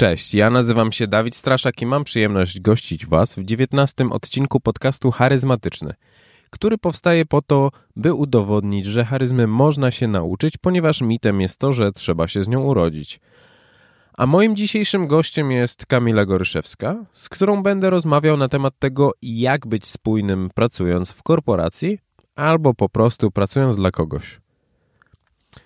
Cześć, ja nazywam się Dawid Straszak i mam przyjemność gościć Was w 19 odcinku podcastu Charyzmatyczny, który powstaje po to, by udowodnić, że charyzmy można się nauczyć, ponieważ mitem jest to, że trzeba się z nią urodzić. A moim dzisiejszym gościem jest Kamila Goryszewska, z którą będę rozmawiał na temat tego, jak być spójnym pracując w korporacji albo po prostu pracując dla kogoś.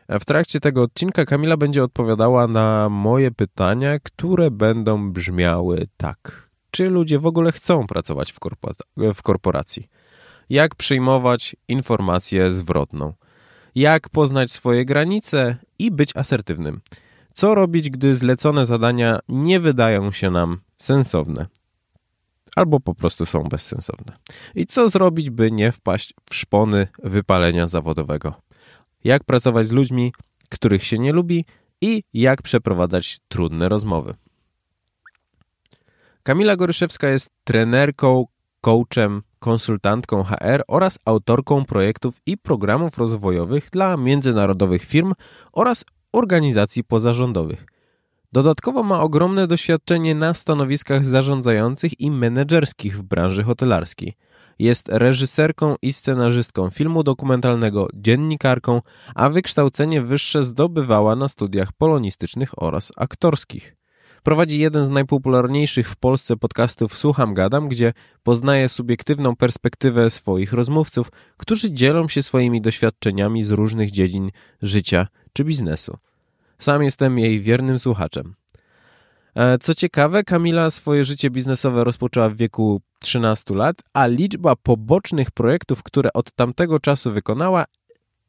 W trakcie tego odcinka Kamila będzie odpowiadała na moje pytania, które będą brzmiały tak. Czy ludzie w ogóle chcą pracować w, w korporacji? Jak przyjmować informację zwrotną? Jak poznać swoje granice i być asertywnym? Co robić, gdy zlecone zadania nie wydają się nam sensowne? Albo po prostu są bezsensowne. I co zrobić, by nie wpaść w szpony wypalenia zawodowego? Jak pracować z ludźmi, których się nie lubi i jak przeprowadzać trudne rozmowy. Kamila Goryszewska jest trenerką, coachem, konsultantką HR oraz autorką projektów i programów rozwojowych dla międzynarodowych firm oraz organizacji pozarządowych. Dodatkowo ma ogromne doświadczenie na stanowiskach zarządzających i menedżerskich w branży hotelarskiej – jest reżyserką i scenarzystką filmu dokumentalnego, dziennikarką, a wykształcenie wyższe zdobywała na studiach polonistycznych oraz aktorskich. Prowadzi jeden z najpopularniejszych w Polsce podcastów Słucham Gadam, gdzie poznaje subiektywną perspektywę swoich rozmówców, którzy dzielą się swoimi doświadczeniami z różnych dziedzin życia czy biznesu. Sam jestem jej wiernym słuchaczem. E, co ciekawe, Kamila swoje życie biznesowe rozpoczęła w wieku 13 lat, a liczba pobocznych projektów, które od tamtego czasu wykonała,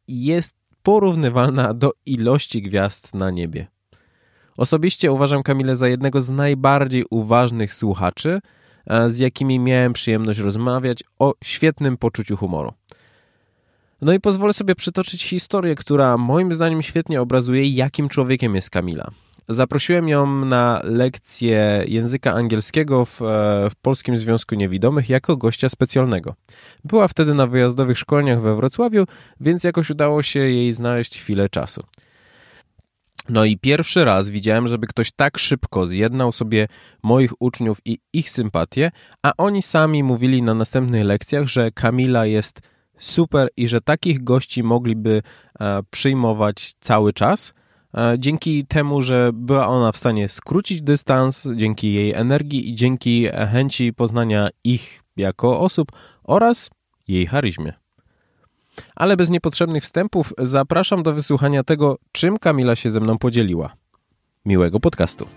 jest porównywalna do ilości gwiazd na niebie. Osobiście uważam Kamilę za jednego z najbardziej uważnych słuchaczy, e, z jakimi miałem przyjemność rozmawiać o świetnym poczuciu humoru. No i pozwolę sobie przytoczyć historię, która moim zdaniem świetnie obrazuje, jakim człowiekiem jest Kamila. Zaprosiłem ją na lekcję języka angielskiego w, e, w, Polskim Związku Niewidomych jako gościa specjalnego. Była wtedy na wyjazdowych szkoleniach we Wrocławiu, więc jakoś udało się jej znaleźć chwilę czasu. No i pierwszy raz widziałem, żeby ktoś tak szybko zjednał sobie moich uczniów i ich sympatię, a oni sami mówili na następnych lekcjach, że Kamila jest super i że takich gości mogliby e, przyjmować cały czas – dzięki temu, że była ona w stanie skrócić dystans, dzięki jej energii i dzięki chęci poznania ich jako osób oraz jej charyzmie. Ale bez niepotrzebnych wstępów zapraszam do wysłuchania tego, czym Kamila się ze mną podzieliła. Miłego podcastu.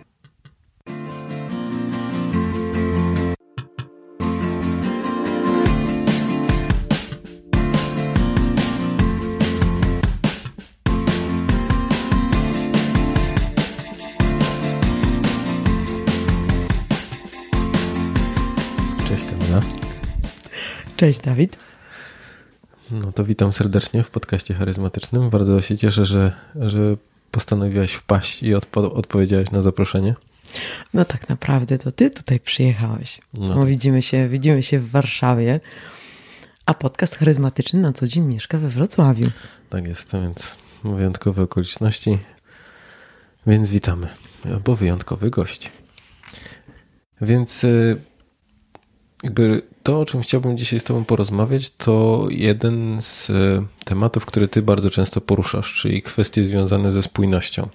Cześć Dawid. No to witam serdecznie w podcaście charyzmatycznym. Bardzo się cieszę, że, że postanowiłaś wpaść i odpo odpowiedziałaś na zaproszenie. No tak naprawdę to ty tutaj przyjechałeś. No. Bo widzimy się, widzimy się w Warszawie, a podcast charyzmatyczny na co dzień mieszka we Wrocławiu. Tak jest, więc wyjątkowe okoliczności, więc witamy, bo wyjątkowy gość. Więc y, jakby to, o czym chciałbym dzisiaj z Tobą porozmawiać, to jeden z e, tematów, który Ty bardzo często poruszasz, czyli kwestie związane ze spójnością.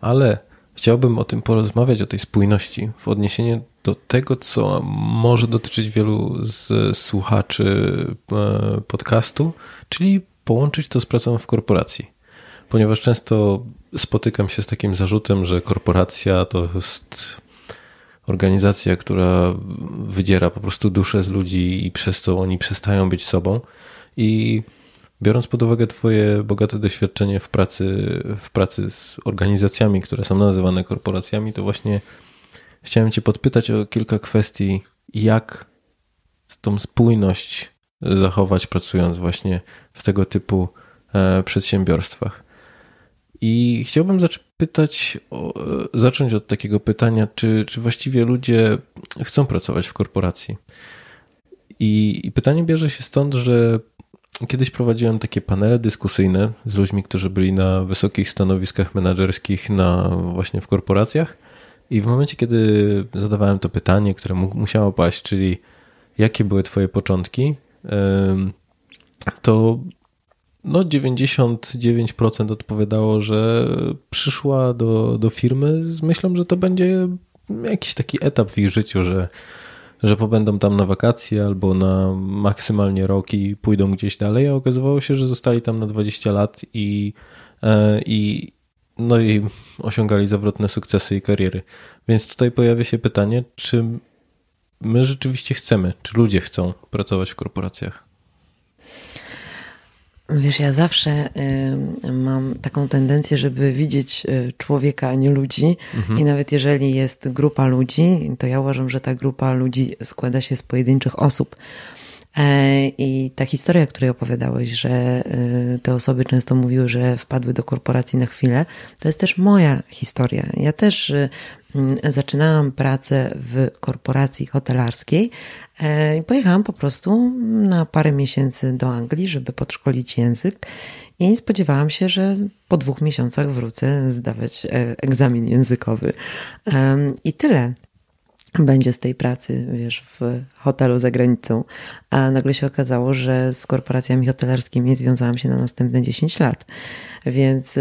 Ale chciałbym o tym porozmawiać, o tej spójności w odniesieniu do tego, co może dotyczyć wielu z słuchaczy e, podcastu, czyli połączyć to z pracą w korporacji. Ponieważ często spotykam się z takim zarzutem, że korporacja to jest organizacja, która wydziera po prostu duszę z ludzi i przez to oni przestają być sobą. I biorąc pod uwagę Twoje bogate doświadczenie w pracy, w pracy z organizacjami, które są nazywane korporacjami, to właśnie chciałem Cię podpytać o kilka kwestii, jak tą spójność zachować pracując właśnie w tego typu e, przedsiębiorstwach. I chciałbym zapytać, zacząć od takiego pytania, czy, czy właściwie ludzie chcą pracować w korporacji? I, I pytanie bierze się stąd, że kiedyś prowadziłem takie panele dyskusyjne z ludźmi, którzy byli na wysokich stanowiskach menedżerskich na, właśnie w korporacjach I w momencie, kiedy zadawałem to pytanie, które musiało paść, czyli jakie były Twoje początki, to no 99% odpowiadało, że przyszła do, do firmy z myślą, że to będzie jakiś taki etap w ich życiu, że, że pobędą tam na wakacje albo na maksymalnie rok i pójdą gdzieś dalej, a okazywało się, że zostali tam na 20 lat i, e, i, no i osiągali zawrotne sukcesy i kariery. Więc tutaj pojawia się pytanie, czy my rzeczywiście chcemy, czy ludzie chcą pracować w korporacjach? Wiesz, ja zawsze y, mam taką tendencję, żeby widzieć y, człowieka, a nie ludzi. Mhm. I nawet jeżeli jest grupa ludzi, to ja uważam, że ta grupa ludzi składa się z pojedynczych osób. E, I ta historia, o której opowiadałeś, że y, te osoby często mówiły, że wpadły do korporacji na chwilę, to jest też moja historia. Ja też y, zaczynałam pracę w korporacji hotelarskiej e, pojechałam po prostu na parę miesięcy do Anglii, żeby podszkolić język. I spodziewałam się, że po dwóch miesiącach wrócę zdawać e, egzamin językowy. I tyle będzie z tej pracy, wiesz, w hotelu za granicą. A nagle się okazało, że z korporacjami hotelarskimi związałam się na następne 10 lat. Więc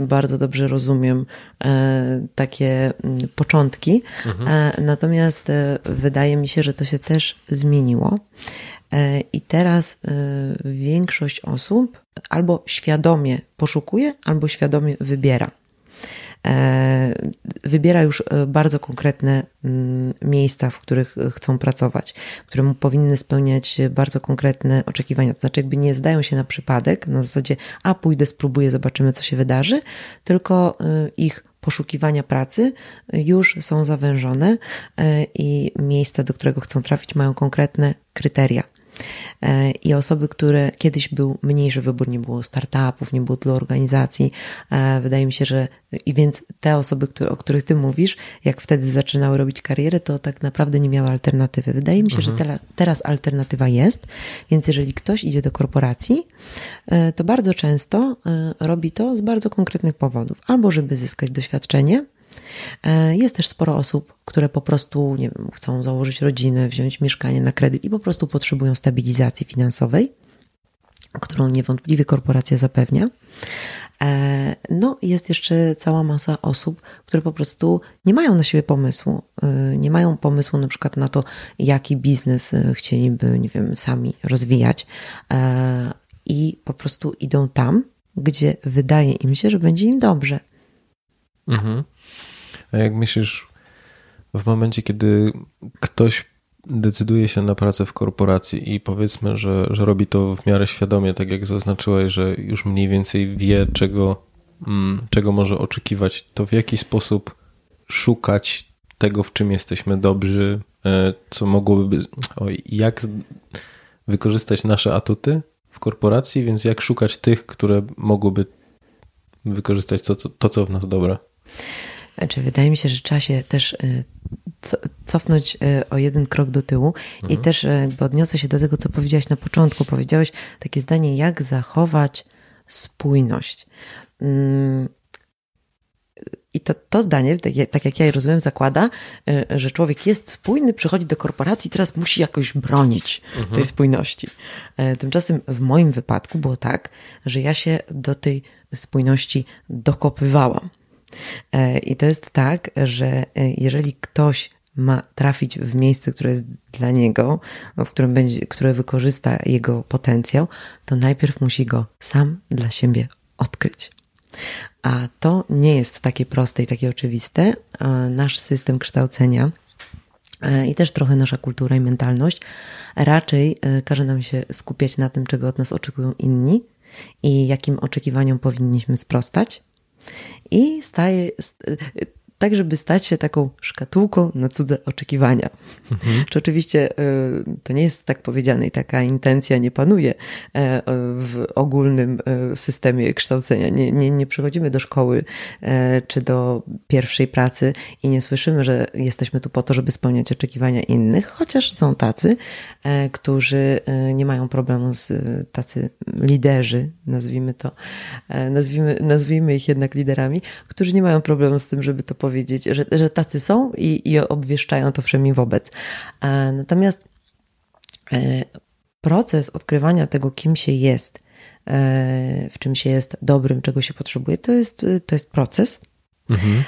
bardzo dobrze rozumiem e, takie początki. Mhm. E, natomiast e, wydaje mi się, że to się też zmieniło. I teraz większość osób albo świadomie poszukuje, albo świadomie wybiera. E, wybiera już e, bardzo konkretne mm, miejsca, w których chcą pracować, które powinny spełniać bardzo konkretne oczekiwania. To znaczy, jakby nie zdają się na przypadek, na zasadzie, a pójdę, spróbuję, zobaczymy, co się wydarzy, tylko e, ich poszukiwania pracy już są zawężone i miejsca, do którego chcą trafić, mają konkretne kryteria. E, i osoby, które kiedyś był mniejszy wybór, nie było startupów, nie było tylu organizacji. E, wydaje mi się, że i więc te osoby, które, o których ty mówisz, jak wtedy zaczynały robić karierę, to tak naprawdę nie miały alternatywy. Wydaje mi się, mhm. że te, teraz alternatywa jest, więc jeżeli ktoś idzie do korporacji, e, to bardzo często robi to z bardzo konkretnych powodów. Albo żeby zyskać doświadczenie, jest też sporo osób, które po prostu nie wiem, chcą założyć rodzinę, wziąć mieszkanie na kredyt i po prostu potrzebują stabilizacji finansowej, którą niewątpliwie korporacja zapewnia. E, no, jest jeszcze cała masa osób, które po prostu nie mają na siebie pomysłu. E, nie mają pomysłu na przykład na to, jaki biznes chcieliby, nie wiem, sami rozwijać. I po prostu idą tam, gdzie wydaje im się, że będzie im dobrze. Mhm. A jak myślisz, w momencie, kiedy ktoś decyduje się na pracę w korporacji i powiedzmy, że, że robi to w miarę świadomie, tak jak zaznaczyłeś, że już mniej więcej wie, czego, mm, czego może oczekiwać, to w jaki sposób szukać tego, w czym jesteśmy dobrzy, e, co mogłoby, oj, jak wykorzystać nasze atuty w korporacji, więc jak szukać tych, które mogłyby wykorzystać to, to, co w nas dobre. Znaczy, wydaje mi się, że trzeba się też y, cofnąć y, o jeden krok do tyłu mhm. i też y, odniosę się do tego, co powiedziałaś na początku. Powiedziałeś takie zdanie, jak zachować spójność. Mm, I to, to zdanie, tak, tak jak ja je rozumiem, zakłada, że człowiek jest spójny, przychodzi do korporacji i teraz musi jakoś bronić mhm. tej spójności. E, tymczasem w moim wypadku było tak, że ja się do tej spójności dokopywałam. E, I to jest tak, że e, jeżeli ktoś ma trafić w miejsce, które jest dla niego, w którym będzie, które wykorzysta jego potencjał, to najpierw musi go sam dla siebie odkryć. A to nie jest takie proste i takie oczywiste. Nasz system kształcenia e, i też trochę nasza kultura i mentalność raczej każe nam się skupiać na tym, czego od nas oczekują inni i jakim oczekiwaniom powinniśmy sprostać i staje, tak żeby stać się taką szkatułką na cudze oczekiwania. Mhm. Czy oczywiście e, to nie jest tak powiedziane i taka intencja nie panuje e, w ogólnym e, systemie kształcenia. Nie, nie, nie przychodzimy do szkoły czy do pierwszej pracy i nie słyszymy, że jesteśmy tu po to, żeby spełniać oczekiwania innych, chociaż są tacy, którzy nie mają problemu z tacy liderzy, nazwijmy to, nazwijmy, nazwijmy ich jednak liderami, którzy nie mają problemu z tym, żeby to powiedzieć powiedzieć, że, że tacy są i, i obwieszczają to wszemi wobec. Natomiast proces odkrywania tego, kim się jest, w czym się jest dobrym, czego się potrzebuje, to jest, to jest proces. Mhm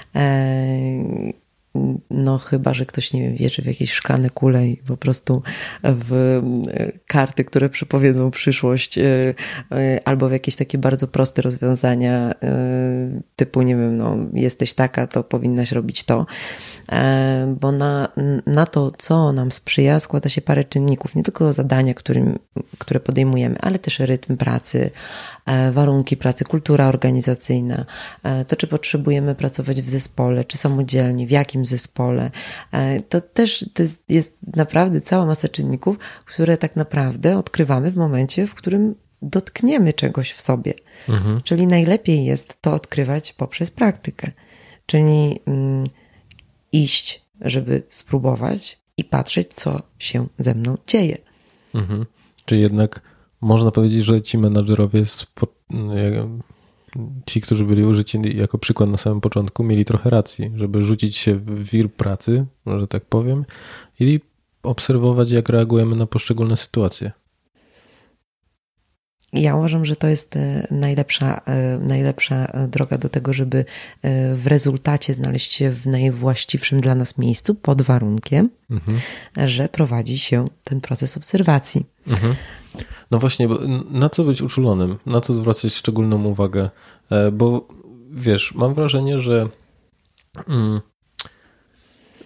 no chyba, że ktoś nie wiem, wierzy w jakieś szklane kule i po prostu w e, karty, które przepowiedzą przyszłość, e, e, albo w jakieś takie bardzo proste rozwiązania, typu, nie wiem, no, jesteś taka, to powinnaś robić to. Bo na, na to, co nam sprzyja, składa się parę czynników. Nie tylko zadania, którym, które podejmujemy, ale też rytm pracy, warunki pracy, kultura organizacyjna, to, czy potrzebujemy pracować w zespole, czy samodzielnie, w jakim zespole. E, to też to jest naprawdę cała masa czynników, które tak naprawdę odkrywamy w momencie, w którym dotkniemy czegoś w sobie. Mhm. Czyli najlepiej jest to odkrywać poprzez praktykę. Czyli mm, iść, żeby spróbować i patrzeć, co się ze mną dzieje. Mhm. Jednak można powiedzieć, że ci menadżerowie ci, którzy byli użyci jako przykład na samym początku, mieli trochę racji, żeby rzucić się w wir pracy, może tak powiem, i obserwować, jak reagujemy na poszczególne sytuacje. Ja uważam, że to jest e, najlepsza, e, najlepsza droga do tego, żeby e, w rezultacie znaleźć się w najwłaściwszym dla nas miejscu, pod warunkiem, mhm. że prowadzi się ten proces obserwacji. Mhm. No właśnie, na co być uczulonym? Na co zwracać szczególną uwagę? Bo wiesz, mam wrażenie, że. Mm,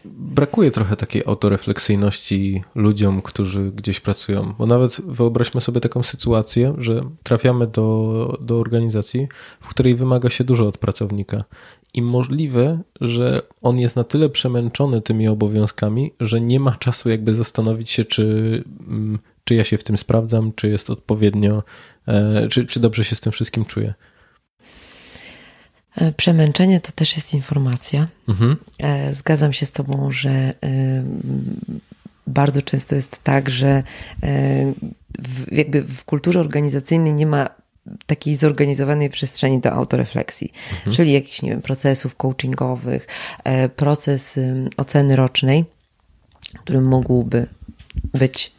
brakuje trochę takiej autorefleksyjności ludziom, którzy gdzieś pracują. Bo nawet wyobraźmy sobie taką sytuację, że trafiamy do, do organizacji, w której wymaga się dużo od pracownika. I możliwe, że on jest na tyle przemęczony tymi obowiązkami, że nie ma czasu jakby zastanowić się, czy, mm, czy ja się w tym sprawdzam, czy jest odpowiednio, e, czy, czy dobrze się z tym wszystkim czuję. E, przemęczenie to też jest informacja. Mhm. E, zgadzam się z Tobą, że e, bardzo często jest tak, że w, jakby w kulturze organizacyjnej nie ma takiej zorganizowanej przestrzeni do autorefleksji, mhm. czyli jakichś, nie wiem, procesów coachingowych, proces oceny rocznej, który mógłby być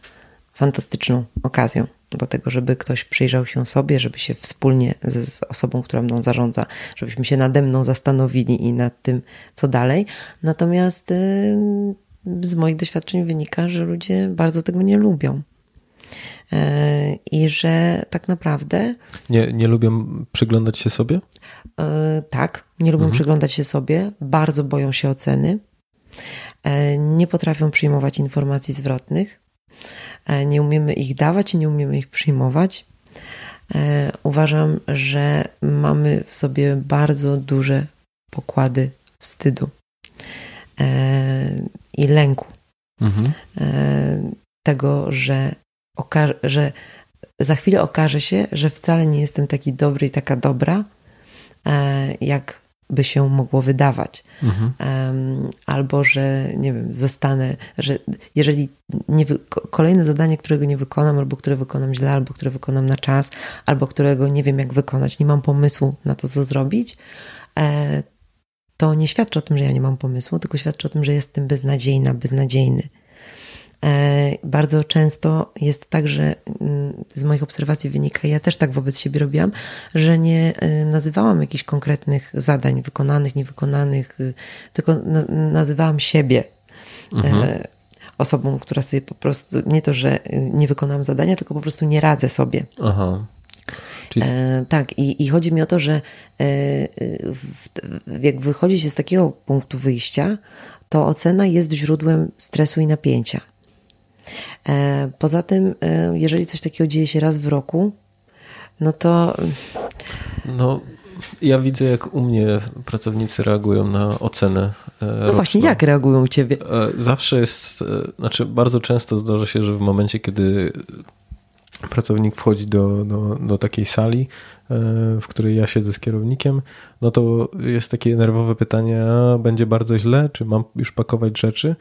fantastyczną okazją do tego, żeby ktoś przyjrzał się sobie, żeby się wspólnie z, z, osobą, która mną zarządza, żebyśmy się nade mną zastanowili i nad tym, co dalej. Natomiast y, z moich doświadczeń wynika, że ludzie bardzo tego nie lubią. Y, I że tak naprawdę. Nie, nie lubią przyglądać się sobie? Y, tak, nie lubią mhm. przyglądać się sobie, bardzo boją się oceny, nie potrafią przyjmować informacji zwrotnych nie umiemy ich dawać i nie umiemy ich przyjmować. E, uważam, że mamy w sobie bardzo duże pokłady wstydu e, i lęku. Mhm. Tego, że, że za chwilę okaże się, że wcale nie jestem taki dobry i taka dobra, jak by się mogło wydawać. Mhm. Albo, że nie wiem, zostanę, że jeżeli nie kolejne zadanie, którego nie wykonam, albo które wykonam źle, albo które wykonam na czas, albo którego nie wiem jak wykonać, nie mam pomysłu na to, co zrobić, e, to nie świadczy o tym, że ja nie mam pomysłu, tylko świadczy o tym, że jestem beznadziejna, beznadziejny. E, bardzo często jest tak, że mm, z moich obserwacji wynika, ja też tak wobec siebie robiłam, że nie e, nazywałam jakichś konkretnych zadań wykonanych, niewykonanych, y, tylko nazywałam siebie. E, mhm. Osobą, która sobie po prostu, nie to, że y, nie wykonam zadania, tylko po prostu nie radzę sobie. Aha. Czyli... E, tak, i, i chodzi mi o to, że e, w, jak wychodzi się z takiego punktu wyjścia, to ocena jest źródłem stresu i napięcia. E, poza tym, e, jeżeli coś takiego dzieje się raz w roku, no to. No, ja widzę, jak u mnie pracownicy reagują na ocenę. E, no roczną. właśnie, jak reagują u ciebie? Zawsze jest, znaczy bardzo często zdarza się, że w momencie, kiedy pracownik wchodzi do, do, do takiej sali, w której ja siedzę z kierownikiem, no to jest takie nerwowe pytanie, a będzie bardzo źle, czy mam już pakować rzeczy?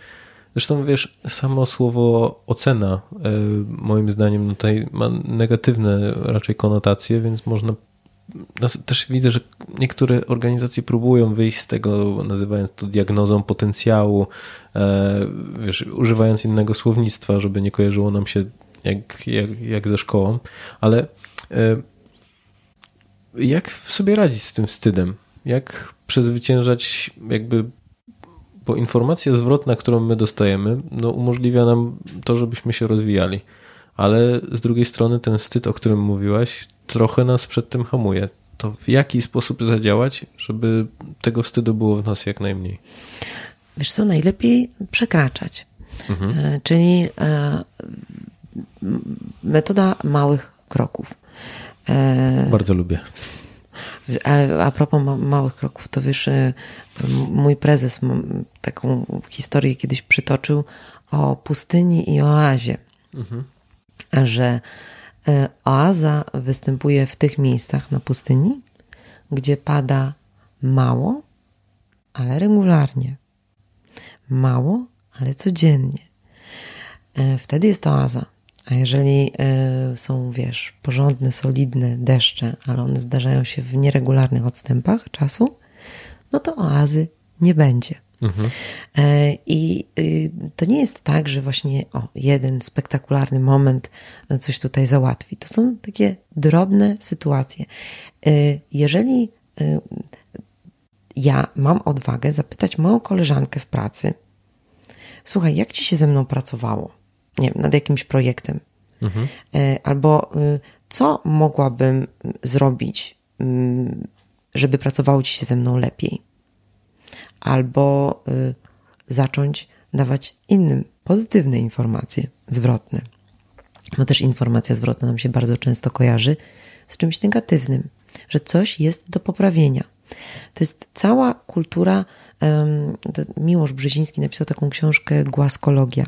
Zresztą wiesz, samo słowo ocena e, moim zdaniem tutaj ma negatywne raczej konotacje, więc można no, też widzę, że niektóre organizacje próbują wyjść z tego, nazywając to diagnozą potencjału, e, wiesz, używając innego słownictwa, żeby nie kojarzyło nam się jak, jak, jak ze szkołą, ale e, jak sobie radzić z tym wstydem? Jak przezwyciężać jakby bo informacja zwrotna, którą my dostajemy, no umożliwia nam to, żebyśmy się rozwijali. Ale z drugiej strony ten wstyd, o którym mówiłaś, trochę nas przed tym hamuje. To w jaki sposób zadziałać, żeby tego wstydu było w nas jak najmniej? Wiesz co, najlepiej przekraczać. Mhm. E, czyli e, metoda małych kroków. E, Bardzo lubię. Ale a propos małych kroków, to wiesz, mój prezes taką historię kiedyś przytoczył o pustyni i oazie. Mhm. Że e, oaza występuje w tych miejscach na pustyni, gdzie pada mało, ale regularnie. Mało, ale codziennie. E, wtedy jest oaza. A jeżeli y, są, wiesz, porządne, solidne deszcze, ale one zdarzają się w nieregularnych odstępach czasu, no to oazy nie będzie. Mhm. E, I y, to nie jest tak, że właśnie o, jeden spektakularny moment coś tutaj załatwi. To są takie drobne sytuacje. E, jeżeli y, ja mam odwagę zapytać moją koleżankę w pracy, słuchaj, jak ci się ze mną pracowało? Nie wiem, nad jakimś projektem. Mhm. E, albo co mogłabym zrobić, mm, żeby pracowało ci się ze mną lepiej? albo y, zacząć dawać innym pozytywne informacje zwrotne. Bo też informacja zwrotna nam się bardzo często kojarzy z czymś negatywnym, że coś jest do poprawienia. To jest cała kultura. Miłosz Brzeziński napisał taką książkę Głaskologia.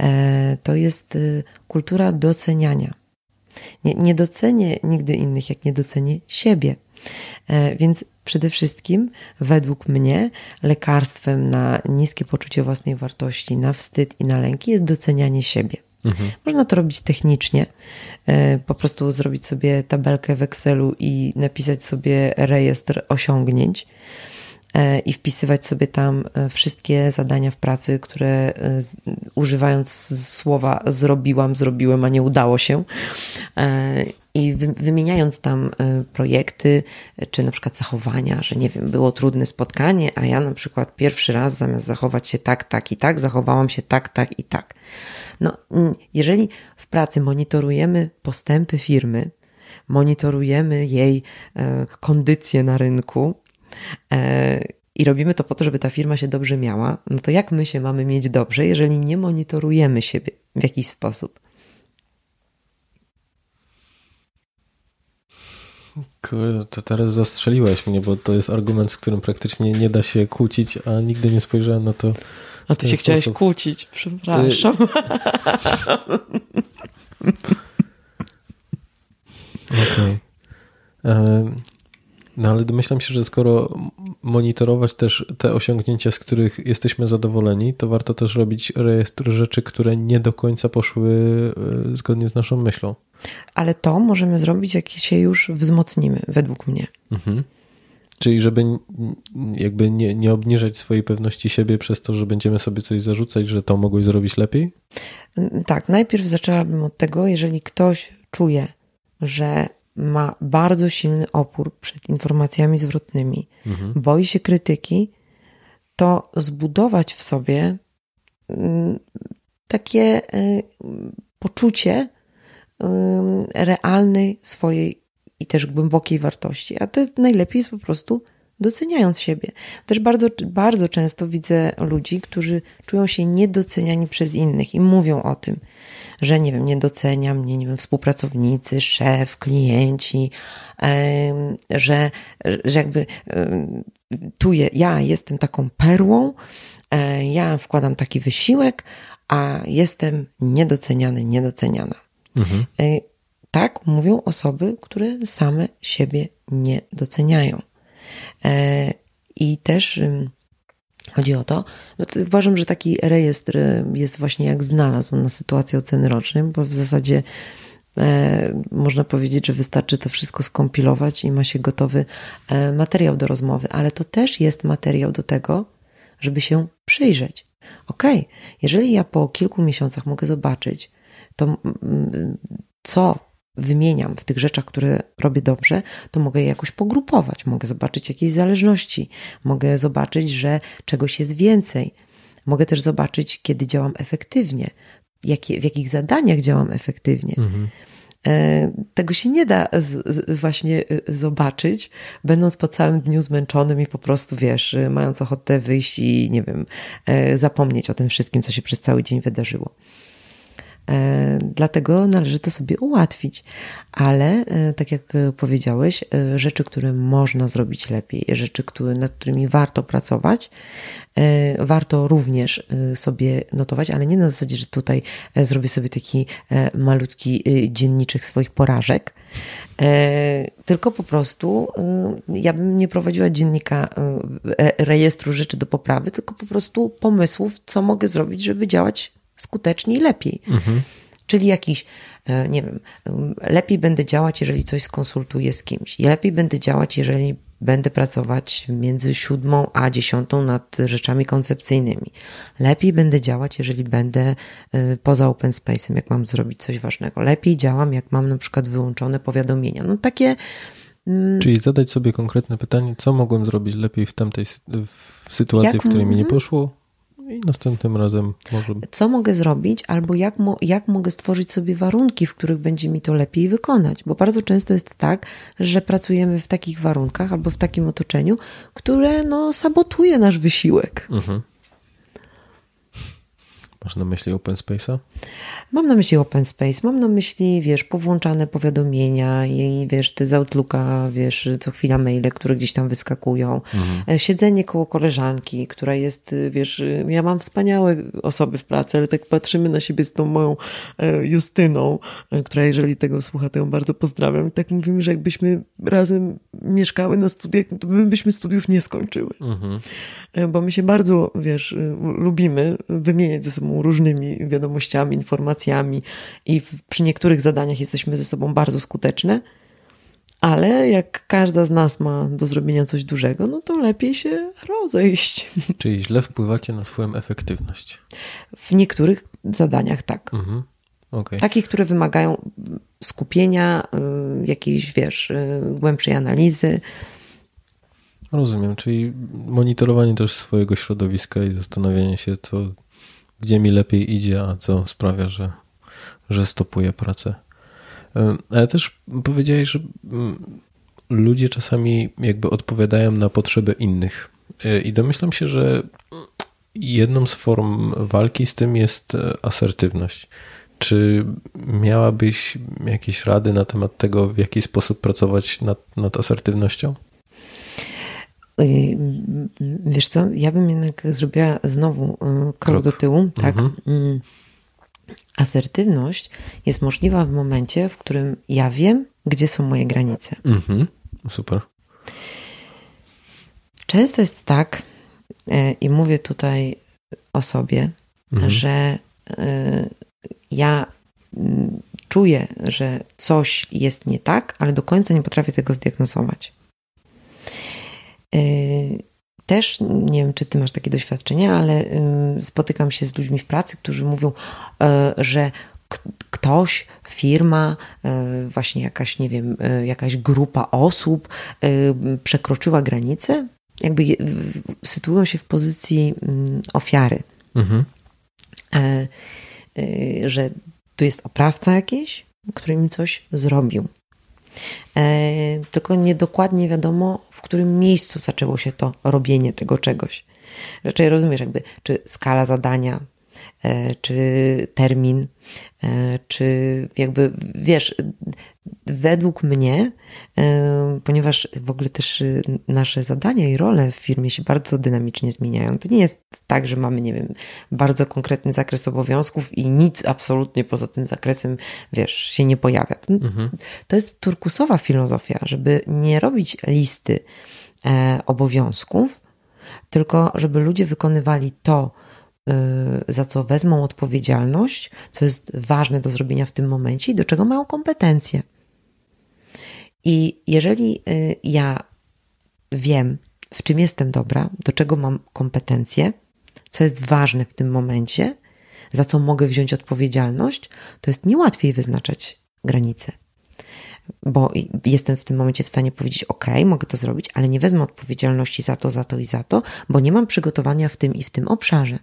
E, to jest y, kultura doceniania. Nie, nie docenię nigdy innych, jak nie docenię siebie. E, więc przede wszystkim, według mnie, lekarstwem na niskie poczucie własnej wartości, na wstyd i na lęki jest docenianie siebie. Mhm. Można to robić technicznie, e, po prostu zrobić sobie tabelkę w Excelu i napisać sobie rejestr osiągnięć i wpisywać sobie tam wszystkie zadania w pracy, które używając słowa zrobiłam, zrobiłem, a nie udało się i wymieniając tam e, projekty, czy na przykład zachowania, że nie wiem, było trudne spotkanie, a ja na przykład pierwszy raz zamiast zachować się tak, tak i tak, zachowałam się tak, tak i tak. No, jeżeli w pracy monitorujemy postępy firmy, monitorujemy jej e, kondycję na rynku, e, i robimy to po to, żeby ta firma się dobrze miała, no to jak my się mamy mieć dobrze, jeżeli nie monitorujemy siebie w jakiś sposób? To teraz zastrzeliłeś mnie, bo to jest argument, z którym praktycznie nie da się kłócić, a nigdy nie spojrzałem na to. A ty się sposób. chciałeś kłócić, przepraszam. Ty... Okej. Okay. No ale domyślam się, że skoro monitorować też te osiągnięcia, z których jesteśmy zadowoleni, to warto też robić rejestr rzeczy, które nie do końca poszły e, zgodnie z naszą myślą. Ale to możemy zrobić, jak się już wzmocnimy, według mnie. Mhm. Czyli żeby jakby nie, nie obniżać swojej pewności siebie przez to, że będziemy sobie coś zarzucać, że to mogłeś zrobić lepiej? Tak, najpierw zaczęłabym od tego, jeżeli ktoś czuje, że ma bardzo silny opór przed informacjami zwrotnymi, mhm. boi się krytyki, to zbudować w sobie mm, takie y, poczucie realnej swojej i też głębokiej wartości. A to najlepiej jest po prostu doceniając siebie. Też bardzo, bardzo często widzę ludzi, którzy czują się niedoceniani przez innych i mówią o tym że nie wiem, nie docenia mnie, nie wiem, współpracownicy, szef, klienci, że, że jakby tu je, ja jestem taką perłą, e, ja wkładam taki wysiłek, a jestem niedoceniany, niedoceniana. Mhm. E, tak mówią osoby, które same siebie nie doceniają. E, I też Chodzi o to, no to uważam, że taki rejestr jest właśnie jak znalazł na sytuację oceny rocznej, bo w zasadzie e, można powiedzieć, że wystarczy to wszystko skompilować i ma się gotowy e, materiał do rozmowy, ale to też jest materiał do tego, żeby się przyjrzeć. Ok, jeżeli ja po kilku miesiącach mogę zobaczyć, to co wymieniam w tych rzeczach, które robię dobrze, to mogę je jakoś pogrupować, mogę zobaczyć jakieś zależności, mogę zobaczyć, że czegoś jest więcej. Mogę też zobaczyć, kiedy działam efektywnie, jakie, w jakich zadaniach działam efektywnie. Mhm. E, tego się nie da z, z, właśnie e, zobaczyć, będąc po całym dniu zmęczonym i po prostu, wiesz, mając ochotę wyjść i, nie wiem, e, zapomnieć o tym wszystkim, co się przez cały dzień wydarzyło. E, dlatego należy to sobie ułatwić. Ale, e, tak jak powiedziałeś, e, rzeczy, które można zrobić lepiej, rzeczy, które, nad którymi warto pracować, warto również sobie notować, ale nie na zasadzie, że tutaj zrobię sobie taki malutki dzienniczek swoich porażek, tylko po prostu ja bym nie prowadziła dziennika rejestru rzeczy do poprawy, tylko po prostu pomysłów, co mogę zrobić, żeby działać skuteczniej, lepiej. Mhm. Czyli jakiś, e, nie wiem, lepiej będę działać, jeżeli coś skonsultuję z kimś. Lepiej będę działać, jeżeli będę pracować między siódmą a dziesiątą nad rzeczami koncepcyjnymi. Lepiej będę działać, jeżeli będę e, poza open space'em, jak mam zrobić coś ważnego. Lepiej działam, jak mam na przykład wyłączone powiadomienia. No takie. Mm, Czyli zadać sobie konkretne pytanie, co mogłem zrobić lepiej w tamtej w sytuacji, jak, w której mi nie poszło, i następnym razem może. Co mogę zrobić, albo jak, mo jak mogę stworzyć sobie warunki, w których będzie mi to lepiej wykonać? Bo bardzo często jest tak, że pracujemy w takich warunkach albo w takim otoczeniu, które no, sabotuje nasz wysiłek. Mhm. Masz na myśli open space'a? Mam na myśli open space, mam na myśli, wiesz, powłączane powiadomienia i wiesz, ty z Outlooka, wiesz, co chwila maile, które gdzieś tam wyskakują. Mhm. E, siedzenie koło koleżanki, która jest, wiesz, ja mam wspaniałe osoby w pracy, ale tak patrzymy na siebie z tą moją e, Justyną, e, która jeżeli tego słucha, to ją bardzo pozdrawiam. I tak mówimy, że jakbyśmy razem mieszkały na studiach, to my byśmy studiów nie skończyły. Mhm. Bo my się bardzo, wiesz, lubimy wymieniać ze sobą różnymi wiadomościami, informacjami i w, przy niektórych zadaniach jesteśmy ze sobą bardzo skuteczne, ale jak każda z nas ma do zrobienia coś dużego, no to lepiej się rozejść. Czyli źle wpływacie na swoją efektywność. W niektórych zadaniach tak. Mhm. Okay. Takich, które wymagają skupienia, y, jakiejś, wiesz, y, głębszej analizy. Rozumiem, czyli monitorowanie też swojego środowiska i zastanawianie się, co gdzie mi lepiej idzie, a co sprawia, że, że stopuję pracę. Ale też powiedziałeś, że mm, ludzie czasami jakby odpowiadają na potrzeby innych. E, I domyślam się, że jedną z form walki z tym jest e, asertywność. Czy miałabyś jakieś rady na temat tego, w jaki sposób pracować nad, nad asertywnością? Wiesz co, ja bym jednak zrobiła znowu y, krok, krok. do tyłu. Tak. Mhm. Mm. Asertywność jest możliwa w momencie, w którym ja wiem, gdzie są moje granice. Mhm. Super. Często jest tak, y, i mówię tutaj o sobie, mhm. że y, ja mm, czuję, że coś jest nie tak, ale do końca nie potrafię tego zdiagnozować. Y, też nie wiem, czy ty masz takie doświadczenia, ale y, spotykam się z ludźmi w pracy, którzy mówią, y, że ktoś, firma, właśnie jakaś, nie wiem, jakaś grupa osób przekroczyła granicę, jakby sytuują się w pozycji mm, ofiary. Mhm. E, że tu jest oprawca jakiś, który im coś zrobił. E, tylko niedokładnie wiadomo, w którym miejscu zaczęło się to robienie tego czegoś. Raczej rozumiesz, jakby, czy skala zadania, e, czy termin, e, czy jakby, wiesz, według mnie, ponieważ w ogóle też nasze zadania i role w firmie się bardzo dynamicznie zmieniają. To nie jest tak, że mamy, nie wiem, bardzo konkretny zakres obowiązków i nic absolutnie poza tym zakresem, wiesz, się nie pojawia. To, mhm. to jest turkusowa filozofia, żeby nie robić listy e, obowiązków, tylko żeby ludzie wykonywali to, za co wezmą odpowiedzialność, co jest ważne do zrobienia w tym momencie i do czego mają kompetencje. I jeżeli y, ja wiem, w czym jestem dobra, do czego mam kompetencje, co jest ważne w tym momencie, za co mogę wziąć odpowiedzialność, to jest mi łatwiej wyznaczać granice. Bo jestem w tym momencie w stanie powiedzieć: OK, mogę to zrobić, ale nie wezmę odpowiedzialności za to, za to i za to, bo nie mam przygotowania w tym i w tym obszarze.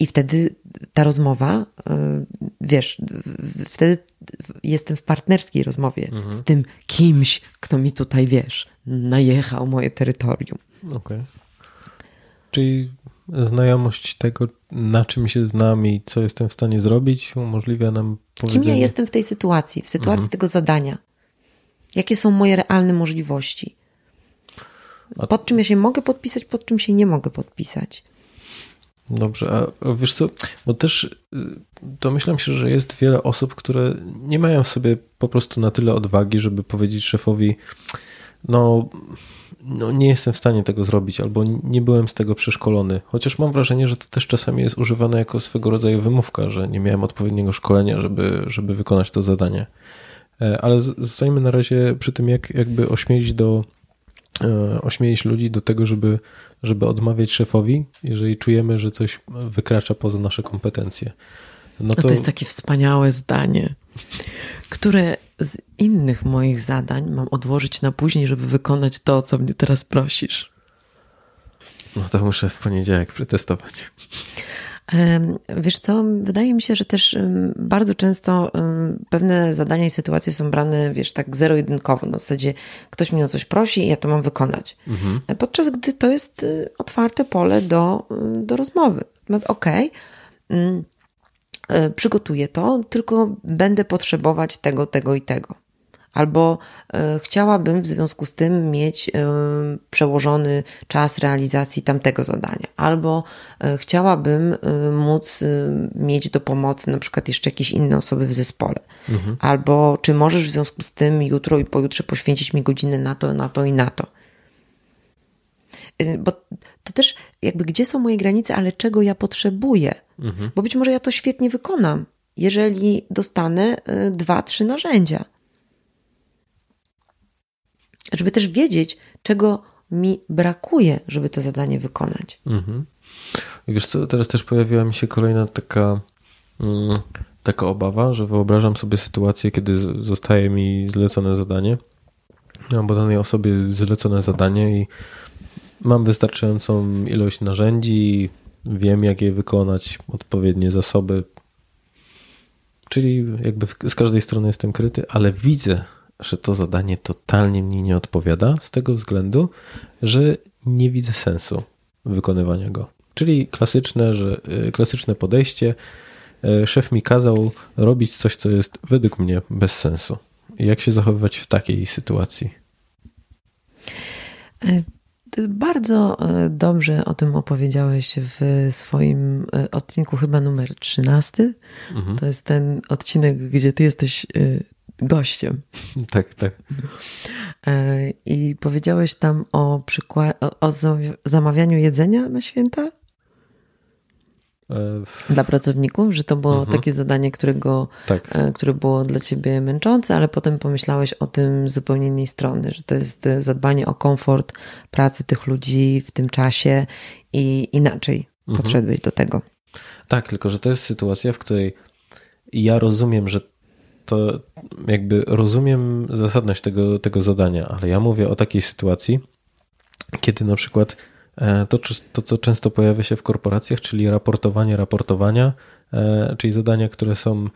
I wtedy ta rozmowa, y, wiesz, wtedy jestem w partnerskiej rozmowie mhm. z tym kimś, kto mi tutaj, wiesz, najechał moje terytorium. Okej. Okay. Czyli znajomość tego, na czym się znam i co jestem w stanie zrobić, umożliwia nam powiedzenie... Kim ja jestem w tej sytuacji, w sytuacji mhm. tego zadania? Jakie są moje realne możliwości? Pod czym ja się mogę podpisać, pod czym się nie mogę podpisać? Dobrze, a wiesz co, bo też y, domyślam się, że jest wiele osób, które nie mają sobie po prostu na tyle odwagi, żeby powiedzieć szefowi, no, no nie jestem w stanie tego zrobić, albo nie byłem z tego przeszkolony. Chociaż mam wrażenie, że to też czasami jest używane jako swego rodzaju wymówka, że nie miałem odpowiedniego szkolenia, żeby, żeby wykonać to zadanie. E, ale zostańmy na razie przy tym, jak jakby ośmielić do E, ośmielić ludzi do tego, żeby, żeby odmawiać szefowi, jeżeli czujemy, że coś wykracza poza nasze kompetencje. No to... to jest takie wspaniałe zdanie, które z innych moich zadań mam odłożyć na później, żeby wykonać to, o co mnie teraz prosisz. No to muszę w poniedziałek przetestować. Wiesz co, wydaje mi się, że też bardzo często pewne zadania i sytuacje są brane, wiesz, tak zero-jedynkowo. Na zasadzie ktoś mnie o coś prosi i ja to mam wykonać. Mhm. Podczas gdy to jest y, otwarte pole do, y, do rozmowy. Okej, okay, y, przygotuję to, tylko będę potrzebować tego, tego i tego albo e, chciałabym w związku z tym mieć e, przełożony czas realizacji tamtego zadania, albo e, chciałabym móc mieć do pomocy na przykład jeszcze jakieś inne osoby w zespole, mhm. albo czy możesz w związku z tym jutro i pojutrze poświęcić mi godzinę na to, na to i na to. Bo to też jakby gdzie są moje granice, ale czego ja potrzebuję, mhm. bo być może ja to świetnie wykonam, jeżeli dostanę dwa, trzy narzędzia żeby też wiedzieć, czego mi brakuje, żeby to zadanie wykonać. Mhm. Wiesz co, teraz też pojawiła mi się kolejna taka, mm, taka obawa, że wyobrażam sobie sytuację, kiedy zostaje mi zlecone zadanie, albo danej osobie zlecone zadanie i mam wystarczającą ilość narzędzi, wiem jak je wykonać, odpowiednie zasoby, czyli jakby z każdej strony jestem kryty, ale widzę, że to zadanie totalnie mi nie odpowiada, z tego względu, że nie widzę sensu wykonywania go. Czyli klasyczne, że, y, klasyczne podejście. Y, szef mi kazał robić coś, co jest według mnie bez sensu. Jak się zachowywać w takiej sytuacji? E, bardzo dobrze o tym opowiedziałeś w swoim odcinku, chyba numer 13. Mhm. To jest ten odcinek, gdzie ty jesteś gościem. Tak, tak. E, I powiedziałeś tam o, przykład, o, zamawianiu jedzenia na święta? E, dla pracowników, że to było mhm. takie zadanie, którego, tak. E, które było dla ciebie męczące, ale potem pomyślałeś o tym z zupełnie innej strony, że to jest zadbanie o komfort pracy tych ludzi w tym czasie i inaczej mhm. podszedłeś do tego. Tak, tylko że to jest sytuacja, w której ja rozumiem, że to jakby rozumiem zasadność tego, tego zadania, ale ja mówię o takiej sytuacji, kiedy na przykład e, to, to, co często pojawia się w korporacjach, czyli raportowanie raportowania, e, czyli zadania, które są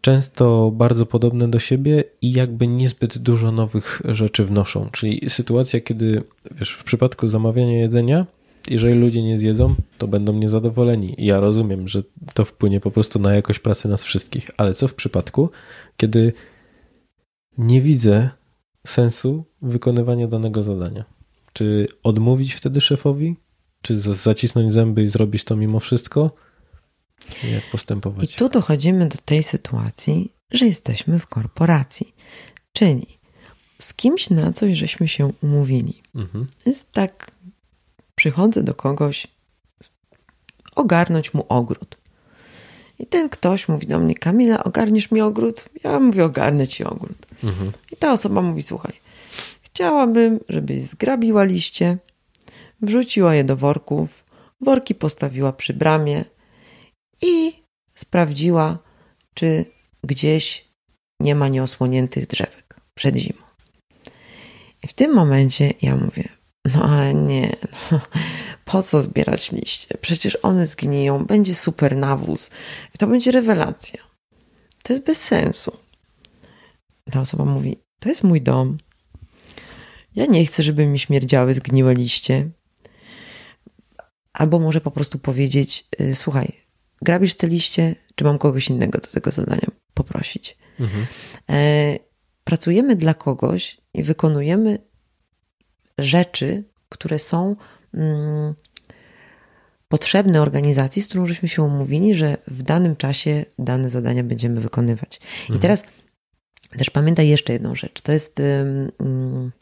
często bardzo podobne do siebie i jakby niezbyt dużo nowych rzeczy wnoszą. Czyli sytuacja, kiedy wiesz, w przypadku zamawiania jedzenia jeżeli ludzie nie zjedzą, to będą niezadowoleni. I ja rozumiem, że to wpłynie po prostu na jakość pracy nas wszystkich. Ale co w przypadku, kiedy nie widzę sensu wykonywania danego zadania? Czy odmówić wtedy szefowi? Czy zacisnąć zęby i zrobić to mimo wszystko? Jak postępować? I tu dochodzimy do tej sytuacji, że jesteśmy w korporacji. Czyli z kimś na coś żeśmy się umówili. Mhm. Jest tak przychodzę do kogoś ogarnąć mu ogród. I ten ktoś mówi do mnie, Kamila, ogarniesz mi ogród? Ja mówię, ogarnę ci ogród. Mhm. I ta osoba mówi, słuchaj, chciałabym, żebyś zgrabiła liście, wrzuciła je do worków, worki postawiła przy bramie i sprawdziła, czy gdzieś nie ma nieosłoniętych drzewek przed zimą. I w tym momencie ja mówię, no ale nie, no, po co zbierać liście? Przecież one zgniją, będzie super nawóz. I to będzie rewelacja. To jest bez sensu. Ta osoba mówi, to jest mój dom. Ja nie chcę, żeby mi śmierdziały zgniłe liście. Albo może po prostu powiedzieć, y, słuchaj, grabisz te liście, czy mam kogoś innego do tego zadania poprosić. Mhm. E, pracujemy dla kogoś i wykonujemy rzeczy, które są mm, potrzebne organizacji, z którą żeśmy się umówili, że w danym czasie dane zadania będziemy wykonywać. Mhm. I teraz też pamiętaj jeszcze jedną rzecz. To jest. Um,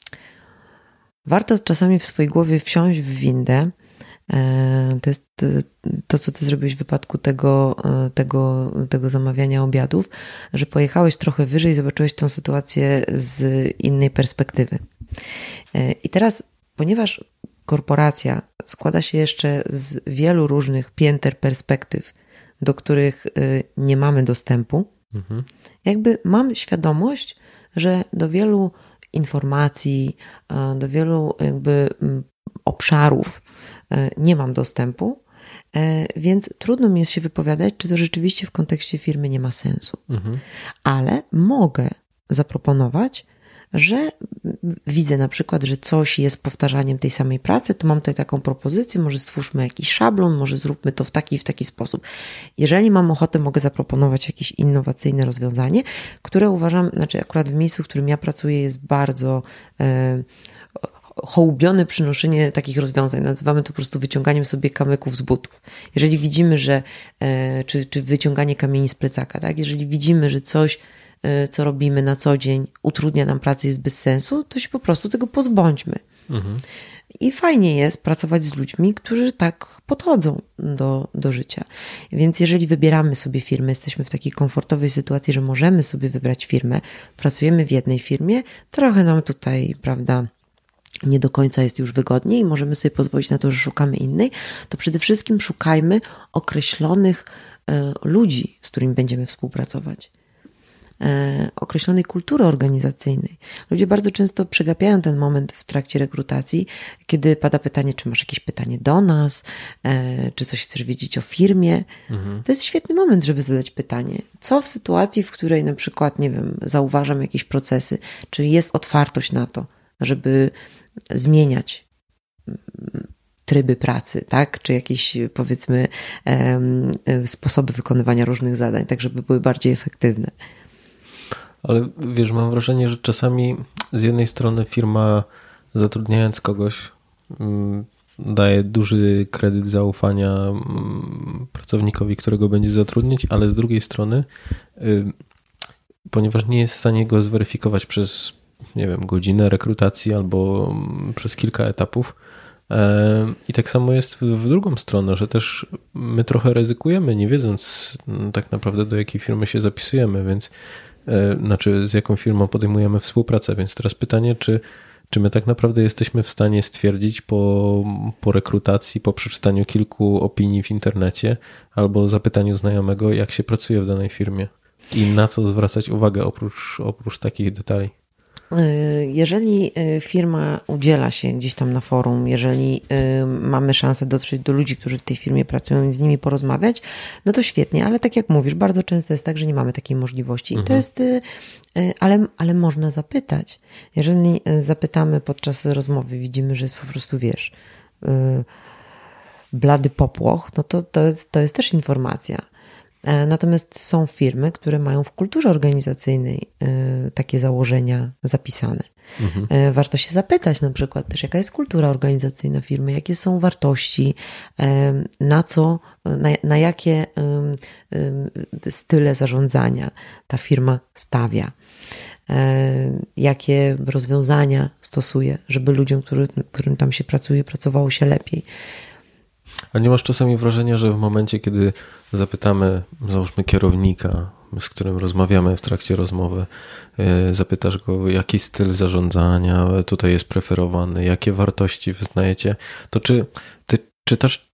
warto czasami w swojej głowie wsiąść w windę. E, to jest to, co ty zrobiłeś w wypadku tego, e, tego, tego zamawiania obiadów, że pojechałeś trochę wyżej i zobaczyłeś tę sytuację z innej perspektywy. E, I teraz, ponieważ korporacja składa się jeszcze z wielu różnych pięter perspektyw, do których nie mamy dostępu, mhm. jakby mam świadomość, że do wielu informacji, do wielu jakby obszarów nie mam dostępu, więc trudno mi jest się wypowiadać, czy to rzeczywiście w kontekście firmy nie ma sensu. Mhm. Ale mogę zaproponować, że widzę na przykład, że coś jest powtarzaniem tej samej pracy, to mam tutaj taką propozycję, może stwórzmy jakiś szablon, może zróbmy to w taki i w taki sposób. Jeżeli mam ochotę, mogę zaproponować jakieś innowacyjne rozwiązanie, które uważam, znaczy akurat w miejscu, w którym ja pracuję jest bardzo e, hołubione przynoszenie takich rozwiązań. Nazywamy to po prostu wyciąganiem sobie kamyków z butów. Jeżeli widzimy, że, e, czy, czy wyciąganie kamieni z plecaka, tak? Jeżeli widzimy, że coś Y, co robimy na co dzień, utrudnia nam pracę, jest bez sensu, to się po prostu tego pozbądźmy. Mhm. I fajnie jest pracować z ludźmi, którzy tak podchodzą do, do życia. Więc jeżeli wybieramy sobie firmę, jesteśmy w takiej komfortowej sytuacji, że możemy sobie wybrać firmę, pracujemy w jednej firmie, trochę nam tutaj, prawda, nie do końca jest już wygodniej i możemy sobie pozwolić na to, że szukamy innej, to przede wszystkim szukajmy określonych y, ludzi, z którymi będziemy współpracować. E, określonej kultury organizacyjnej. Ludzie bardzo często przegapiają ten moment w trakcie rekrutacji, kiedy pada pytanie, czy masz jakieś pytanie do nas, e, czy coś chcesz wiedzieć o firmie. Mhm. To jest świetny moment, żeby zadać pytanie. Co w sytuacji, w której na przykład, nie wiem, zauważam jakieś procesy, czy jest otwartość na to, żeby zmieniać mm, tryby pracy, tak? Czy jakieś powiedzmy sposoby wykonywania różnych zadań, tak żeby były bardziej efektywne. Ale wiesz, mam wrażenie, że czasami z jednej strony firma zatrudniając kogoś mm, daje duży kredyt zaufania mm, pracownikowi, którego będzie zatrudnić, ale z drugiej strony, y, ponieważ nie jest w stanie go zweryfikować przez, nie wiem, godzinę rekrutacji albo mm, przez kilka etapów, e, i tak samo jest w drugą stronę, że też my trochę ryzykujemy, nie wiedząc tak naprawdę do jakiej firmy się zapisujemy, więc E, znaczy z jaką firmą podejmujemy współpracę. Więc teraz pytanie, czy, czy my tak naprawdę jesteśmy w stanie stwierdzić po, po rekrutacji, po przeczytaniu kilku opinii w internecie albo zapytaniu znajomego, jak się pracuje w danej firmie i na co zwracać uwagę oprócz, oprócz takich detali? Y, jeżeli y, firma udziela się gdzieś tam na forum, jeżeli y, mamy szansę dotrzeć do ludzi, którzy w tej firmie pracują i z nimi porozmawiać, no to świetnie, ale tak jak mówisz, bardzo często jest tak, że nie mamy takiej możliwości. I mhm. to jest, ale, ale można zapytać. Jeżeli zapytamy podczas rozmowy, widzimy, że jest po prostu, wiesz, blady popłoch, no to to jest, to jest też informacja. E, natomiast są firmy, które mają w kulturze organizacyjnej e, takie założenia zapisane. Mhm. E, warto się zapytać na przykład też, jaka jest kultura organizacyjna firmy, jakie są wartości, na co, na, na jakie style zarządzania ta firma stawia. jakie rozwiązania stosuje, żeby ludziom, który, którym tam się pracuje, pracowało się lepiej. A nie masz czasami wrażenia, że w momencie, kiedy zapytamy, załóżmy, kierownika, z którym rozmawiamy w trakcie rozmowy, e, zapytasz go, jaki styl zarządzania tutaj jest preferowany, jakie wartości wyznajecie, to czy ty czytasz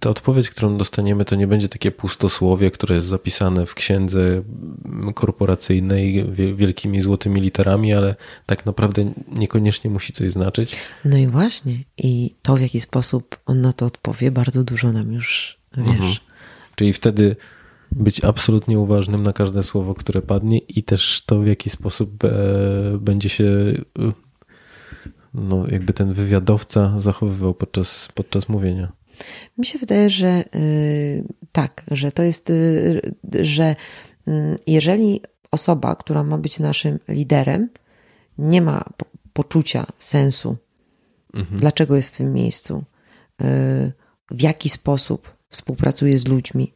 ta odpowiedź, którą dostaniemy, to nie będzie takie pustosłowie, które jest zapisane w księdze korporacyjnej wielkimi złotymi literami, ale tak naprawdę niekoniecznie musi coś znaczyć. No i właśnie. I to, w jaki sposób on na to odpowie, bardzo dużo nam już wiesz. Mhm. Czyli wtedy być absolutnie uważnym na każde słowo, które padnie, i też to, w jaki sposób e, będzie się e, no, jakby ten wywiadowca zachowywał podczas, podczas mówienia. Mi się wydaje, że y, tak, że to jest, y, że mm, jeżeli osoba, która ma być naszym liderem, nie ma poczucia sensu, mhm. dlaczego jest w tym miejscu, y, w jaki sposób współpracuje z ludźmi,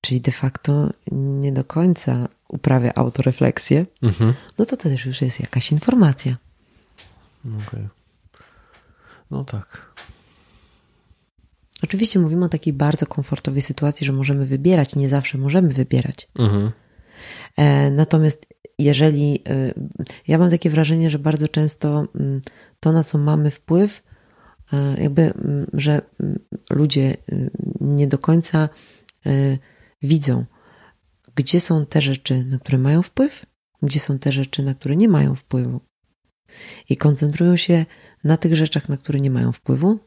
czyli de facto nie do końca uprawia autorefleksję, mhm. no to to też już jest jakaś informacja. Okay. No tak. Oczywiście mówimy o takiej bardzo komfortowej sytuacji, że możemy wybierać, nie zawsze możemy wybierać. Mhm. E, natomiast jeżeli e, ja mam takie wrażenie, że bardzo często mm, to, na co mamy wpływ, e, jakby, mm, że mm, ludzie nie do końca widzą, gdzie są te rzeczy, na które mają wpływ, gdzie są te rzeczy, na które nie mają wpływu. I koncentrują się na tych rzeczach, na które nie mają wpływu,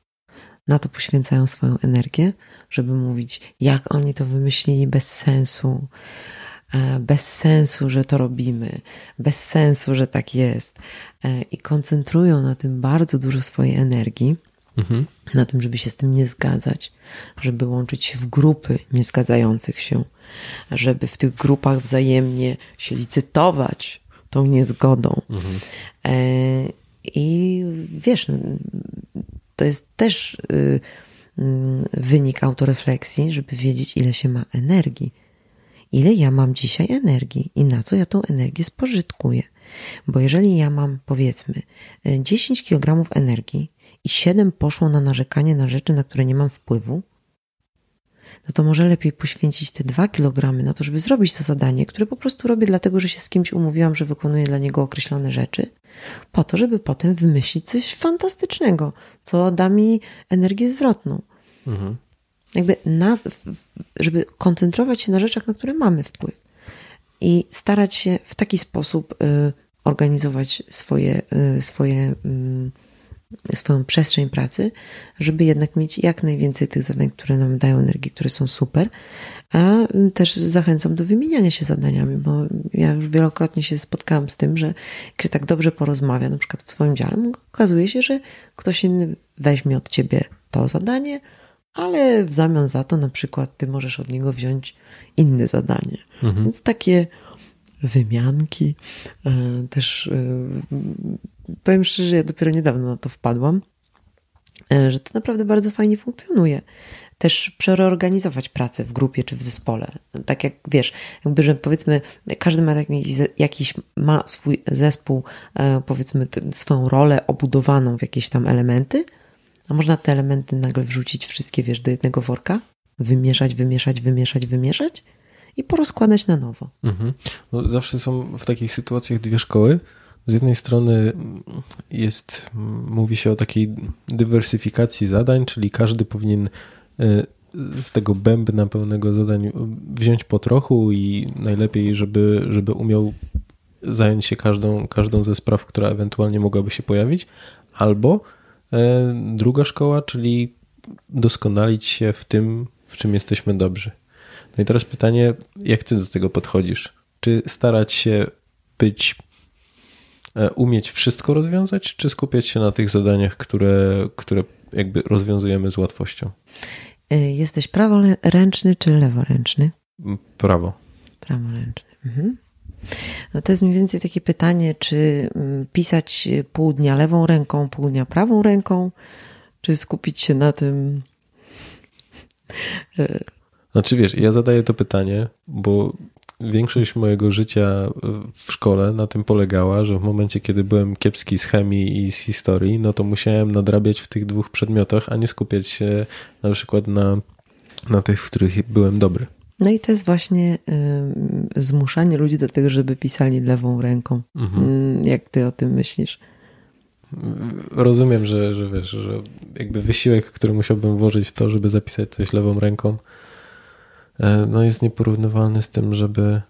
na to poświęcają swoją energię, żeby mówić, jak oni to wymyślili bez sensu, e, bez sensu, że to robimy, bez sensu, że tak jest. E, I koncentrują na tym bardzo dużo swojej energii, mhm. na tym, żeby się z tym nie zgadzać, żeby łączyć się w grupy niezgadzających się, żeby w tych grupach wzajemnie się licytować tą niezgodą. Mhm. I wiesz, to jest też y, mm, wynik autorefleksji, żeby wiedzieć, ile się ma energii. Ile ja mam dzisiaj energii i na co ja tą energię spożytkuję. Bo jeżeli ja mam, powiedzmy, 10 kg energii i 7 poszło na narzekanie na rzeczy, na które nie mam wpływu, no to może lepiej poświęcić te dwa kilogramy na to, żeby zrobić to zadanie, które po prostu robię dlatego, że się z kimś umówiłam, że wykonuję dla niego określone rzeczy, po to, żeby potem wymyślić coś fantastycznego, co da mi energię zwrotną. Mhm. Jakby na, żeby koncentrować się na rzeczach, na które mamy wpływ i starać się w taki sposób y, organizować swoje, y, swoje y, swoją przestrzeń pracy, żeby jednak mieć jak najwięcej tych zadań, które nam dają energię, które są super, a też zachęcam do wymieniania się zadaniami, bo ja już wielokrotnie się spotkałam z tym, że jak się tak dobrze porozmawia, na przykład w swoim dziale, okazuje się, że ktoś inny weźmie od ciebie to zadanie, ale w zamian za to na przykład ty możesz od niego wziąć inne zadanie. Mhm. Więc takie wymianki e, też e, powiem szczerze, ja dopiero niedawno na to wpadłam, e, że to naprawdę bardzo fajnie funkcjonuje. Też przereorganizować pracę w grupie czy w zespole. Tak jak wiesz, jakby, że powiedzmy, każdy ma jakiś, jakiś ma swój zespół, e, powiedzmy, swoją rolę obudowaną w jakieś tam elementy, a można te elementy nagle wrzucić wszystkie, wiesz, do jednego worka, wymieszać, wymieszać, wymieszać, wymieszać i porozkładać na nowo. Mhm. No, zawsze są w takich sytuacjach dwie szkoły z jednej strony jest, mówi się o takiej dywersyfikacji zadań, czyli każdy powinien e, z tego bębna pełnego zadań wziąć po trochu i najlepiej, żeby, żeby umiał zająć się każdą, każdą ze spraw, która ewentualnie mogłaby się pojawić, albo e, druga szkoła, czyli doskonalić się w tym, w czym jesteśmy dobrzy. No i teraz pytanie, jak ty do tego podchodzisz? Czy starać się być umieć wszystko rozwiązać, czy skupiać się na tych zadaniach, które, które jakby rozwiązujemy z łatwością? E, jesteś praworęczny czy leworęczny? Prawo. Praworęczny. Mhm. No to jest mniej więcej takie pytanie, czy pisać pół dnia lewą ręką, pół dnia prawą ręką, czy skupić się na tym. Znaczy wiesz, ja zadaję to pytanie, bo większość mojego życia w szkole na tym polegała, że w momencie, kiedy byłem kiepski z chemii i z historii, no to musiałem nadrabiać w tych dwóch przedmiotach, a nie skupiać się na przykład na, na tych, w których byłem dobry. No i to jest właśnie y, zmuszanie ludzi do tego, żeby pisali lewą ręką. Mhm. Mm, jak ty o tym myślisz? Rozumiem, że, że wiesz, że jakby wysiłek, który musiałbym włożyć w to, żeby zapisać coś lewą ręką, e, no jest nieporównywalny z tym, żeby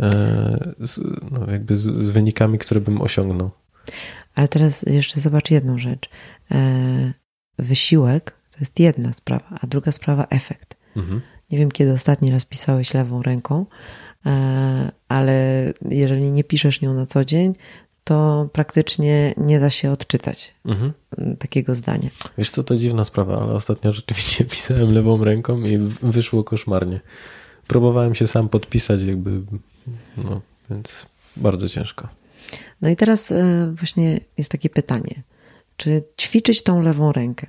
e, z, no jakby z, z wynikami, które bym osiągnął. Ale teraz jeszcze zobacz jedną rzecz. E, wysiłek to jest jedna sprawa, a druga sprawa efekt. Mhm. Nie wiem, kiedy ostatni raz pisałeś lewą ręką, ale jeżeli nie piszesz nią na co dzień, to praktycznie nie da się odczytać mhm. takiego zdania. Wiesz co, to dziwna sprawa, ale ostatnio rzeczywiście pisałem lewą ręką i wyszło koszmarnie. Próbowałem się sam podpisać, jakby, no, więc bardzo ciężko. No i teraz e, właśnie jest takie pytanie. Czy ćwiczyć tą lewą rękę?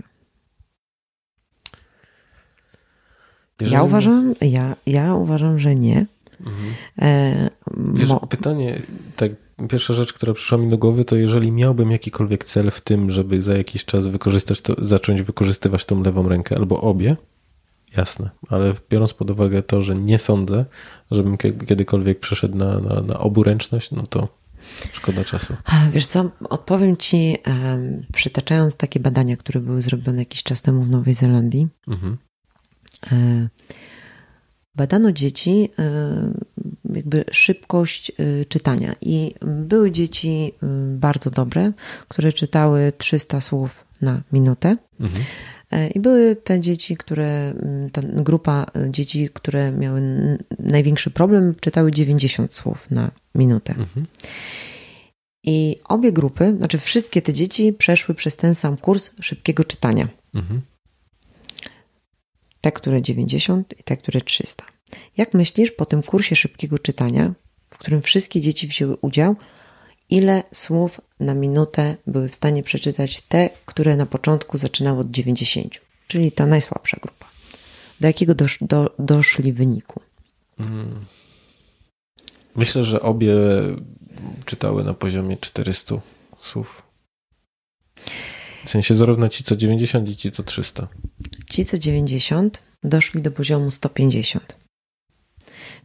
Jeżeli... Ja uważam, ja, ja uważam, że nie. Mhm. Wiesz, mo... pytanie, tak Pierwsza rzecz, która przyszła mi do głowy, to jeżeli miałbym jakikolwiek cel w tym, żeby za jakiś czas wykorzystać to, zacząć wykorzystywać tą lewą rękę albo obie, jasne, ale biorąc pod uwagę to, że nie sądzę, żebym kiedykolwiek przeszedł na, na, na oburęczność, no to szkoda czasu. Wiesz co, odpowiem ci, przytaczając takie badania, które były zrobione jakiś czas temu w Nowej Zelandii. Mhm. E, badano dzieci, y, jakby szybkość y, czytania. I były dzieci y, bardzo dobre, które czytały 300 słów na minutę. Mhm. E, I były te dzieci, które, ta grupa dzieci, które miały największy problem, czytały 90 słów na minutę. Mhm. I obie grupy, znaczy wszystkie te dzieci przeszły przez ten sam kurs szybkiego czytania. Mhm te, które 90 i te, które 300. Jak myślisz po tym kursie szybkiego czytania, w którym wszystkie dzieci wzięły udział, ile słów na minutę były w stanie przeczytać te, które na początku zaczynały od 90, czyli ta najsłabsza grupa? Do jakiego dosz, do, doszli wyniku? Hmm. Myślę, że obie czytały na poziomie 400 słów. W sensie zarówno ci co 90 i ci co 300. Ci co 90 doszli do poziomu 150.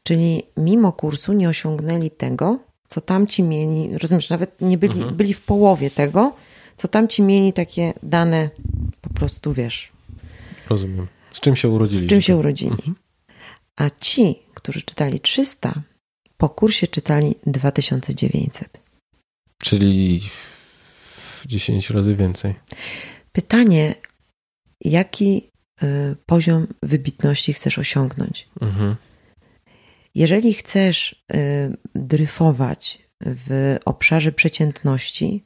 Czyli mimo kursu nie osiągnęli tego, co tamci mieli, rozumiesz, nawet nie byli, mhm. byli w połowie tego, co tamci mieli takie dane po prostu, wiesz. Rozumiem. Z czym się urodzili? Z czym się urodzili. Mhm. A ci, którzy czytali 300, po kursie czytali 2900. Czyli 10 razy więcej. Pytanie, jaki poziom wybitności chcesz osiągnąć? Mhm. Jeżeli chcesz y, dryfować w obszarze przeciętności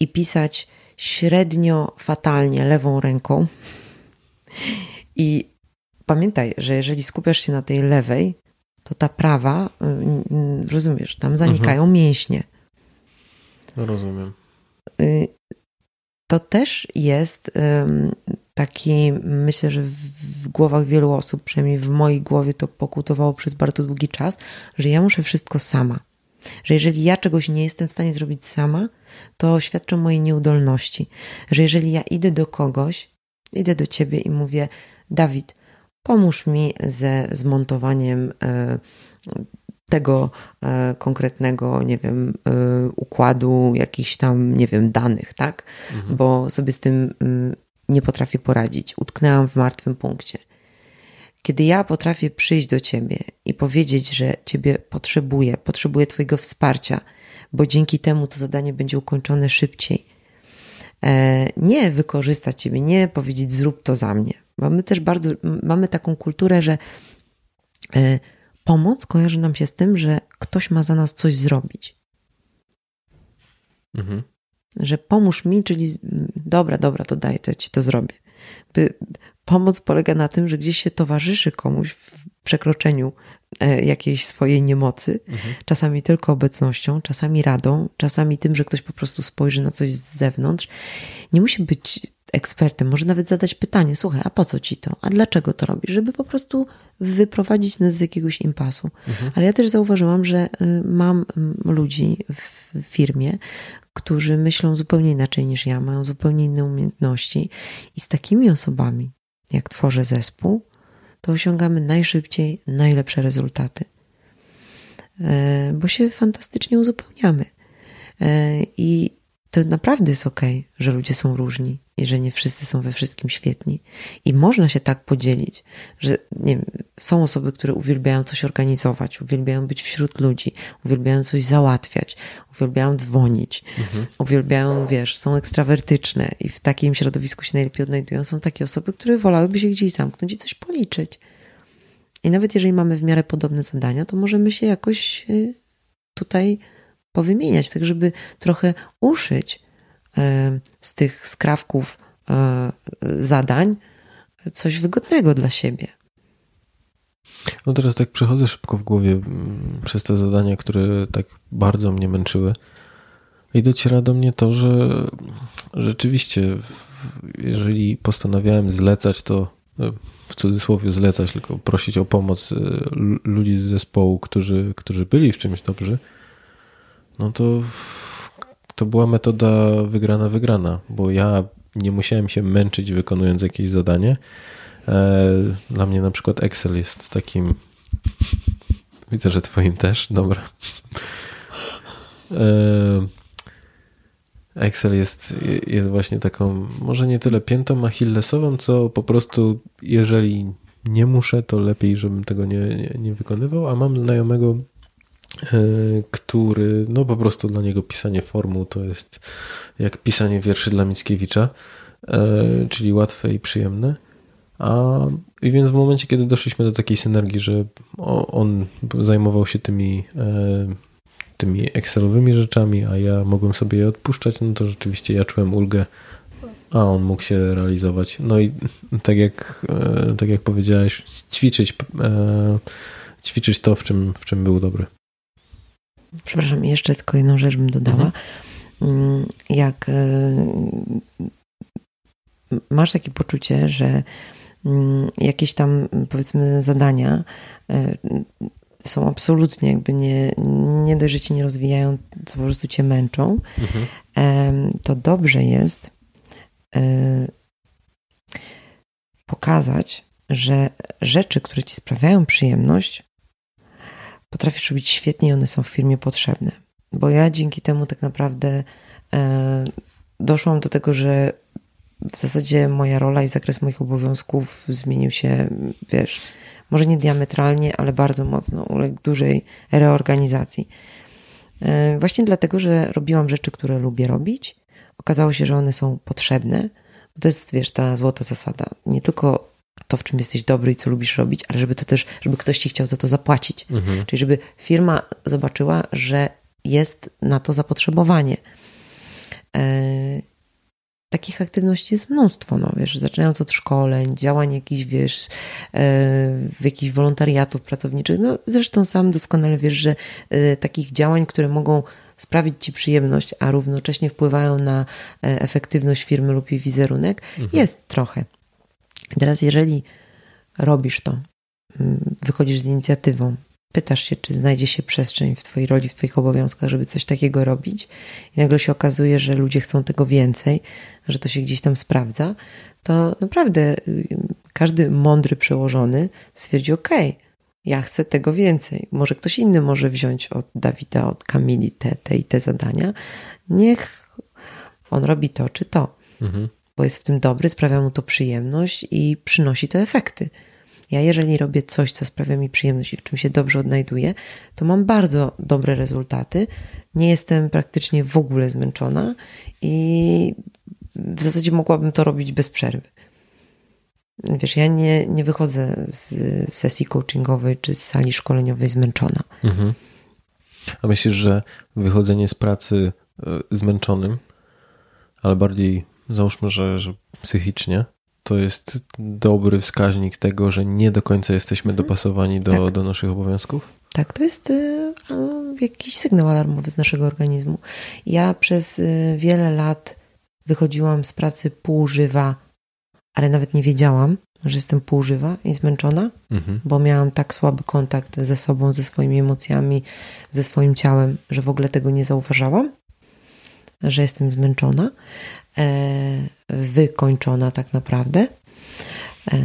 i pisać średnio fatalnie lewą ręką, i pamiętaj, że jeżeli skupiasz się na tej lewej, to ta prawa, y, rozumiesz, tam zanikają mhm. mięśnie. Rozumiem. Y, to też jest taki, myślę, że w głowach wielu osób, przynajmniej w mojej głowie to pokutowało przez bardzo długi czas, że ja muszę wszystko sama. Że jeżeli ja czegoś nie jestem w stanie zrobić sama, to świadczy o mojej nieudolności. Że jeżeli ja idę do kogoś, idę do ciebie i mówię, Dawid, pomóż mi ze zmontowaniem e, tego e, konkretnego, nie wiem, e, układu jakichś tam, nie wiem, danych, tak? Mhm. Bo sobie z tym mm, nie potrafię poradzić. Utknęłam w martwym punkcie. Kiedy ja potrafię przyjść do ciebie i powiedzieć, że ciebie potrzebuję, potrzebuję twojego wsparcia, bo dzięki temu to zadanie będzie ukończone szybciej. E, nie wykorzystać ciebie, nie powiedzieć zrób to za mnie. Bo my też bardzo mamy taką kulturę, że pomoc kojarzy nam się z tym, że ktoś ma za nas coś zrobić. Mhm. Że pomóż mi, czyli dobra, dobra, to daj, to ci to zrobię. Pomoc polega na tym, że gdzieś się towarzyszy komuś w przekroczeniu e, jakiejś swojej niemocy, mhm. czasami tylko obecnością, czasami radą, czasami tym, że ktoś po prostu spojrzy na coś z zewnątrz. Nie musi być ekspertem, może nawet zadać pytanie: Słuchaj, a po co ci to? A dlaczego to robisz? Żeby po prostu wyprowadzić nas z jakiegoś impasu. Mhm. Ale ja też zauważyłam, że y, mam mm, ludzi w firmie, którzy myślą zupełnie inaczej niż ja, mają zupełnie inne umiejętności, i z takimi osobami, jak tworzę zespół, to osiągamy najszybciej najlepsze rezultaty. E, bo się fantastycznie uzupełniamy. E, I to naprawdę jest ok, że ludzie są różni i że nie wszyscy są we wszystkim świetni. I można się tak podzielić, że nie wiem, są osoby, które uwielbiają coś organizować, uwielbiają być wśród ludzi, uwielbiają coś załatwiać, uwielbiają dzwonić, mhm. uwielbiają, wiesz, są ekstrawertyczne i w takim środowisku się najlepiej odnajdują. Są takie osoby, które wolałyby się gdzieś zamknąć i coś policzyć. I nawet jeżeli mamy w miarę podobne zadania, to możemy się jakoś y, tutaj powymieniać, tak żeby trochę uszyć e, z tych skrawków e, zadań coś wygodnego dla siebie. No teraz tak przechodzę szybko w głowie mm, przez te zadania, które tak bardzo mnie męczyły. I dociera do mnie to, że rzeczywiście, jeżeli postanawiałem zlecać to, e, w cudzysłowie zlecać, tylko prosić o pomoc ludzi z zespołu, którzy, którzy byli w czymś dobrzy, no to to była metoda wygrana, wygrana, bo ja nie musiałem się męczyć wykonując jakieś zadanie. E, dla mnie na przykład Excel jest takim. Widzę, że Twoim też. Dobra. E, Excel jest, jest właśnie taką, może nie tyle piętą achillesową, co po prostu, jeżeli nie muszę, to lepiej, żebym tego nie, nie, nie wykonywał. A mam znajomego, który, no po prostu dla niego pisanie formuł to jest jak pisanie wierszy dla Mickiewicza, e, czyli łatwe i przyjemne. A, I więc w momencie, kiedy doszliśmy do takiej synergii, że on zajmował się tymi, e, tymi Excelowymi rzeczami, a ja mogłem sobie je odpuszczać, no to rzeczywiście ja czułem ulgę, a on mógł się realizować. No i tak jak, tak jak powiedziałeś, ćwiczyć, ćwiczyć to, w czym, w czym był dobry. Przepraszam, jeszcze tylko jedną rzecz bym dodała. Mhm. Jak e, masz takie poczucie, że mm, jakieś tam powiedzmy zadania e, są absolutnie jakby nie, nie dość, że cię nie rozwijają, co po prostu cię męczą, mhm. to dobrze jest e, pokazać, że rzeczy, które ci sprawiają przyjemność, potrafisz robić świetnie i one są w firmie potrzebne. Bo ja dzięki temu tak naprawdę e, doszłam do tego, że w zasadzie moja rola i zakres moich obowiązków zmienił się, wiesz, może nie diametralnie, ale bardzo mocno, uległ dużej reorganizacji. E, właśnie dlatego, że robiłam rzeczy, które lubię robić. Okazało się, że one są potrzebne. To jest, wiesz, ta złota zasada. Nie tylko to, w czym jesteś dobry i co lubisz robić, ale żeby to też, żeby ktoś ci chciał za to zapłacić. Mhm. Czyli żeby firma zobaczyła, że jest na to zapotrzebowanie. E, takich aktywności jest mnóstwo, no wiesz, zaczynając od szkoleń, działań jakichś, wiesz, e, w jakichś wolontariatów pracowniczych. No zresztą sam doskonale wiesz, że e, takich działań, które mogą sprawić ci przyjemność, a równocześnie wpływają na efektywność firmy lub jej wizerunek, mhm. jest trochę. Teraz, jeżeli robisz to, mm, wychodzisz z inicjatywą, pytasz się, czy znajdzie się przestrzeń w Twojej roli, w Twoich obowiązkach, żeby coś takiego robić, i nagle się okazuje, że ludzie chcą tego więcej, że to się gdzieś tam sprawdza, to naprawdę y, każdy mądry przełożony stwierdzi: OK, ja chcę tego więcej. Może ktoś inny może wziąć od Dawida, od Kamili te, te i te zadania. Niech on robi to czy to. Mhm bo jest w tym dobry, sprawia mu to przyjemność i przynosi to efekty. Ja, jeżeli robię coś, co sprawia mi przyjemność i w czym się dobrze odnajduję, to mam bardzo dobre rezultaty. Nie jestem praktycznie w ogóle zmęczona i w zasadzie mogłabym to robić bez przerwy. Wiesz, ja nie, nie wychodzę z sesji coachingowej czy z sali szkoleniowej zmęczona. Mhm. A myślisz, że wychodzenie z pracy e, zmęczonym, ale bardziej załóżmy, że, że psychicznie, to jest dobry wskaźnik tego, że nie do końca jesteśmy mhm. dopasowani do, tak. do naszych obowiązków? Tak, to jest y, jakiś sygnał alarmowy z naszego organizmu. Ja przez y, wiele lat wychodziłam z pracy półżywa, ale nawet nie wiedziałam, że jestem półżywa i zmęczona, mhm. bo miałam tak słaby kontakt ze sobą, ze swoimi emocjami, ze swoim ciałem, że w ogóle tego nie zauważałam, że jestem zmęczona, e, wykończona tak naprawdę. E,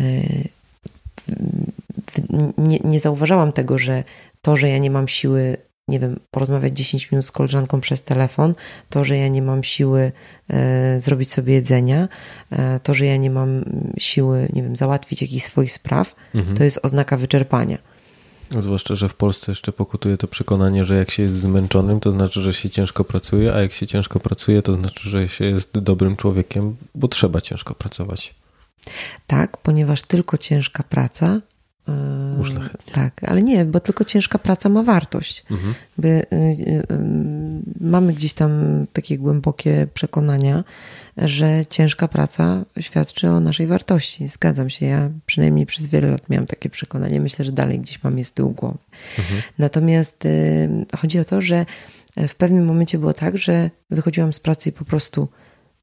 nie, nie zauważałam tego, że to, że ja nie mam siły nie wiem, porozmawiać 10 minut z koleżanką przez telefon, to, że ja nie mam siły e, zrobić sobie jedzenia, e, to, że ja nie mam siły, nie wiem, załatwić jakichś swoich spraw, mhm. to jest oznaka wyczerpania. Zwłaszcza, że w Polsce jeszcze pokutuje to przekonanie, że jak się jest zmęczonym, to znaczy, że się ciężko pracuje, a jak się ciężko pracuje, to znaczy, że się jest dobrym człowiekiem, bo trzeba ciężko pracować. Tak, ponieważ tylko ciężka praca Uszlachetnie. Tak, ale nie, bo tylko ciężka praca ma wartość. Mhm. By, y, y, y, mamy gdzieś tam takie głębokie przekonania, że ciężka praca świadczy o naszej wartości. Zgadzam się, ja przynajmniej przez wiele lat miałam takie przekonanie. Myślę, że dalej gdzieś mam je z tyłu głowy. Mhm. Natomiast y, chodzi o to, że w pewnym momencie było tak, że wychodziłam z pracy i po prostu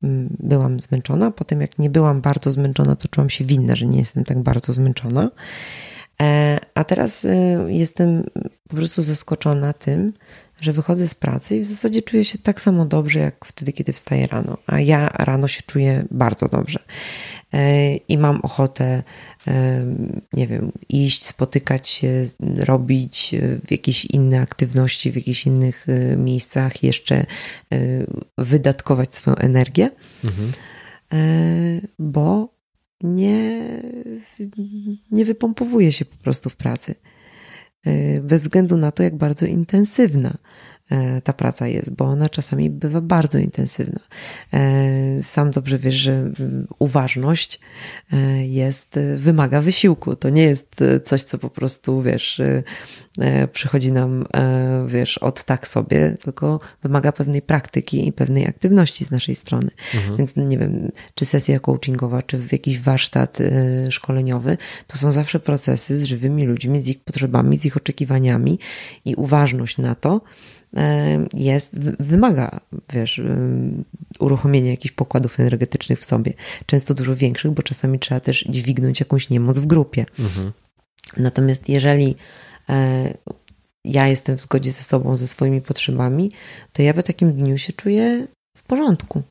mm, byłam zmęczona. Potem, jak nie byłam bardzo zmęczona, to czułam się winna, że nie jestem tak bardzo zmęczona. E, a teraz y, jestem po prostu zaskoczona tym, że wychodzę z pracy i w zasadzie czuję się tak samo dobrze, jak wtedy, kiedy wstaję rano. A ja rano się czuję bardzo dobrze. E, I mam ochotę, e, nie wiem, iść, spotykać się, robić w jakieś inne aktywności, w jakichś innych miejscach, jeszcze wydatkować swoją energię, mhm. bo nie, nie wypompowuje się po prostu w pracy. E, bez względu na to, jak bardzo intensywna ta praca jest, bo ona czasami bywa bardzo intensywna. E, sam dobrze wiesz, że uważność e, jest, wymaga wysiłku. To nie jest coś, co po prostu, wiesz, przychodzi nam, wiesz, od tak sobie, tylko wymaga pewnej praktyki i pewnej aktywności z naszej strony. Mhm. Więc nie wiem, czy sesja coachingowa, czy w jakiś warsztat szkoleniowy, to są zawsze procesy z żywymi ludźmi, z ich potrzebami, z ich oczekiwaniami i uważność na to, E, jest, wymaga, wiesz, e, uruchomienia jakichś pokładów energetycznych w sobie. Często dużo większych, bo czasami trzeba też dźwignąć jakąś niemoc w grupie. Mhm. Natomiast jeżeli e, ja jestem w zgodzie ze sobą, ze swoimi potrzebami, to ja po takim dniu się czuję w porządku.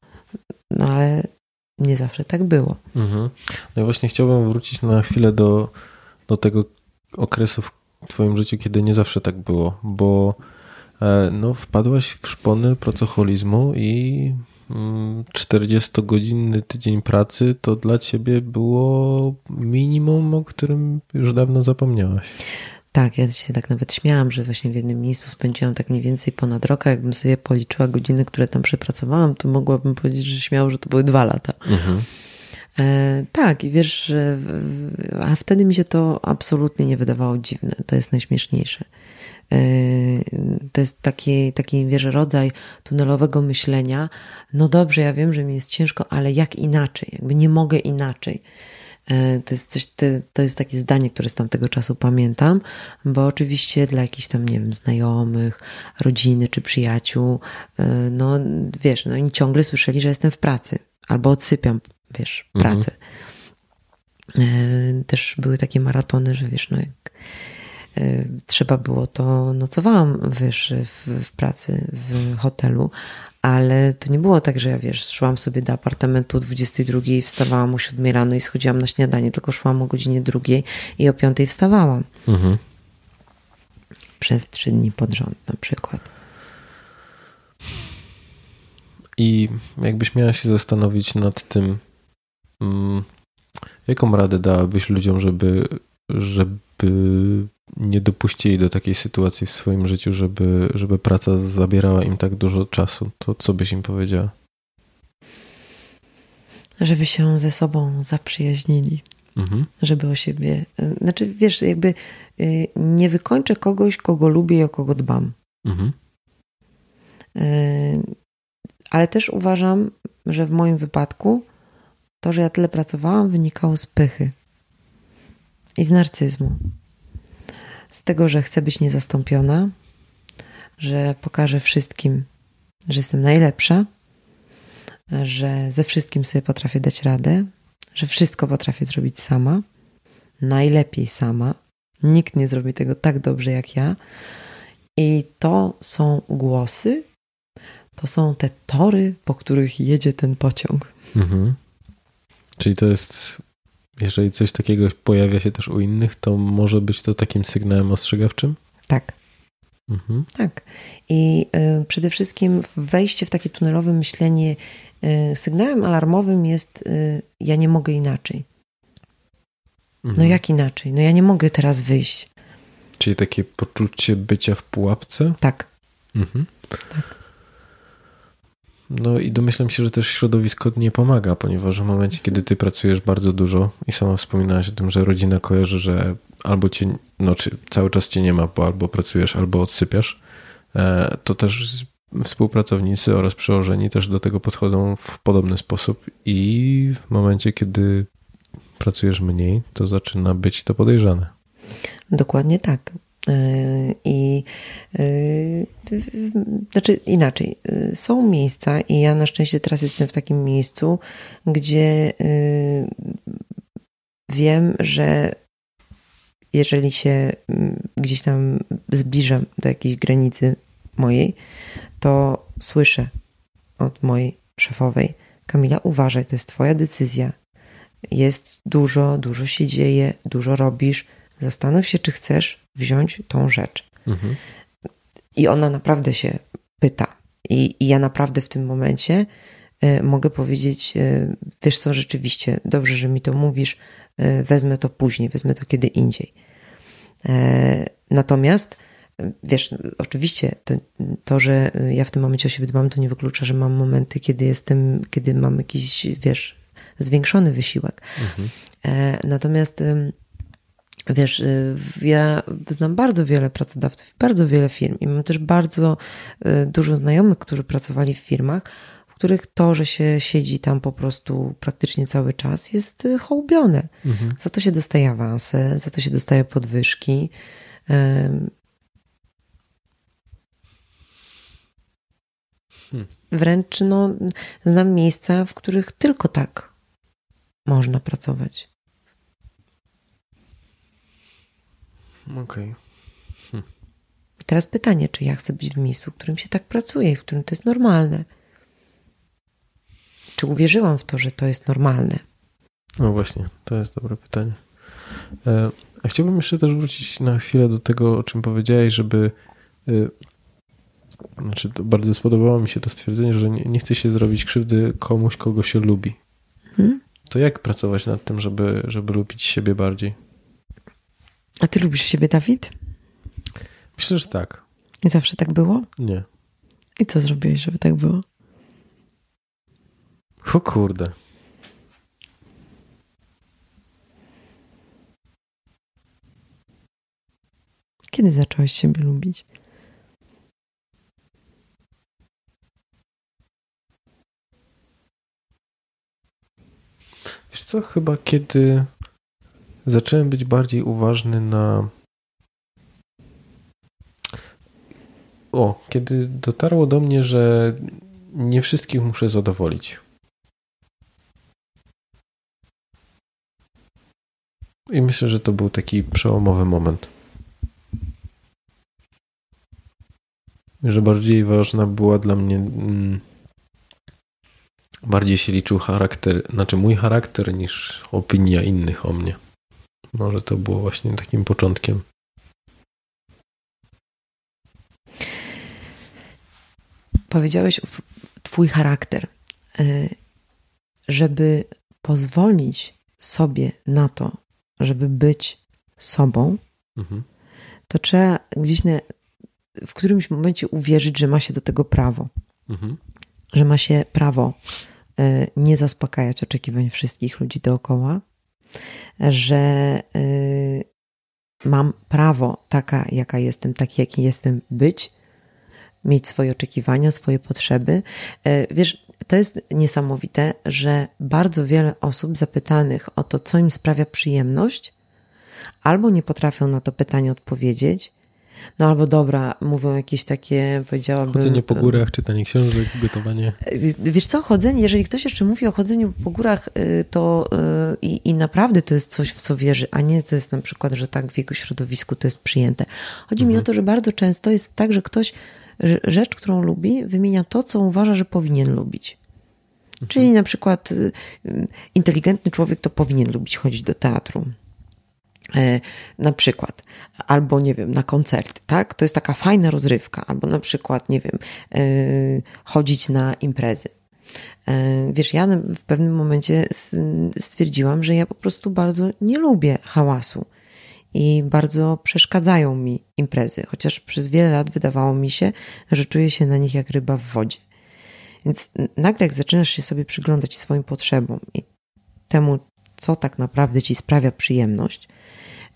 No ale nie zawsze tak było. Mhm. No i właśnie chciałbym wrócić na chwilę do, do tego okresu w Twoim życiu, kiedy nie zawsze tak było, bo E, no, wpadłaś w szpony pracoholizmu i 40-godzinny mm, tydzień pracy to dla ciebie było minimum, o którym już dawno zapomniałaś. Tak, ja się tak nawet śmiałam, że właśnie w jednym miejscu spędziłam tak mniej więcej ponad rok, a jakbym sobie policzyła godziny, które tam przepracowałam, to mogłabym powiedzieć, że śmiało, że to były dwa lata. Mhm. E, tak, i wiesz, że, a wtedy mi się to absolutnie nie wydawało dziwne. To jest najśmieszniejsze. To jest taki, taki wiesz, rodzaj tunelowego myślenia. No dobrze, ja wiem, że mi jest ciężko, ale jak inaczej? Jakby nie mogę inaczej. E, to jest, coś, to jest takie zdanie, które z tamtego czasu pamiętam, bo oczywiście dla jakichś tam, nie wiem, znajomych, rodziny czy przyjaciół, e, no wiesz, no oni ciągle słyszeli, że jestem w pracy albo odsypiam, wiesz, pracę. Mhm. Też były takie maratony, że wiesz, no jak Y, trzeba było, to nocowałam wiesz, w, w pracy w hotelu, ale to nie było tak, że ja wiesz, szłam sobie do apartamentu o 22, wstawałam o 7 rano i schodziłam na śniadanie, tylko szłam o godzinie drugiej i o 5 wstawałam. Mhm. Przez trzy dni pod rząd na przykład. I jakbyś miała się zastanowić nad tym, mm, jaką radę dałabyś ludziom, żeby, żeby nie dopuścili do takiej sytuacji w swoim życiu, żeby, żeby praca zabierała im tak dużo czasu, to co byś im powiedziała? Żeby się ze sobą zaprzyjaźnili. Mhm. Żeby o siebie. Znaczy, wiesz, jakby y, nie wykończę kogoś, kogo lubię i o kogo dbam. Mhm. Y, ale też uważam, że w moim wypadku to, że ja tyle pracowałam, wynikało z pychy i z narcyzmu z tego, że chcę być niezastąpiona, że pokażę wszystkim, że jestem najlepsza, że ze wszystkim sobie potrafię dać radę, że wszystko potrafię zrobić sama, najlepiej sama. Nikt nie zrobi tego tak dobrze jak ja. I to są głosy, to są te tory, po których jedzie ten pociąg. Mhm. Czyli to jest, jeżeli coś takiego pojawia się też u innych, to może być to takim sygnałem ostrzegawczym? Tak. Mhm. Tak. I y, przede wszystkim wejście w takie tunelowe myślenie, y, sygnałem alarmowym jest y, ja nie mogę inaczej. No mhm. No jak inaczej? No ja nie mogę teraz wyjść. Czyli takie poczucie bycia w pułapce? Tak. Mhm. tak. No i domyślam się, że też środowisko nie pomaga, ponieważ w momencie, kiedy ty pracujesz bardzo dużo i sama wspominałaś o tym, że rodzina kojarzy, że albo cię, no czy cały czas cię nie ma, bo albo pracujesz, albo odsypiasz, e, to też współpracownicy oraz przełożeni też do tego podchodzą w podobny sposób i w momencie, kiedy pracujesz mniej, to zaczyna być to podejrzane. Dokładnie tak. E, I yy, znaczy inaczej, yy, są miejsca, i ja na szczęście teraz jestem w takim miejscu, gdzie wiem, że jeżeli się mm, gdzieś tam zbliżam do jakiejś granicy mojej, to słyszę od mojej szefowej: Kamila, uważaj, to jest Twoja decyzja. Jest dużo, dużo się dzieje, dużo robisz zastanów się, czy chcesz wziąć tą rzecz. Mhm. I ona naprawdę się pyta. I, I, ja naprawdę w tym momencie y, mogę powiedzieć, y, wiesz co, rzeczywiście, dobrze, że mi to mówisz, y, wezmę to później, wezmę to kiedy indziej. Natomiast, wiesz, oczywiście to, to, że ja w tym momencie o siebie dbam, to nie wyklucza, że mam momenty, kiedy jestem, kiedy mam jakiś, wiesz, zwiększony wysiłek. Mhm. Natomiast Wiesz, y, ja znam bardzo wiele pracodawców, bardzo wiele firm i mam też bardzo y, dużo znajomych, którzy pracowali w firmach, w których to, że się siedzi tam po prostu praktycznie cały czas, jest y, hołbione. Mhm. Za to się dostaje awanse, za to się dostaje podwyżki. Hmm. Wręcz no, znam miejsca, w których tylko tak można pracować. Okej. Okay. Hm. Teraz pytanie, czy ja chcę być w miejscu, w którym się tak pracuje, w którym to jest normalne? Czy uwierzyłam w to, że to jest normalne? No właśnie, to jest dobre pytanie. E, a chciałbym jeszcze też wrócić na chwilę do tego, o czym powiedziałeś, żeby. E, znaczy, bardzo spodobało mi się to stwierdzenie, że nie, nie chce się zrobić krzywdy komuś, kogo się lubi. Hmm? To jak pracować nad tym, żeby, żeby lubić siebie bardziej? A ty lubisz siebie, Dawid? Myślę, że tak. I zawsze tak było? Nie. I co zrobiłeś, żeby tak było? O kurde. Kiedy zacząłeś siebie lubić? Wiesz co, chyba kiedy zacząłem być bardziej uważny na. O, kiedy dotarło do mnie, że nie wszystkich muszę zadowolić. I myślę, że to był taki przełomowy moment. Że bardziej ważna była dla mnie. Mm, bardziej się liczył charakter, znaczy mój charakter, niż opinia innych o mnie. Może to było właśnie takim początkiem. Powiedziałeś Twój charakter. Y, żeby pozwolić sobie na to, żeby być sobą, mhm. to trzeba gdzieś na, w którymś momencie uwierzyć, że ma się do tego prawo. Mhm. Że ma się prawo y, nie zaspokajać oczekiwań wszystkich ludzi dookoła, że y, mam prawo taka, jaka jestem, taki, jaki jestem, być, mieć swoje oczekiwania, swoje potrzeby. Y, wiesz, to jest niesamowite, że bardzo wiele osób zapytanych o to, co im sprawia przyjemność, albo nie potrafią na to pytanie odpowiedzieć, No albo dobra, mówią jakieś takie, powiedziałabym... Chodzenie po górach, czytanie książek, gotowanie. Wiesz co, chodzenie, jeżeli ktoś jeszcze mówi o chodzeniu po górach, y, to y, i, i naprawdę to jest coś, w co wierzy, a nie to jest na przykład, że tak w jego środowisku to jest przyjęte. Chodzi mhm. mi o to, że bardzo często jest tak, że ktoś rzecz, którą lubi, wymienia to, co uważa, że powinien lubić. Mhm. Czyli na przykład y, inteligentny człowiek to powinien lubić chodzić do teatru E, na przykład, albo nie wiem, na koncerty, tak? To jest taka fajna rozrywka, albo na przykład, nie wiem, e, chodzić na imprezy. E, wiesz, ja w pewnym momencie stwierdziłam, że ja po prostu bardzo nie lubię hałasu i bardzo przeszkadzają mi imprezy, chociaż przez wiele lat wydawało mi się, że czuję się na nich jak ryba w wodzie. Więc nagle, jak zaczynasz się sobie przyglądać swoim potrzebom i temu, co tak naprawdę ci sprawia przyjemność,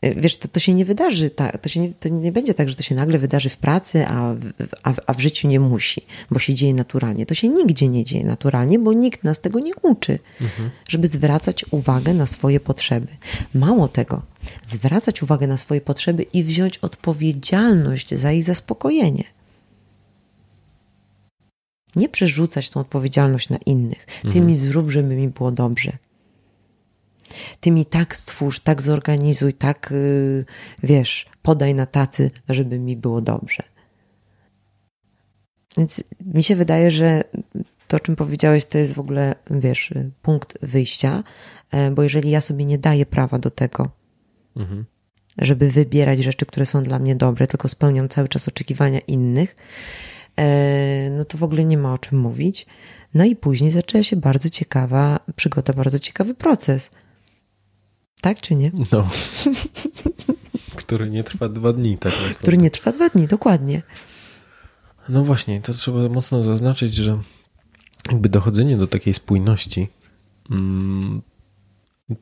wiesz, to, to się nie wydarzy, to, się nie, to nie będzie tak, że to się nagle wydarzy w pracy, a, a, a w życiu nie musi, bo się dzieje naturalnie. To się nigdzie nie dzieje naturalnie, bo nikt nas tego nie uczy, mhm. żeby zwracać uwagę na swoje potrzeby. Mało tego, zwracać uwagę na swoje potrzeby i wziąć odpowiedzialność za ich zaspokojenie. Nie przerzucać tą odpowiedzialność na innych. Ty mhm. mi zrób, żeby mi było dobrze. Ty mi tak stwórz, tak zorganizuj, tak, yy, wiesz, podaj na tacy, żeby mi było dobrze. Więc mi się wydaje, że to, o czym powiedziałeś, to jest w ogóle, wiesz, punkt wyjścia, e, bo jeżeli ja sobie nie daję prawa do tego, mhm. żeby wybierać rzeczy, które są dla mnie dobre, tylko spełniam cały czas oczekiwania innych, e, no to w ogóle nie ma o czym mówić. No i później zaczęła się bardzo ciekawa przygoda, bardzo ciekawy proces tak czy nie? No. Który nie trwa dwa dni, tak naprawdę. Który nie trwa dwa dni, dokładnie. No właśnie, to trzeba mocno zaznaczyć, że jakby dochodzenie do takiej spójności mm,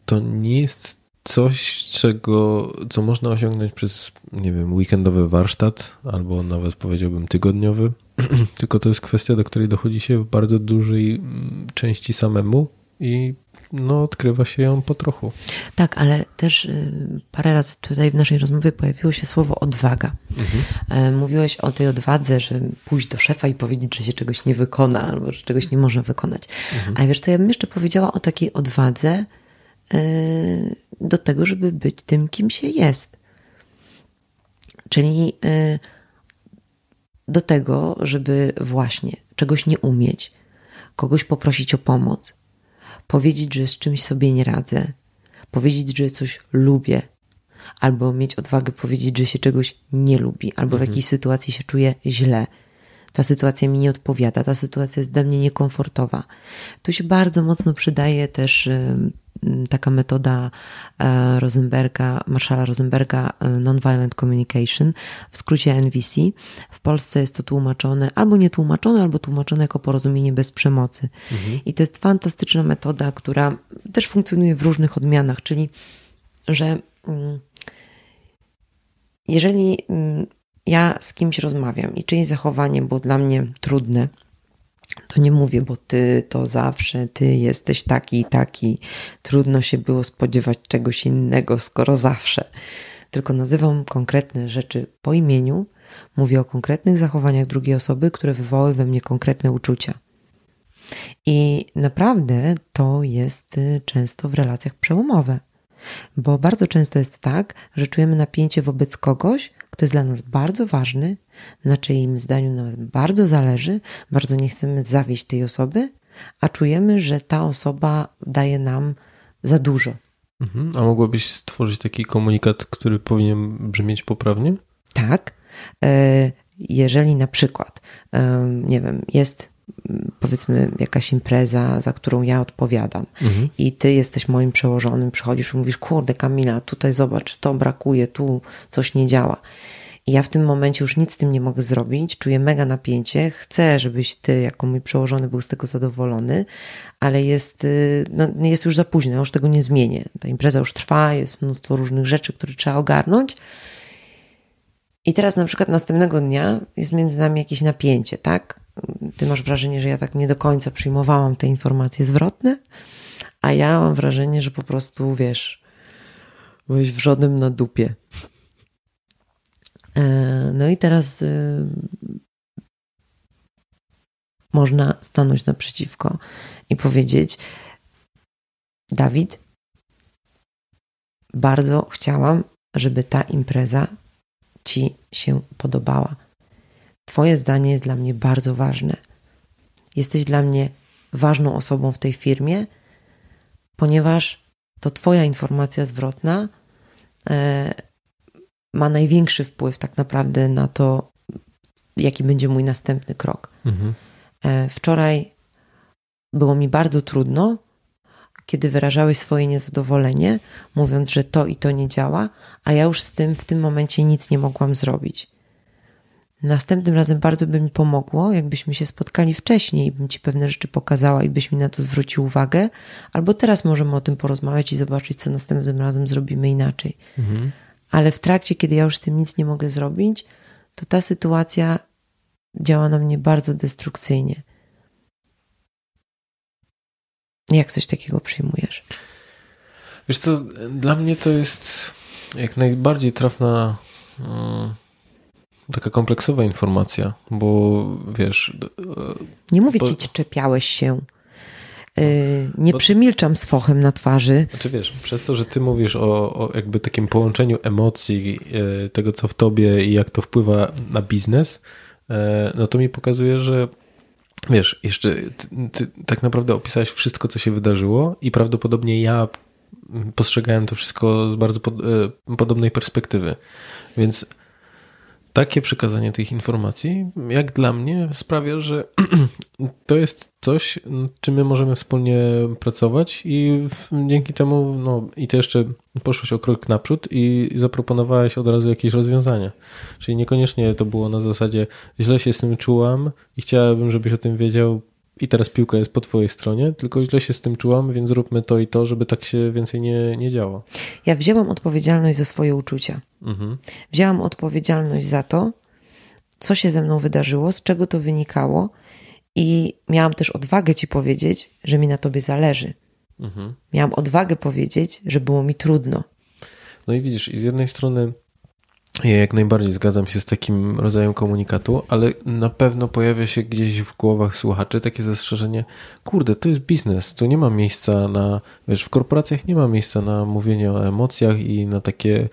to nie jest coś, czego, co można osiągnąć przez, nie wiem, weekendowy warsztat, albo nawet powiedziałbym tygodniowy, tylko to jest kwestia, do której dochodzi się w bardzo dużej mm, części samemu i no, odkrywa się ją po trochu. Tak, ale też y, parę razy tutaj w naszej rozmowie pojawiło się słowo odwaga. Mhm. E, mówiłeś o tej odwadze, że pójść do szefa i powiedzieć, że się czegoś nie wykona albo że czegoś nie można wykonać. Mhm. A wiesz co, ja bym jeszcze powiedziała o takiej odwadze e, do tego, żeby być tym, kim się jest. Czyli e, do tego, żeby właśnie czegoś nie umieć, kogoś poprosić o pomoc, powiedzieć, że z czymś sobie nie radzę, powiedzieć, że coś lubię, albo mieć odwagę powiedzieć, że się czegoś nie lubi, albo w mhm. jakiejś sytuacji się czuję źle. Ta sytuacja mi nie odpowiada, ta sytuacja jest dla mnie niekomfortowa. Tu się bardzo mocno przydaje też taka metoda e, Rosenberga, Marszala Rosenberga e, Nonviolent Communication, w skrócie NVC. W Polsce jest to tłumaczone albo nie tłumaczone, albo tłumaczone jako porozumienie bez przemocy. Mhm. I to jest fantastyczna metoda, która też funkcjonuje w różnych odmianach, czyli że mm, jeżeli mm, ja z kimś rozmawiam i czyjeś zachowanie było dla mnie trudne, to nie mówię, bo ty to zawsze, ty jesteś taki i taki. Trudno się było spodziewać czegoś innego, skoro zawsze. Tylko nazywam konkretne rzeczy po imieniu, mówię o konkretnych zachowaniach drugiej osoby, które wywołały we mnie konkretne uczucia. I naprawdę to jest y, często w relacjach przełomowe, bo bardzo często jest tak, że czujemy napięcie wobec kogoś, kto jest dla nas bardzo ważny, na czyim zdaniu nam bardzo zależy, bardzo nie chcemy zawieść tej osoby, a czujemy, że ta osoba daje nam za dużo. Mhm. A mogłabyś stworzyć taki komunikat, który powinien brzmieć poprawnie? Tak. E, jeżeli na przykład, e, nie wiem, jest powiedzmy jakaś impreza, za którą ja odpowiadam mhm. i ty jesteś moim przełożonym, przychodzisz i mówisz, kurde Kamila, tutaj zobacz, to brakuje, tu coś nie działa. I ja w tym momencie już nic z tym nie mogę zrobić, czuję mega napięcie, chcę, żebyś ty, jako mój przełożony, był z tego zadowolony, ale jest, y, no, jest już za późno, ja już tego nie zmienię. Ta impreza już trwa, jest mnóstwo różnych rzeczy, które trzeba ogarnąć. I teraz na przykład następnego dnia jest między nami jakieś napięcie, tak? Ty masz wrażenie, że ja tak nie do końca przyjmowałam te informacje zwrotne, a ja mam wrażenie, że po prostu, wiesz, byłeś wrzodem na dupie. E, no i teraz można stanąć naprzeciwko i powiedzieć: Dawid, bardzo chciałam, żeby ta impreza ci się podobała. Twoje zdanie jest dla mnie bardzo ważne. Jesteś dla mnie ważną osobą w tej firmie, ponieważ to Twoja informacja zwrotna e, ma największy wpływ tak naprawdę na to, jaki będzie mój następny krok. Mhm. E, wczoraj było mi bardzo trudno, kiedy wyrażałeś swoje niezadowolenie, mówiąc, że to i to nie działa, a ja już z tym w tym momencie nic nie mogłam zrobić. Następnym razem bardzo by mi pomogło, jakbyśmy się spotkali wcześniej i bym ci pewne rzeczy pokazała i byś mi na to zwrócił uwagę, albo teraz możemy o tym porozmawiać i zobaczyć, co następnym razem zrobimy inaczej. Mhm. Ale w trakcie, kiedy ja już z tym nic nie mogę zrobić, to ta sytuacja działa na mnie bardzo destrukcyjnie. Jak coś takiego przyjmujesz? Wiesz co, dla mnie to jest jak najbardziej trafna mm, taka kompleksowa informacja, bo wiesz... Nie mówię bo... ci, czepiałeś się. Y, nie bo... przymilczam z fochem na twarzy. Znaczy wiesz, przez to, że ty mówisz o, o jakby takim połączeniu emocji, y, tego co w tobie i jak to wpływa na biznes, y, no to mi pokazuje, że wiesz, jeszcze ty, ty tak naprawdę opisałeś wszystko, co się wydarzyło i prawdopodobnie ja postrzegałem to wszystko z bardzo pod, podobnej perspektywy. Więc takie przekazanie tych informacji, jak dla mnie, sprawia, że to jest coś, nad czym my możemy wspólnie pracować i dzięki temu, no i ty jeszcze poszłeś o krok naprzód i zaproponowałeś od razu jakieś rozwiązania. Czyli niekoniecznie to było na zasadzie, źle się z tym czułam i chciałabym, żebyś o tym wiedział, i teraz piłka jest po twojej stronie, tylko źle się z tym czułam, więc zróbmy to i to, żeby tak się więcej nie, nie działo. Ja wzięłam odpowiedzialność za swoje uczucia. Mhm. Wzięłam odpowiedzialność za to, co się ze mną wydarzyło, z czego to wynikało i miałam też odwagę ci powiedzieć, że mi na tobie zależy. Mhm. Miałam odwagę powiedzieć, że było mi trudno. No i widzisz, i z jednej strony ja jak najbardziej zgadzam się z takim rodzajem komunikatu, ale na pewno pojawia się gdzieś w głowach słuchaczy takie zastrzeżenie, kurde, to jest biznes, tu nie ma miejsca na, wiesz, w korporacjach nie ma miejsca na mówienie o emocjach i na takie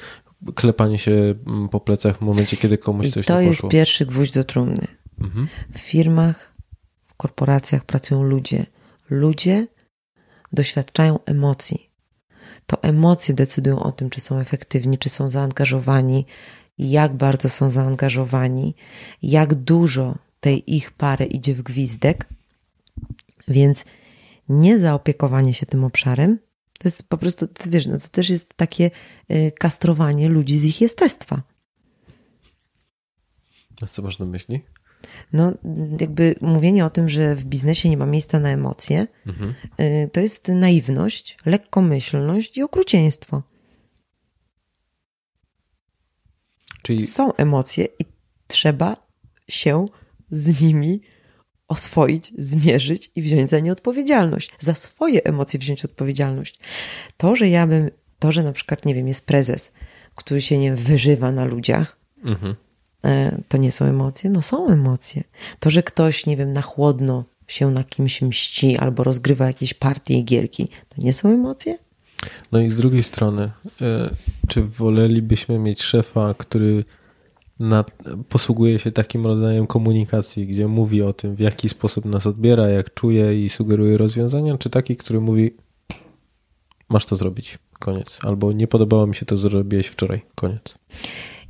klepanie się mm, po plecach w momencie, kiedy komuś I coś nie poszło. to jest pierwszy gwóźdź do trumny. Mhm. W firmach, w korporacjach pracują ludzie. Ludzie doświadczają emocji to emocje decydują o tym, czy są efektywni, czy są zaangażowani, jak bardzo są zaangażowani, jak dużo tej ich pary idzie w gwizdek. Więc nie zaopiekowanie się tym obszarem, to jest po prostu, wiesz, no to też jest takie y, kastrowanie ludzi z ich jestestwa. A co masz na myśli? No jakby mówienie o tym, że w biznesie nie ma miejsca na emocje, mhm. Y, to jest naiwność, lekkomyślność i okrucieństwo. Czyli... Są emocje i trzeba się z nimi oswoić, zmierzyć i wziąć za nie odpowiedzialność. Za swoje emocje wziąć odpowiedzialność. To, że ja bym, to, że na przykład, nie wiem, jest prezes, który się nie wyżywa na ludziach, mhm to nie są emocje? No są emocje. To, że ktoś, nie wiem, na chłodno się na kimś mści albo rozgrywa jakieś partie i gierki, to nie są emocje? No i z drugiej strony, e, czy wolelibyśmy mieć szefa, który na, posługuje się takim rodzajem komunikacji, gdzie mówi o tym, w jaki sposób nas odbiera, jak czuje i sugeruje rozwiązania, czy taki, który mówi, masz to zrobić, koniec, albo nie podobało mi się to, co zrobiłeś wczoraj, koniec.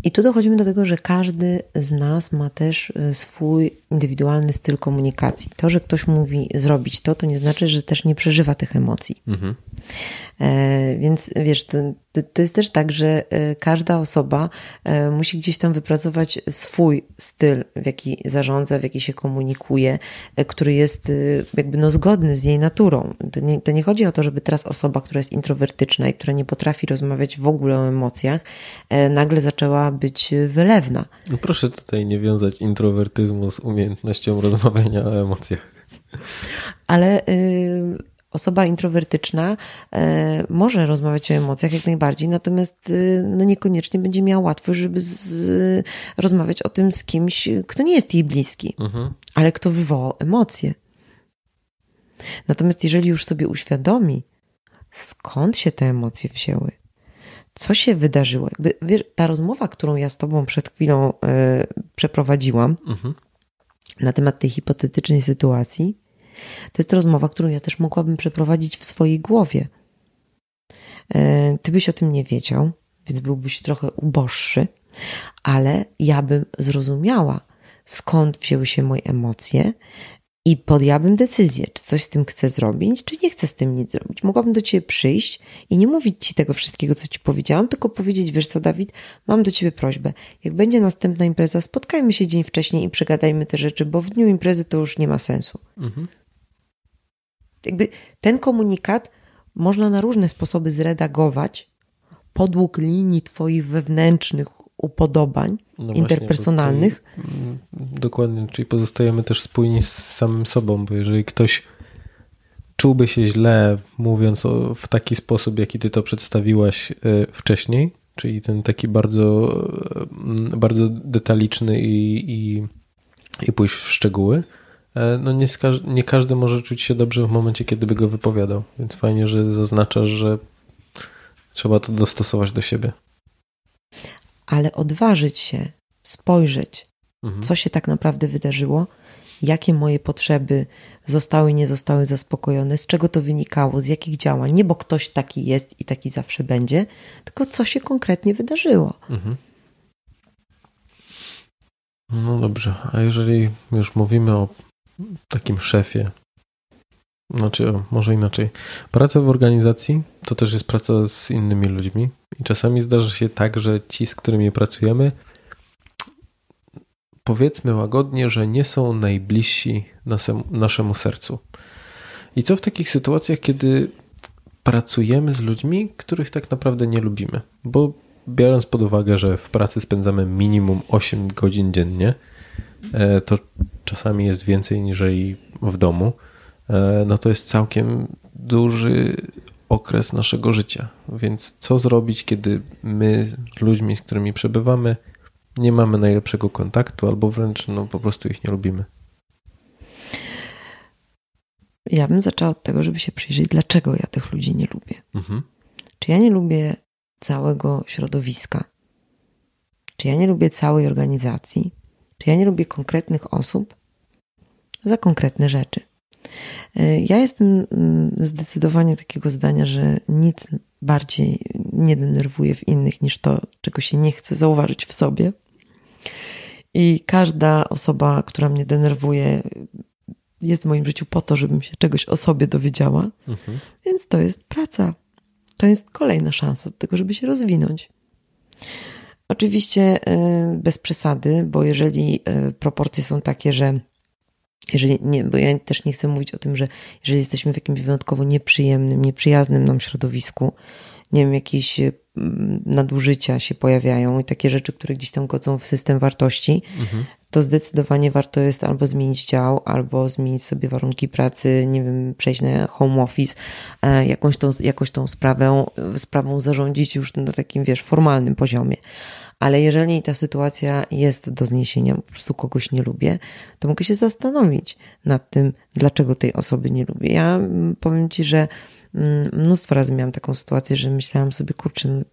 I tu dochodzimy do tego, że każdy z nas ma też e, swój indywidualny styl komunikacji. To, że ktoś mówi zrobić to, to nie znaczy, że też nie przeżywa tych emocji. Mhm. E, więc wiesz, to, to jest też tak, że e, każda osoba e, musi gdzieś tam wypracować swój styl, w jaki zarządza, w jaki się komunikuje, który jest jakby no zgodny z jej naturą. To nie, to nie chodzi o to, żeby teraz osoba, która jest introwertyczna i która nie potrafi rozmawiać w ogóle o emocjach, nagle zaczęła być wylewna. No proszę tutaj nie wiązać introwertyzmu z umiejętnością rozmawiania o emocjach. Ale Osoba introwertyczna e, może rozmawiać o emocjach jak najbardziej, natomiast no niekoniecznie będzie miała łatwość, żeby z, rozmawiać o tym z kimś, kto nie jest jej bliski, mhm. ale kto wywołał emocje. Natomiast jeżeli już sobie uświadomi, skąd się te emocje wzięły, co się wydarzyło, jakby wiesz, ta rozmowa, którą ja z tobą przed chwilą e, przeprowadziłam mhm. na temat tej hipotetycznej sytuacji, to jest rozmowa, którą ja też mogłabym przeprowadzić w swojej głowie. E, ty byś o tym nie wiedział, więc byłbyś trochę uboższy, ale ja bym zrozumiała, skąd wzięły się moje emocje i podjęłabym decyzję, czy coś z tym chcę zrobić, czy nie chcę z tym nic zrobić. Mogłabym do ciebie przyjść i nie mówić ci tego wszystkiego, co ci powiedziałam, tylko powiedzieć, wiesz co, Dawid, mam do ciebie prośbę. Jak będzie następna impreza, spotkajmy się dzień wcześniej i przegadajmy te rzeczy, bo w dniu imprezy to już nie ma sensu. Mhm. Jakby ten komunikat można na różne sposoby zredagować podług linii Twoich wewnętrznych upodobań no interpersonalnych. Właśnie, tutaj, dokładnie, czyli pozostajemy też spójni z samym sobą, bo jeżeli ktoś czułby się źle, mówiąc o, w taki sposób, jaki ty to przedstawiłaś y, wcześniej, czyli ten taki bardzo, y, bardzo detaliczny i, i, i pójść w szczegóły, E, no nie, nie każdy może czuć się dobrze w momencie, kiedy by go wypowiadał, więc fajnie, że zaznaczasz, że trzeba to dostosować do siebie. Ale odważyć się, spojrzeć, mhm. co się tak naprawdę wydarzyło, jakie moje potrzeby zostały, nie zostały zaspokojone, z czego to wynikało, z jakich działań. Nie bo ktoś taki jest i taki zawsze będzie, tylko co się konkretnie wydarzyło. Mhm. No dobrze, a jeżeli już mówimy o takim szefie. Znaczy, może inaczej. Praca w organizacji to też jest praca z innymi ludźmi i czasami zdarza się tak, że ci, z którymi pracujemy, powiedzmy łagodnie, że nie są najbliżsi naszemu sercu. I co w takich sytuacjach, kiedy pracujemy z ludźmi, których tak naprawdę nie lubimy? Bo biorąc pod uwagę, że w pracy spędzamy minimum 8 godzin dziennie, E, to czasami jest więcej niż w domu, e, no to jest całkiem duży okres naszego życia. Więc co zrobić, kiedy my z ludźmi, z którymi przebywamy, nie mamy najlepszego kontaktu albo wręcz no, po prostu ich nie lubimy? Ja bym zaczęła od tego, żeby się przyjrzeć, dlaczego ja tych ludzi nie lubię. Mhm. Czy ja nie lubię całego środowiska? Czy ja nie lubię całej organizacji? Czy ja nie lubię konkretnych osób za konkretne rzeczy? E, ja jestem mm, zdecydowanie takiego zdania, że nic bardziej nie denerwuje w innych niż to, czego się nie chce zauważyć w sobie. I każda osoba, która mnie denerwuje, jest w moim życiu po to, żebym się czegoś o sobie dowiedziała. Mhm. Więc to jest praca. To jest kolejna szansa do tego, żeby się rozwinąć. Oczywiście y, bez przesady, bo jeżeli y, proporcje są takie, że jeżeli nie, bo ja też nie chcę mówić o tym, że jeżeli jesteśmy w jakimś wyjątkowo nieprzyjemnym, nieprzyjaznym nam środowisku, nie wiem, jakieś y, nadużycia się pojawiają i takie rzeczy, które gdzieś tam godzą w system wartości, mhm. to zdecydowanie warto jest albo zmienić dział, albo zmienić sobie warunki pracy, nie wiem, przejść na home office, e, jakąś tą, jakoś tą sprawę, sprawą zarządzić już na takim, wiesz, formalnym poziomie. Ale jeżeli ta sytuacja jest do zniesienia, po prostu kogoś nie lubię, to mogę się zastanowić nad tym, dlaczego tej osoby nie lubię. Ja mm, powiem Ci, że mm, mnóstwo razy miałam taką sytuację, że myślałam sobie, kurczę,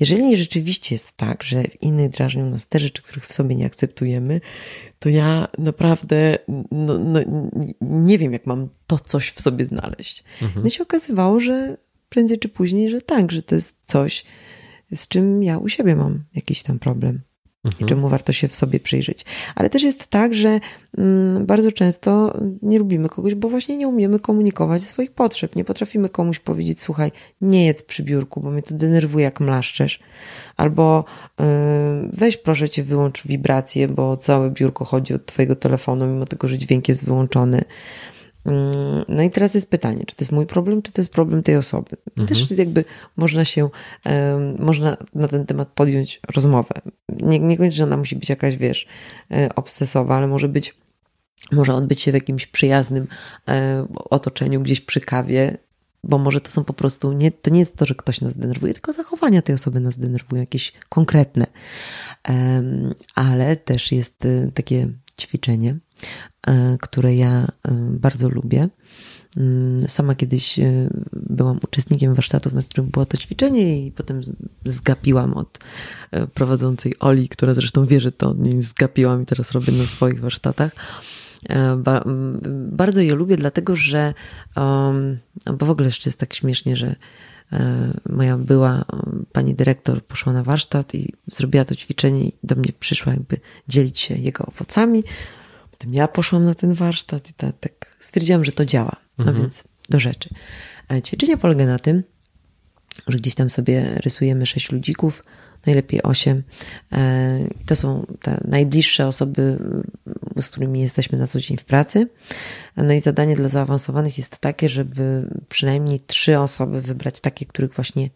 jeżeli rzeczywiście jest tak, że w innych drażnią nas te rzeczy, których w sobie nie akceptujemy, to ja naprawdę no, no, nie wiem, jak mam to coś w sobie znaleźć. Mhm. No i się okazywało, że prędzej czy później, że tak, że to jest coś, z czym ja u siebie mam jakiś tam problem. Mhm. I czemu warto się w sobie przyjrzeć. Ale też jest tak, że mm, bardzo często nie lubimy kogoś, bo właśnie nie umiemy komunikować swoich potrzeb. Nie potrafimy komuś powiedzieć, słuchaj, nie jedz przy biurku, bo mnie to denerwuje, jak mlaszczesz. Albo yy, weź proszę cię, wyłącz wibrację, bo całe biurko chodzi od twojego telefonu, mimo tego, że dźwięk jest wyłączony. Mm, no i teraz jest pytanie, czy to jest mój problem, czy to jest problem tej osoby. Mhm. Też jakby można się, można na ten temat podjąć rozmowę. Nie, niekoniecznie ona musi być jakaś, wiesz, e, obsesowa, ale może być może odbyć się w jakimś przyjaznym e, otoczeniu, gdzieś przy kawie, bo może to są po prostu, nie, to nie jest to, że ktoś nas denerwuje, tylko zachowania tej osoby nas denerwują, jakieś konkretne. Ale też jest e, takie ćwiczenie, które ja bardzo lubię. Mm, sama kiedyś byłam uczestnikiem warsztatów, na którym było to ćwiczenie i potem zgapiłam od prowadzącej Oli, która zresztą wie, że to od niej zgapiłam i teraz robię na swoich warsztatach. E, bardzo je lubię, dlatego że, bo w ogóle jeszcze jest tak śmiesznie, że e, moja była pani dyrektor poszła na warsztat i zrobiła to ćwiczenie i do mnie przyszła jakby dzielić się jego owocami. Potem ja poszłam na ten warsztat i tak, tak stwierdziłam, że to działa. No mhm. więc do rzeczy. E, ćwiczenie polega na tym, że gdzieś tam sobie rysujemy sześć ludzików, najlepiej osiem. E, to są te najbliższe osoby, z którymi jesteśmy na co dzień w pracy. No i zadanie dla zaawansowanych jest takie, żeby przynajmniej trzy osoby wybrać takie, których właśnie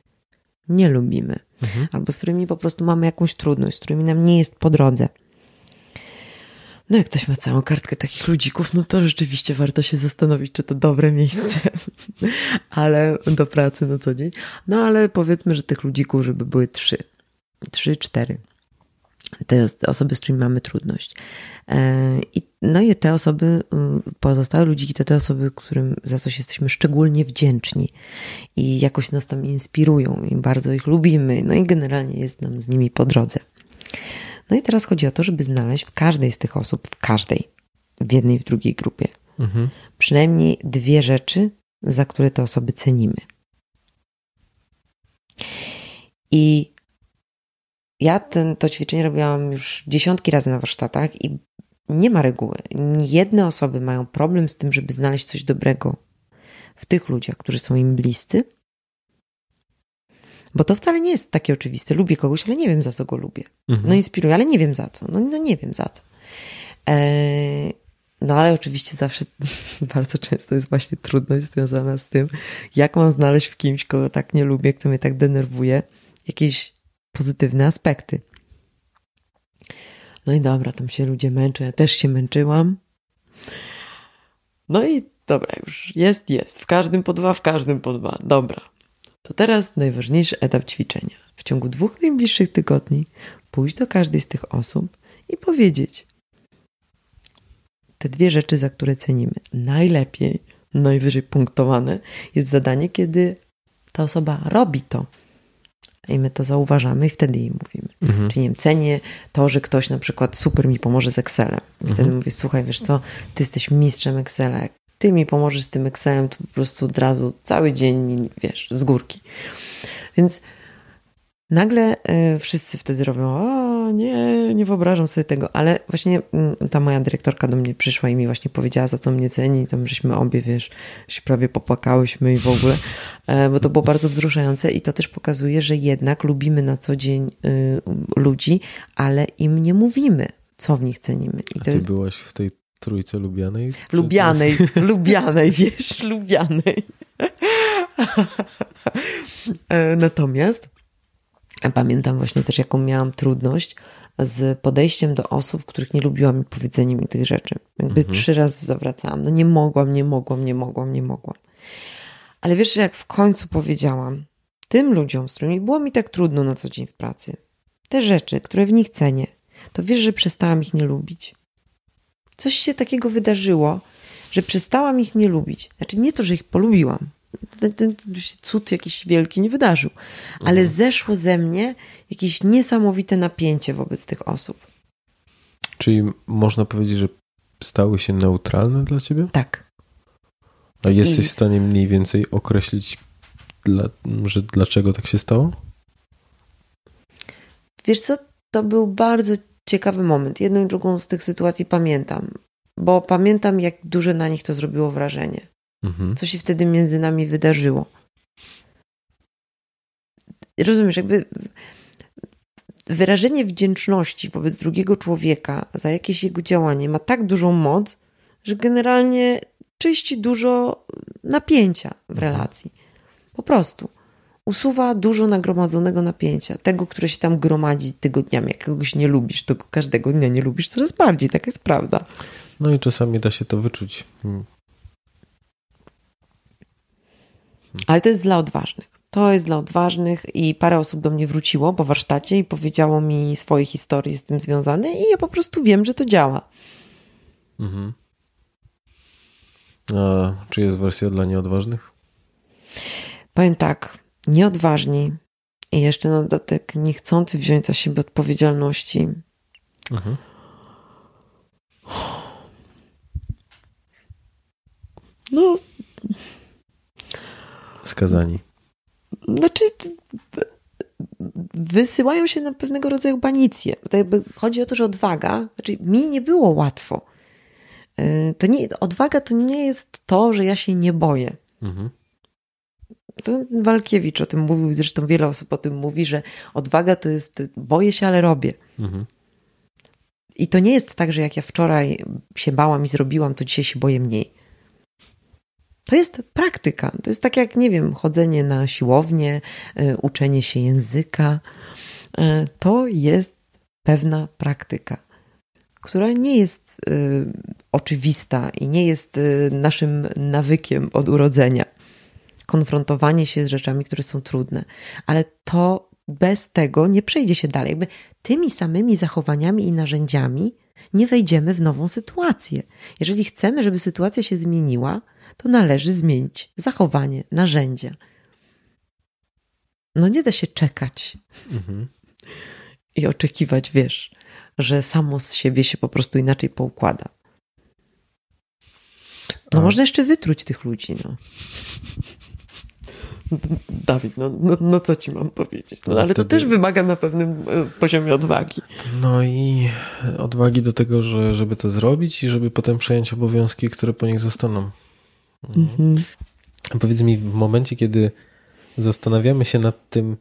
nie lubimy, mhm. albo z którymi po prostu mamy jakąś trudność, z którymi nam nie jest po drodze. No jak ktoś ma całą kartkę takich ludzików, no to rzeczywiście warto się zastanowić, czy to dobre miejsce, ale do pracy na co dzień. No ale powiedzmy, że tych ludzików, żeby były trzy trzy, cztery. Te osoby, z którymi mamy trudność. E, I, no i te osoby, y, pozostałe ludziki to te osoby, którym za coś jesteśmy szczególnie wdzięczni i jakoś nas tam inspirują i bardzo ich lubimy, no i generalnie jest nam z nimi po drodze. No i teraz chodzi o to, żeby znaleźć w każdej z tych osób, w każdej, w jednej, w drugiej grupie, mhm. przynajmniej dwie rzeczy, za które te osoby cenimy. I ja ten, to ćwiczenie robiłam już dziesiątki razy na warsztatach i nie ma reguły. Jedne osoby mają problem z tym, żeby znaleźć coś dobrego w tych ludziach, którzy są im bliscy, bo to wcale nie jest takie oczywiste. Lubię kogoś, ale nie wiem za co go lubię. Mhm. No inspiruję, ale nie wiem za co. No, no nie wiem za co. Eee, no ale oczywiście zawsze bardzo często jest właśnie trudność związana z tym, jak mam znaleźć w kimś, kogo tak nie lubię, kto mnie tak denerwuje, jakieś pozytywne aspekty. No i dobra, tam się ludzie męczą, ja też się męczyłam. No i dobra, już jest, jest. W każdym po dwa, w każdym po dwa. Dobra. To teraz najważniejszy etap ćwiczenia. W ciągu dwóch najbliższych tygodni pójść do każdej z tych osób i powiedzieć te dwie rzeczy, za które cenimy. Najlepiej, najwyżej punktowane jest zadanie, kiedy ta osoba robi to, i my to zauważamy i wtedy jej mówimy. Mhm. Czyli nie wiem, cenię to, że ktoś na przykład super mi pomoże z Excelem. I wtedy mhm. mówię, słuchaj, wiesz co, ty jesteś mistrzem Excela. Jak ty mi pomożesz z tym Excelem, to po prostu od razu cały dzień mi, wiesz, z górki. Więc nagle y, wszyscy wtedy robią, o nie, nie wyobrażam sobie tego, ale właśnie y, ta moja dyrektorka do mnie przyszła i mi właśnie powiedziała, za co mnie ceni, tam żeśmy obie, wiesz, się prawie popłakałyśmy i w ogóle, y, bo to było bardzo wzruszające i to też pokazuje, że jednak lubimy na co dzień y, ludzi, ale im nie mówimy, co w nich cenimy. I A ty jest... byłaś w tej trójce lubianej? Lubianej, lubianej, wiesz, lubianej. E, natomiast Pamiętam właśnie też, jaką miałam trudność z podejściem do osób, których nie lubiłam i powiedzeniem mi tych rzeczy. Jakby mhm. trzy razy zawracałam. No nie mogłam, nie mogłam, nie mogłam, nie mogłam. Ale wiesz, że jak w końcu powiedziałam tym ludziom, z którymi było mi tak trudno na co dzień w pracy, te rzeczy, które w nich cenię, to wiesz, że przestałam ich nie lubić. Coś się takiego wydarzyło, że przestałam ich nie lubić. Znaczy nie to, że ich polubiłam, ten, ten, cud jakiś wielki nie wydarzył. Ale mhm. zeszło ze mnie jakieś niesamowite napięcie wobec tych osób. Czyli można powiedzieć, że stały się neutralne dla ciebie? Tak. A jesteś I... w stanie mniej więcej określić, dla, że dlaczego tak się stało? Wiesz co, to był bardzo ciekawy moment. Jedną i drugą z tych sytuacji pamiętam, bo pamiętam, jak duże na nich to zrobiło wrażenie. Mhm. Co się wtedy między nami wydarzyło? Rozumiesz, jakby wyrażenie wdzięczności wobec drugiego człowieka za jakieś jego działanie ma tak dużą moc, że generalnie czyści dużo napięcia w mhm. relacji. Po prostu. Usuwa dużo nagromadzonego napięcia, tego, które się tam gromadzi tygodniami. Jak kogoś nie lubisz, to każdego dnia nie lubisz coraz bardziej, taka jest prawda. No i czasami da się to wyczuć. Hmm. Ale to jest dla odważnych. To jest dla odważnych i parę osób do mnie wróciło po warsztacie i powiedziało mi swoje historie z tym związane i ja po prostu wiem, że to działa. Mhm. A czy jest wersja dla nieodważnych? Powiem tak, nieodważni i jeszcze na dodatek niechcący wziąć za siebie odpowiedzialności. Mhm. No. Skazani. Znaczy, wysyłają się na pewnego rodzaju banicję. To jakby chodzi o to, że odwaga, znaczy mi nie było łatwo. Y, to nie, odwaga to nie jest to, że ja się nie boję. Mhm. To Walkiewicz o tym mówił, zresztą wiele osób o tym mówi, że odwaga to jest boję się, ale robię. Mhm. I to nie jest tak, że jak ja wczoraj się bałam i zrobiłam, to dzisiaj się boję mniej. To jest praktyka. To jest tak jak, nie wiem, chodzenie na siłownię, y, uczenie się języka. Y, to jest pewna praktyka, która nie jest y, oczywista i nie jest naszym nawykiem od urodzenia. Konfrontowanie się z rzeczami, które są trudne, ale to bez tego nie przejdzie się dalej. Jakby tymi samymi zachowaniami i narzędziami nie wejdziemy w nową sytuację. Jeżeli chcemy, żeby sytuacja się zmieniła, to należy zmienić zachowanie, narzędzia. No nie da się czekać mhm. i oczekiwać, wiesz, że samo z siebie się po prostu inaczej poukłada. No, można jeszcze wytruć tych ludzi, no. Dawid, no, no, no, co ci mam powiedzieć? No, ale wtedy... to też wymaga na pewnym e, poziomie odwagi. No i odwagi do tego, że, żeby to zrobić i żeby potem przejąć obowiązki, które po nich zostaną. Mhm. Powiedz mi, w momencie, kiedy zastanawiamy się nad tym,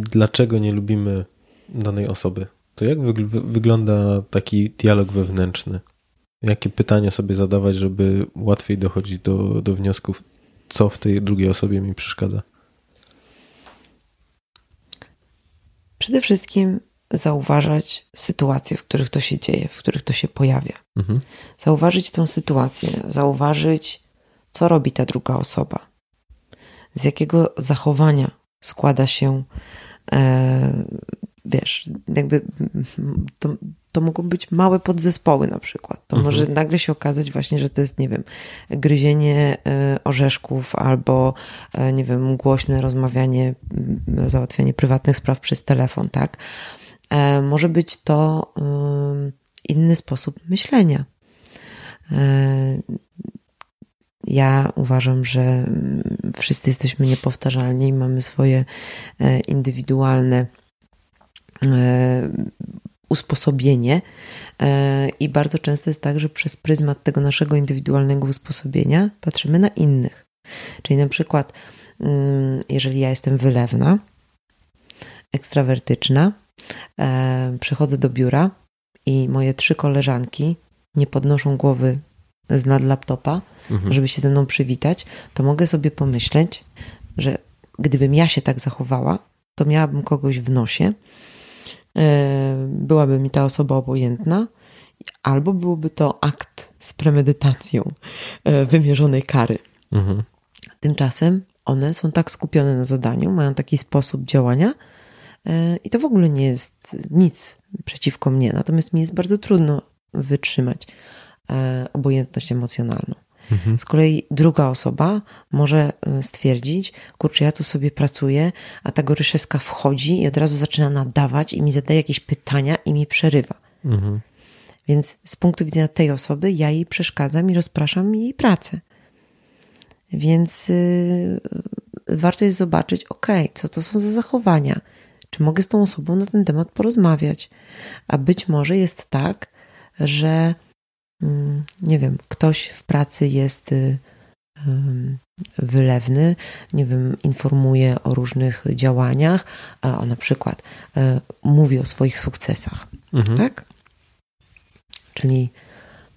dlaczego nie lubimy danej osoby, to jak wygląda taki dialog wewnętrzny? Jakie pytania sobie zadawać, żeby łatwiej dochodzić do, do wniosków, co w tej drugiej osobie mi przeszkadza? Przede wszystkim zauważać sytuacje, w których to się dzieje, w których to się pojawia. Mhm. Zauważyć tą sytuację, zauważyć, co robi ta druga osoba, z jakiego zachowania składa się, e, wiesz, jakby to, to mogą być małe podzespoły na przykład. To mhm. może nagle się okazać właśnie, że to jest, nie wiem, gryzienie e, orzeszków albo, e, nie wiem, głośne rozmawianie, załatwianie prywatnych spraw przez telefon, tak? E, może być to inny sposób myślenia. Ja uważam, że wszyscy jesteśmy niepowtarzalni, mamy swoje indywidualne usposobienie i bardzo często jest tak, że przez pryzmat tego naszego indywidualnego usposobienia patrzymy na innych. Czyli na przykład, jeżeli ja jestem wylewna, ekstrawertyczna, e, przychodzę do biura i moje trzy koleżanki nie podnoszą głowy z nad laptopa, mhm. żeby się ze mną przywitać, to mogę sobie pomyśleć, że gdybym ja się tak zachowała, to miałabym kogoś w nosie, e, byłaby mi ta osoba obojętna, albo byłby to akt z premedytacją e, wymierzonej kary. Mhm. Tymczasem one są tak skupione na zadaniu, mają taki sposób działania, i to w ogóle nie jest nic przeciwko mnie, natomiast mi jest bardzo trudno wytrzymać e, obojętność emocjonalną. Mhm. Z kolei druga osoba może e, stwierdzić, kurczę, ja tu sobie pracuję, a ta goryszeska wchodzi i od razu zaczyna nadawać i mi zadaje jakieś pytania i mi przerywa. Mhm. Więc z punktu widzenia tej osoby ja jej przeszkadzam i rozpraszam jej pracę. Więc yy, warto jest zobaczyć, ok, co to są za zachowania, czy mogę z tą osobą na ten temat porozmawiać? A być może jest tak, że nie wiem, ktoś w pracy jest y, wylewny, nie wiem, informuje o różnych działaniach, a na przykład e, mówi o swoich sukcesach, mhm. tak? Czyli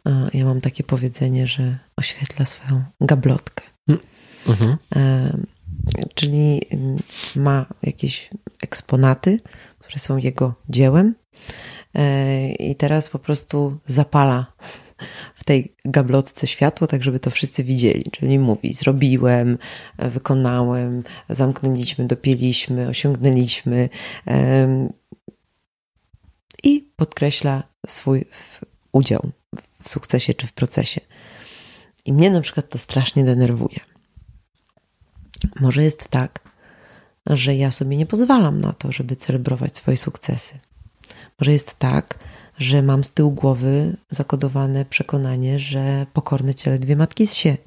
e, ja mam takie powiedzenie, że oświetla swoją gablotkę. Mm. Mhm. E, czyli ma jakieś eksponaty, które są jego dziełem i teraz po prostu zapala w tej gablotce światło, tak żeby to wszyscy widzieli. Czyli mówi, zrobiłem, wykonałem, zamknęliśmy, dopięliśmy, osiągnęliśmy i podkreśla swój udział w sukcesie czy w procesie. I mnie na przykład to strasznie denerwuje. Może jest tak, że ja sobie nie pozwalam na to, żeby celebrować swoje sukcesy. Może jest tak, że mam z tyłu głowy zakodowane przekonanie, że pokorne ciele dwie matki z się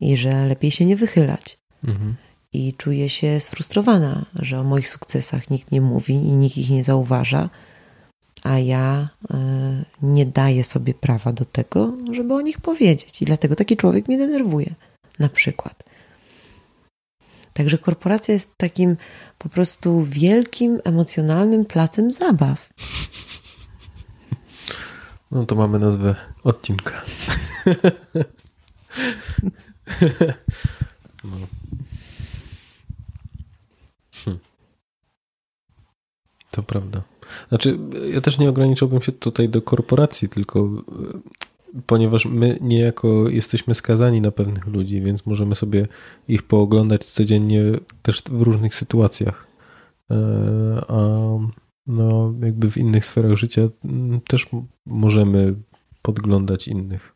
i że lepiej się nie wychylać. Mhm. I czuję się sfrustrowana, że o moich sukcesach nikt nie mówi i nikt ich nie zauważa, a ja y, nie daję sobie prawa do tego, żeby o nich powiedzieć. I dlatego taki człowiek mnie denerwuje, na przykład. Także korporacja jest takim po prostu wielkim, emocjonalnym placem zabaw. No to mamy nazwę odcinka. no. hm. To prawda. Znaczy, ja też nie ograniczyłbym się tutaj do korporacji, tylko e, ponieważ my niejako jesteśmy skazani na pewnych ludzi, więc możemy sobie ich pooglądać codziennie też w różnych sytuacjach. E, a no, jakby w innych sferach życia też możemy podglądać innych.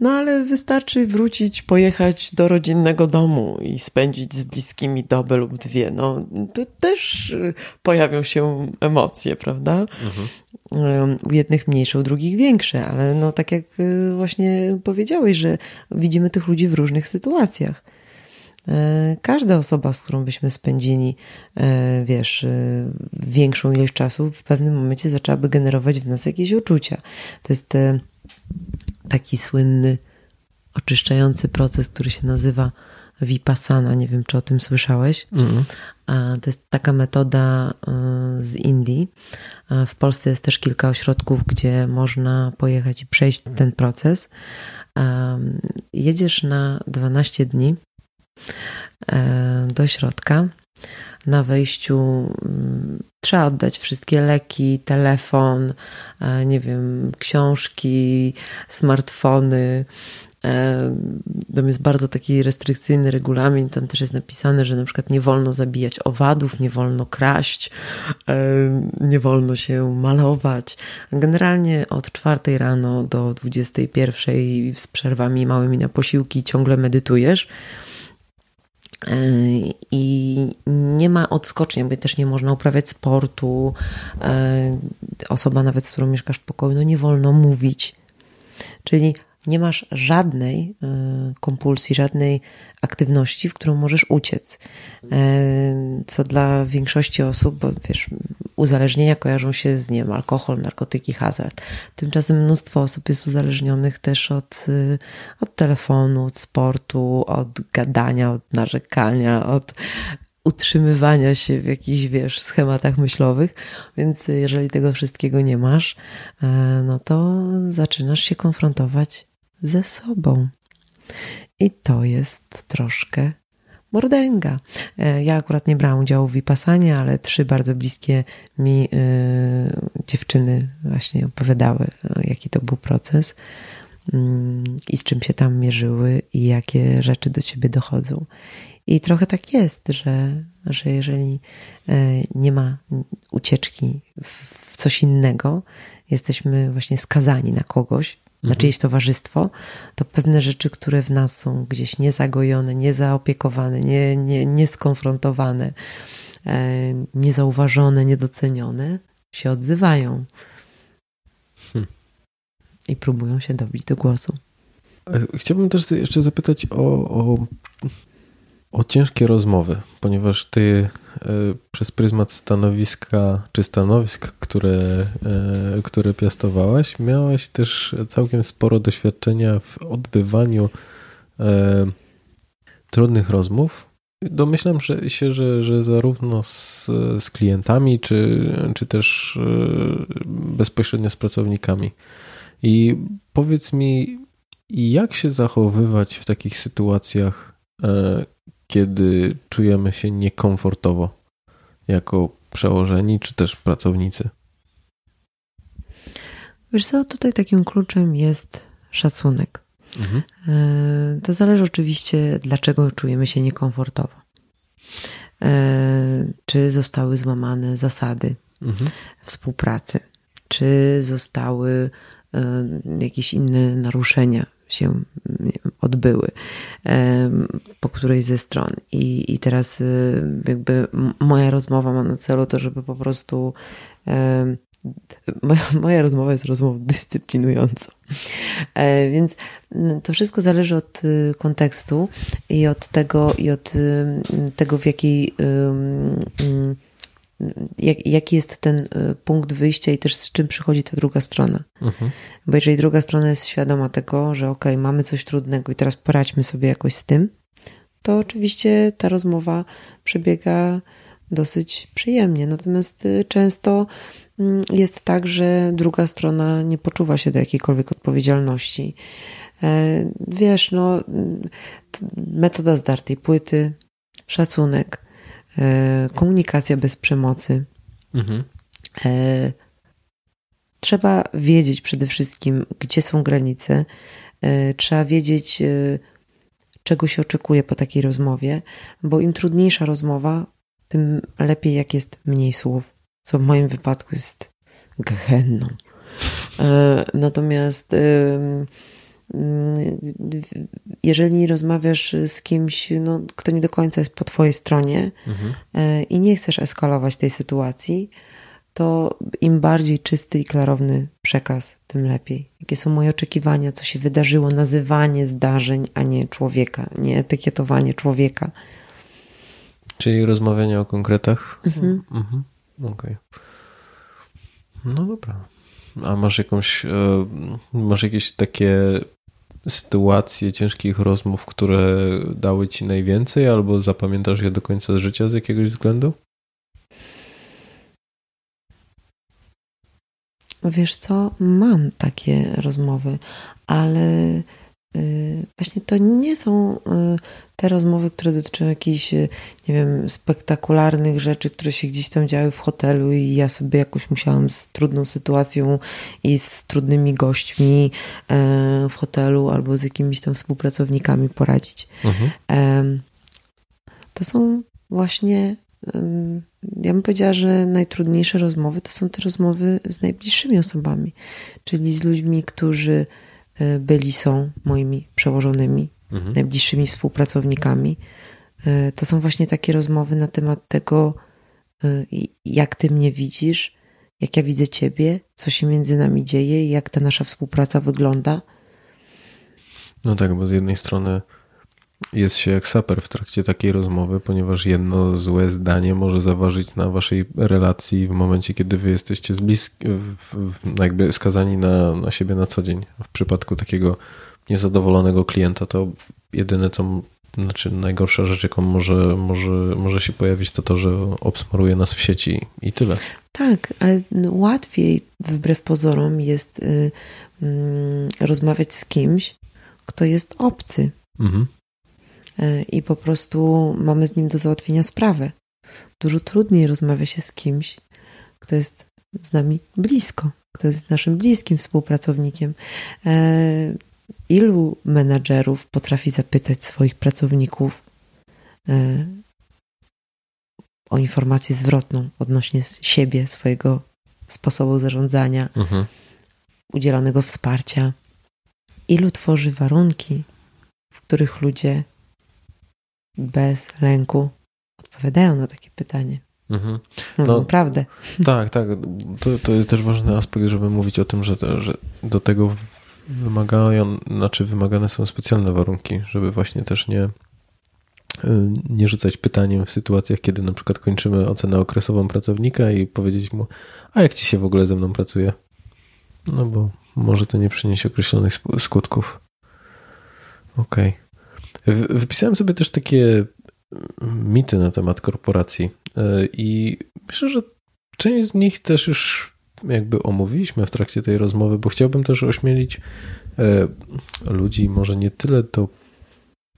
No ale wystarczy wrócić, pojechać do rodzinnego domu i spędzić z bliskimi dobę lub dwie. No, to też y, pojawią się emocje, prawda? Mhm. U jednych mniejsze, u drugich większe, ale no tak jak y, właśnie powiedziałeś, że widzimy tych ludzi w różnych sytuacjach. E, każda osoba, z którą byśmy spędzili, e, wiesz, e, większą ilość czasu, w pewnym momencie zaczęłaby generować w nas jakieś uczucia. To jest taki słynny, oczyszczający proces, który się nazywa Vipassana. Nie wiem, czy o tym słyszałeś. Mm. To jest taka metoda z Indii. W Polsce jest też kilka ośrodków, gdzie można pojechać i przejść ten proces. Jedziesz na 12 dni do środka. Na wejściu mm, trzeba oddać wszystkie leki, telefon, e, nie wiem, książki, smartfony. E, tam jest bardzo taki restrykcyjny regulamin. Tam też jest napisane, że na przykład nie wolno zabijać owadów, nie wolno kraść, nie wolno się malować. Generalnie od czwartej rano do 21 z przerwami małymi na posiłki ciągle medytujesz. I nie ma odskoczni, bo też nie można uprawiać sportu. Osoba nawet, z którą mieszkasz w pokoju, no nie wolno mówić. Czyli nie masz żadnej e, kompulsji, żadnej aktywności, w którą możesz uciec. E, co dla większości osób, bo wiesz, uzależnienia kojarzą się z nie wiem, alkohol, narkotyki, hazard. Tymczasem mnóstwo osób jest uzależnionych też od, e, od telefonu, od sportu, od gadania, od narzekania, od utrzymywania się w jakichś, wiesz, schematach myślowych, więc jeżeli tego wszystkiego nie masz, no to zaczynasz się konfrontować ze sobą. I to jest troszkę mordęga. E, ja akurat nie brałam udziału w Vipassanie, ale trzy bardzo bliskie mi y, dziewczyny właśnie opowiadały, e, jaki to był proces y, i z czym się tam mierzyły i jakie rzeczy do ciebie dochodzą. I trochę tak jest, że, że jeżeli nie ma ucieczki w coś innego, jesteśmy właśnie skazani na kogoś, na mhm. czyjeś towarzystwo, to pewne rzeczy, które w nas są gdzieś niezagojone, niezaopiekowane, nie, nie, nieskonfrontowane, e, niezauważone, niedocenione, się odzywają hmm. i próbują się dobić do głosu. E, chciałbym też jeszcze zapytać o, o o ciężkie rozmowy, ponieważ ty przez pryzmat stanowiska czy stanowisk, które, e, które piastowałaś, miałaś też całkiem sporo doświadczenia w odbywaniu e, trudnych rozmów. Domyślam że, się, że, że zarówno z, z klientami, czy, czy też bezpośrednio z pracownikami. I powiedz mi, jak się zachowywać w takich sytuacjach, kiedy czujemy się niekomfortowo jako przełożeni czy też pracownicy? Wiesz co, tutaj takim kluczem jest szacunek. Mhm. E, to zależy oczywiście, dlaczego czujemy się niekomfortowo. E, czy zostały złamane zasady mhm. współpracy, czy zostały e, jakieś inne naruszenia się odbyły po którejś ze stron. I, i teraz jakby moja rozmowa ma na celu to, żeby po prostu Moja, moja rozmowa jest rozmową dyscyplinującą. E, więc mm, to wszystko zależy od y, kontekstu i od tego, i od y, tego w jakiej jak, jaki jest ten y, punkt wyjścia i też z czym przychodzi ta druga strona. Mhm. Bo jeżeli druga strona jest świadoma tego, że ok, mamy coś trudnego i teraz poradźmy sobie jakoś z tym, to oczywiście ta rozmowa przebiega dosyć przyjemnie. Natomiast często Mm, jest tak, że druga strona nie poczuwa się do jakiejkolwiek odpowiedzialności. E, wiesz, no, metoda zdartej płyty, szacunek, komunikacja bez przemocy. Mhm. E, trzeba wiedzieć przede wszystkim, gdzie są granice. Trzeba wiedzieć, czego się oczekuje po takiej rozmowie, bo im trudniejsza rozmowa, tym lepiej, jak jest mniej słów co w moim wypadku jest gehenną. E, natomiast jeżeli rozmawiasz z kimś, no, kto nie do końca jest po twojej stronie mhm. E, i nie chcesz eskalować tej sytuacji, to im bardziej czysty i klarowny przekaz, tym lepiej. Jakie są moje oczekiwania, co się wydarzyło, nazywanie zdarzeń, a nie człowieka, nie etykietowanie człowieka. Czyli rozmawianie o konkretach. Mhm. mhm. Okej. Okay. No dobra. A masz jakąś, e, masz jakieś takie sytuacje ciężkich rozmów, które dały ci najwięcej, albo zapamiętasz je do końca życia z jakiegoś względu? Wiesz co, mam takie rozmowy, ale właśnie to nie są y, te rozmowy, które dotyczą jakichś, y, nie wiem, spektakularnych rzeczy, które się gdzieś tam działy w hotelu i ja sobie jakoś musiałam z trudną sytuacją i z trudnymi gośćmi w hotelu albo z jakimiś tam współpracownikami poradzić. Mhm. To są właśnie, ja bym powiedziała, że najtrudniejsze rozmowy to są te rozmowy z najbliższymi osobami, czyli z ludźmi, którzy E, byli, są moimi przełożonymi, mhm. najbliższymi współpracownikami. E, to są właśnie takie rozmowy na temat tego, e, jak ty mnie widzisz, jak ja widzę ciebie, co się między nami dzieje, jak ta nasza współpraca wygląda. No tak, bo z jednej strony jest się jak saper w trakcie takiej rozmowy, ponieważ jedno złe zdanie może zaważyć na waszej relacji w momencie, kiedy wy jesteście z blisk, jakby skazani na, na siebie na co dzień. W przypadku takiego niezadowolonego klienta, to jedyne co, znaczy najgorsza rzecz, jaką może, może, może się pojawić, to to, że obsmaruje nas w sieci i tyle. Tak, ale łatwiej wbrew pozorom jest y, y, rozmawiać z kimś, kto jest obcy. Mhm. E, i po prostu mamy z nim do załatwienia sprawę. Dużo trudniej rozmawia się z kimś, kto jest z nami blisko, kto jest naszym bliskim współpracownikiem. E, ilu menadżerów potrafi zapytać swoich pracowników e, o informację zwrotną odnośnie siebie, swojego sposobu zarządzania, mhm. udzielonego wsparcia? Ilu tworzy warunki, w których ludzie bez lęku odpowiadają na takie pytanie. Mhm. No, no, naprawdę. Tak, tak. To, to jest też ważny aspekt, żeby mówić o tym, że, że do tego wymagają, znaczy wymagane są specjalne warunki, żeby właśnie też nie, nie rzucać pytaniem w sytuacjach, kiedy na przykład kończymy ocenę okresową pracownika i powiedzieć mu, a jak ci się w ogóle ze mną pracuje? No bo może to nie przyniesie określonych skutków. Okej. Okay. Wypisałem sobie też takie mity na temat korporacji e, i myślę, że część z nich też już jakby omówiliśmy w trakcie tej rozmowy, bo chciałbym też ośmielić e, ludzi, może nie tyle to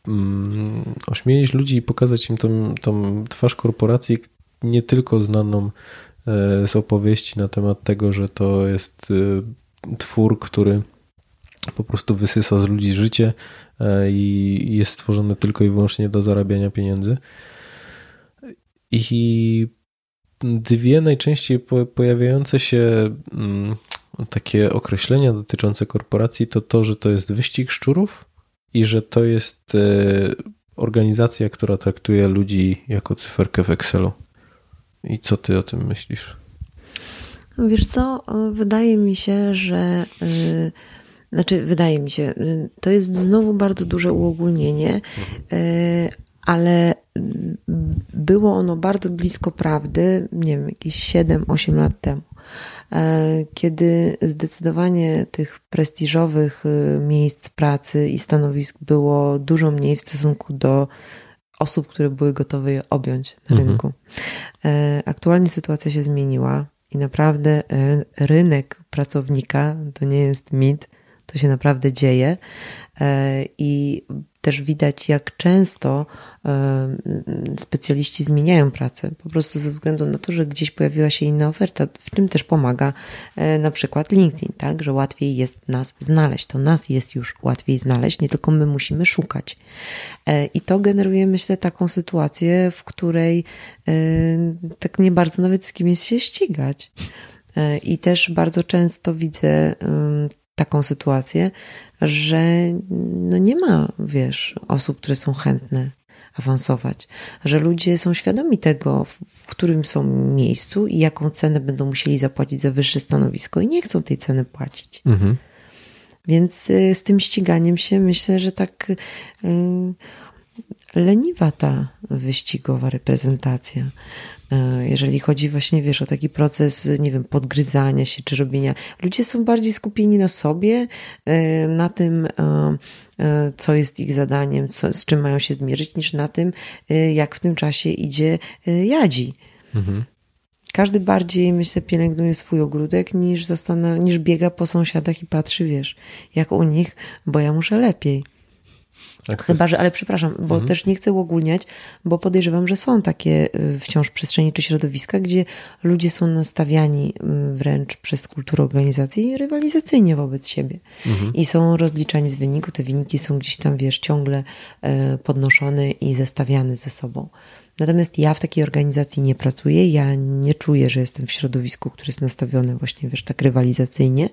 mm, ośmielić ludzi i pokazać im tą, tą twarz korporacji nie tylko znaną e, z opowieści na temat tego, że to jest twór, który po prostu wysysa z ludzi życie e, i jest stworzony tylko i wyłącznie do zarabiania pieniędzy. I dwie najczęściej pojawiające się mm, takie określenia dotyczące korporacji to to, że to jest wyścig szczurów i że to jest e, organizacja, która traktuje ludzi jako cyferkę w Excelu. I co ty o tym myślisz? Wiesz co, wydaje mi się, że yy, znaczy wydaje mi się, y, to jest znowu bardzo duże uogólnienie, yy, ale było ono bardzo blisko prawdy, nie wiem, jakieś 7-8 lat temu. E, kiedy zdecydowanie tych prestiżowych y, miejsc pracy i stanowisk było dużo mniej w stosunku do osób, które były gotowe je objąć na mhm. rynku. Aktualnie sytuacja się zmieniła i naprawdę rynek pracownika to nie jest mit, to się naprawdę dzieje i też widać, jak często specjaliści zmieniają pracę, po prostu ze względu na to, że gdzieś pojawiła się inna oferta. W tym też pomaga e, na przykład LinkedIn, tak, że łatwiej jest nas znaleźć. To nas jest już łatwiej znaleźć, nie tylko my musimy szukać. E, I to generuje, myślę, taką sytuację, w której e, tak nie bardzo nawet z kim jest się ścigać. I też bardzo często widzę taką sytuację, że no nie ma, wiesz, osób, które są chętne awansować, że ludzie są świadomi tego, w którym są miejscu i jaką cenę będą musieli zapłacić za wyższe stanowisko i nie chcą tej ceny płacić. Mhm. Więc y, z tym ściganiem się myślę, że tak y, leniwa ta wyścigowa reprezentacja. E, jeżeli chodzi właśnie, wiesz, o taki proces, nie wiem, podgryzania się czy robienia. Ludzie są bardziej skupieni na sobie, e, na tym, e, co jest ich zadaniem, co, z czym mają się zmierzyć, niż na tym, jak w tym czasie idzie jadzi. Mhm. Każdy bardziej, myślę, pielęgnuje swój ogródek niż, niż biega po sąsiadach i patrzy, wiesz, jak u nich, bo ja muszę lepiej. Tak Chyba, że, ale przepraszam, bo mhm. też nie chcę uogólniać, bo podejrzewam, że są takie y, wciąż przestrzenie czy środowiska, gdzie ludzie są nastawiani y, wręcz przez kulturę organizacji rywalizacyjnie wobec siebie. Mhm. I są rozliczani z wyniku. Te wyniki są gdzieś tam, wiesz, ciągle y, podnoszone i zestawiane ze sobą. Natomiast ja w takiej organizacji nie pracuję. Ja nie czuję, że jestem w środowisku, które jest nastawione właśnie, wiesz, tak rywalizacyjnie.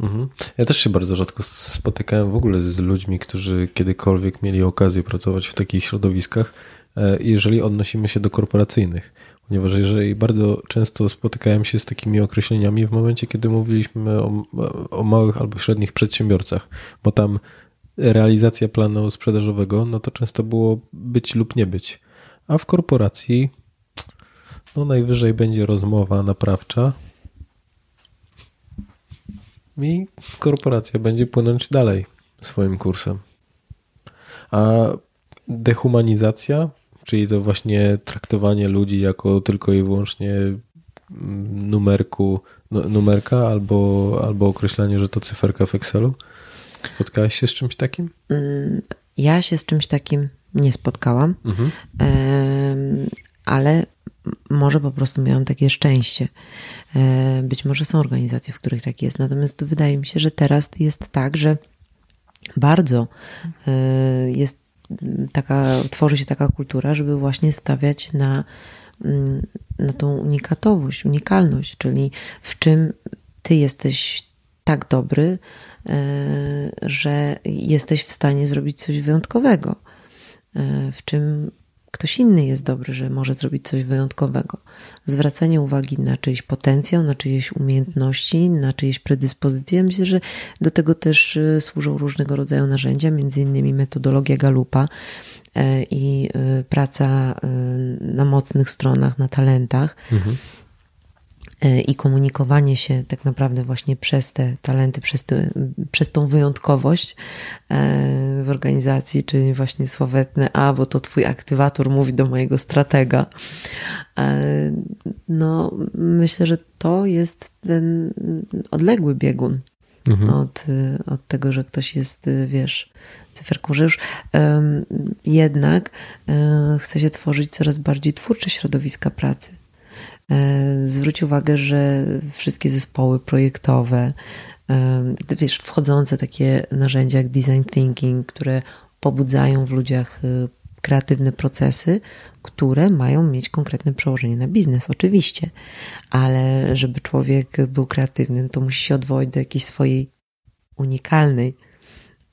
Mhm. Ja też się bardzo rzadko spotykałem w ogóle z ludźmi, którzy kiedykolwiek mieli okazję pracować w takich środowiskach, e, jeżeli odnosimy się do korporacyjnych. Ponieważ jeżeli bardzo często spotykałem się z takimi określeniami w momencie, kiedy mówiliśmy o, o małych albo średnich przedsiębiorcach, bo tam realizacja planu sprzedażowego, no to często było być lub nie być. A w korporacji, no najwyżej będzie rozmowa naprawcza, i korporacja będzie płynąć dalej swoim kursem. A dehumanizacja, czyli to właśnie traktowanie ludzi jako tylko i wyłącznie mm, numerku, numerka albo, albo określanie, że to cyferka w Excelu? Spotkałaś się z czymś takim? Mm, ja się z czymś takim nie spotkałam, mhm. ale może po prostu miałam takie szczęście. E, być może są organizacje, w których tak jest, natomiast wydaje mi się, że teraz jest tak, że bardzo e, jest taka, tworzy się taka kultura, żeby właśnie stawiać na, na tą unikatowość, unikalność, czyli w czym ty jesteś tak dobry, e, że jesteś w stanie zrobić coś wyjątkowego, w czym ktoś inny jest dobry, że może zrobić coś wyjątkowego. Zwracanie uwagi na czyjś potencjał, na czyjeś umiejętności, na czyjeś predyspozycje. Myślę, że do tego też y, służą różnego rodzaju narzędzia, między innymi metodologia Galupa e, i y, praca y, na mocnych stronach, na talentach. Mhm. E, i komunikowanie się tak naprawdę właśnie przez te talenty, przez, te, przez tą wyjątkowość e, w organizacji, czyli właśnie sławetne, a bo to twój aktywator mówi do mojego stratega. E, no, myślę, że to jest ten odległy biegun mhm. od, od tego, że ktoś jest, wiesz, cyferką, że już um, jednak um, chce się tworzyć coraz bardziej twórcze środowiska pracy Zwróć uwagę, że wszystkie zespoły projektowe, wiesz, wchodzące takie narzędzia jak design thinking, które pobudzają w ludziach kreatywne procesy, które mają mieć konkretne przełożenie na biznes, oczywiście, ale żeby człowiek był kreatywny, to musi się odwołać do jakiejś swojej unikalnej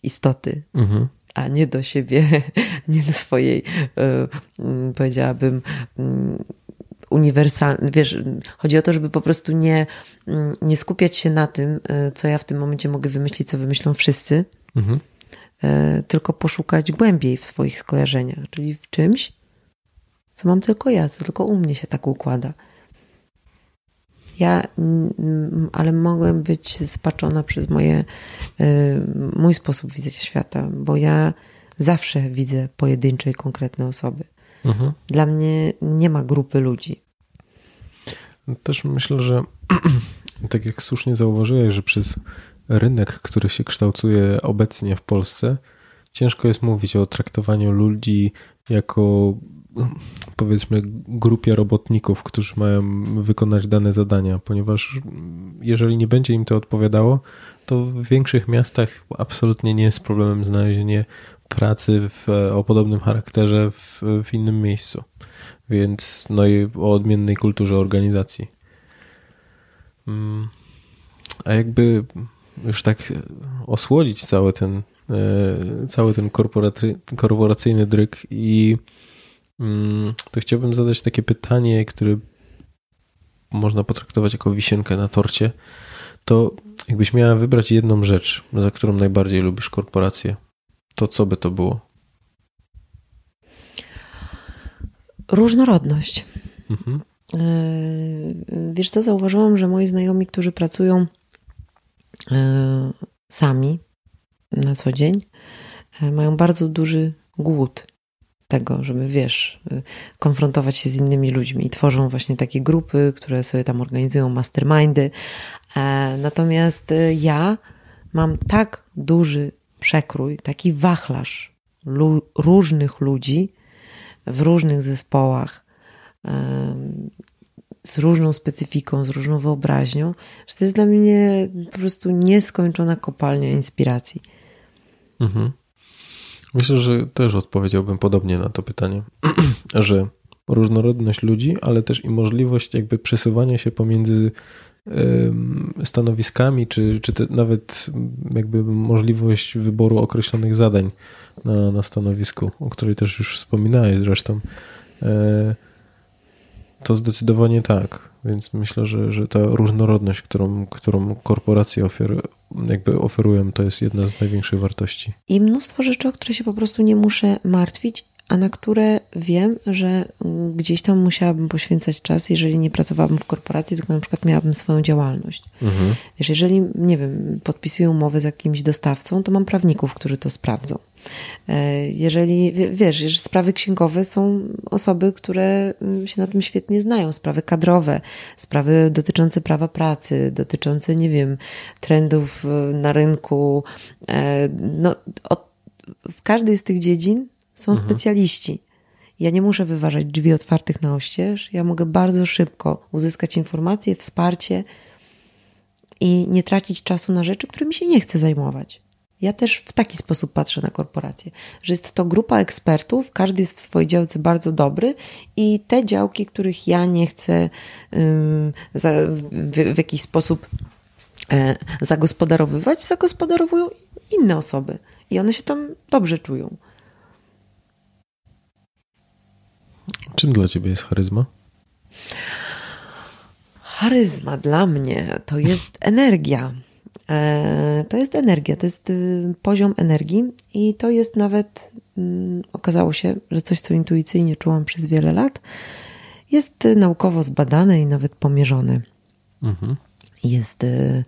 istoty, mhm. a nie do siebie, nie do swojej, e, powiedziałabym, uniwersalnej. Wiesz, chodzi o to, żeby po prostu nie, mm, nie skupiać się na tym, e, co ja w tym momencie mogę wymyślić, co wymyślą wszyscy. Mhm E, tylko poszukać głębiej w swoich skojarzeniach, czyli w czymś, co mam tylko ja, co tylko u mnie się tak układa. Ja, ale mogłem być spaczona przez moje, e, mój sposób widzenia świata, bo ja zawsze widzę pojedyncze i konkretne osoby. Mhm. Dla mnie nie ma grupy ludzi. Też myślę, że tak jak słusznie zauważyłeś, że przez rynek, który się kształtuje obecnie w Polsce, ciężko jest mówić o traktowaniu ludzi jako powiedzmy grupie robotników, którzy mają wykonać dane zadania, ponieważ jeżeli nie będzie im to odpowiadało, to w większych miastach absolutnie nie jest problemem znalezienie pracy w, o podobnym charakterze w, w innym miejscu. Więc no i o odmiennej kulturze organizacji. Mm. A jakby już tak osłodzić cały ten, e, cały ten korporacyjny dryk i mm, to chciałbym zadać takie pytanie, które można potraktować jako wisienkę na torcie. To jakbyś miała wybrać jedną rzecz, za którą najbardziej lubisz korporację, to co by to było? Różnorodność. Mhm. E, wiesz co, zauważyłam, że moi znajomi, którzy pracują E, sami na co dzień, e, mają bardzo duży głód tego, żeby wiesz, e, konfrontować się z innymi ludźmi i tworzą właśnie takie grupy, które sobie tam organizują mastermindy. Natomiast ja mam tak duży przekrój, taki wachlarz lu różnych ludzi w różnych zespołach, z różną specyfiką, z różną wyobraźnią, że to jest dla mnie po prostu nieskończona kopalnia inspiracji. Mhm. Myślę, że też odpowiedziałbym podobnie na to pytanie, że różnorodność ludzi, ale też i możliwość jakby przesuwania się pomiędzy stanowiskami, czy, czy nawet jakby możliwość wyboru określonych zadań na, na stanowisku, o której też już wspominałeś zresztą. E, to zdecydowanie tak. Więc myślę, że, że ta różnorodność, którą, którą korporacje ofier, jakby oferują, to jest jedna z największych wartości. I mnóstwo rzeczy, o które się po prostu nie muszę martwić, a na które wiem, że gdzieś tam musiałabym poświęcać czas, jeżeli nie pracowałabym w korporacji, tylko na przykład miałabym swoją działalność. Mhm. Wiesz, jeżeli, nie wiem, podpisuję umowę z jakimś dostawcą, to mam prawników, którzy to sprawdzą. E, jeżeli, wiesz, sprawy księgowe są osoby, które mm, się na tym świetnie znają, sprawy kadrowe, sprawy dotyczące prawa pracy, dotyczące, nie wiem, trendów e, na rynku. E, no, w każdej z tych dziedzin są mhm. specjaliści. Ja nie muszę wyważać drzwi otwartych na oścież, ja mogę bardzo szybko uzyskać informacje, wsparcie i nie tracić czasu na rzeczy, którymi się nie chcę zajmować. Ja też w taki sposób patrzę na korporacje, że jest to grupa ekspertów, każdy jest w swojej działce bardzo dobry i te działki, których ja nie chcę w, jakiś sposób e, zagospodarowywać, zagospodarowują inne osoby i one się tam dobrze czują. Czym dla ciebie jest charyzma? Charyzma dla mnie to jest energia. E, to jest energia, to jest y, poziom energii i to jest nawet, mm, okazało się, że coś, co intuicyjnie czułam przez wiele lat, jest y, naukowo zbadane i nawet pomierzone. Mhm. Jest y,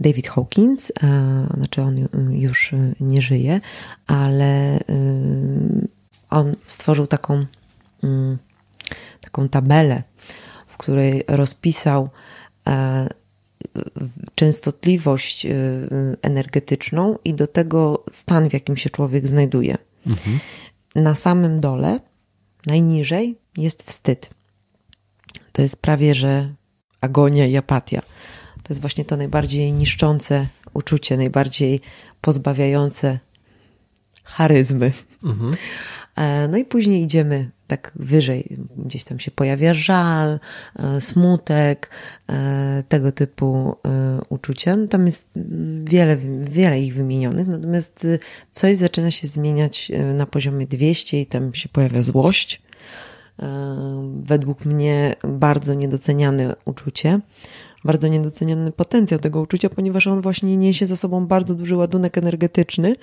David Hawkins, znaczy on już nie żyje, ale on stworzył taką, taką tabelę, w której rozpisał e, częstotliwość y, energetyczną i do tego stan, w jakim się człowiek znajduje. Mhm. Na samym dole, najniżej, jest wstyd. to jest prawie, że agonia i apatia. To jest właśnie to najbardziej niszczące uczucie, najbardziej pozbawiające charyzmy. Mhm. E, no i później idziemy tak wyżej, gdzieś tam się pojawia żal, e, smutek, e, tego typu uczucia. No tam jest wiele, wiele ich wymienionych, natomiast coś zaczyna się zmieniać na poziomie 200 i tam się pojawia złość. Według mnie bardzo niedoceniane uczucie bardzo niedoceniany potencjał tego uczucia, ponieważ on właśnie niesie za sobą bardzo duży ładunek energetyczny.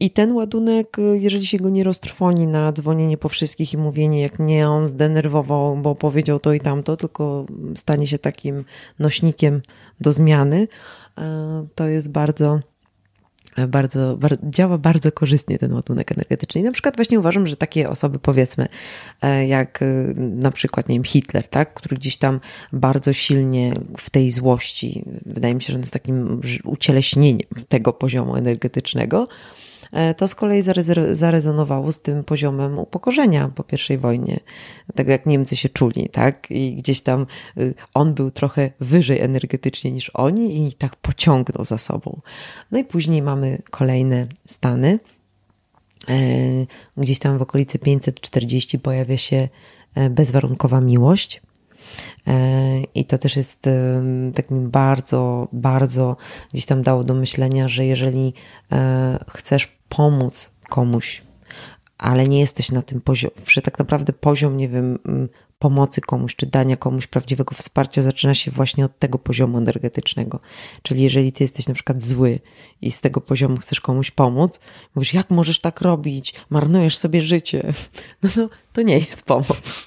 I ten ładunek, jeżeli się go nie roztrwoni na dzwonienie po wszystkich i mówienie, jak mnie on zdenerwował, bo powiedział to i tamto, tylko stanie się takim nośnikiem do zmiany, e, to jest bardzo bardzo, bardzo, działa bardzo korzystnie ten ładunek energetyczny. I na przykład właśnie uważam, że takie osoby powiedzmy, e, jak e, na przykład, nie wiem, Hitler, tak, który gdzieś tam bardzo silnie w tej złości, wydaje mi się, że on jest takim ucieleśnieniem tego poziomu energetycznego, to z kolei zarezonowało z tym poziomem upokorzenia po I wojnie, tego jak Niemcy się czuli, tak? I gdzieś tam y, on był trochę wyżej energetycznie niż oni i tak pociągnął za sobą. No i później mamy kolejne stany. E, gdzieś tam w okolicy 540 pojawia się e, bezwarunkowa miłość. I to też jest takim bardzo, bardzo gdzieś tam dało do myślenia, że jeżeli chcesz pomóc komuś, ale nie jesteś na tym poziomie, że tak naprawdę poziom, nie wiem, pomocy komuś, czy dania komuś prawdziwego wsparcia zaczyna się właśnie od tego poziomu energetycznego. Czyli jeżeli ty jesteś na przykład zły i z tego poziomu chcesz komuś pomóc, mówisz, jak możesz tak robić? Marnujesz sobie życie. No to, to nie jest pomoc.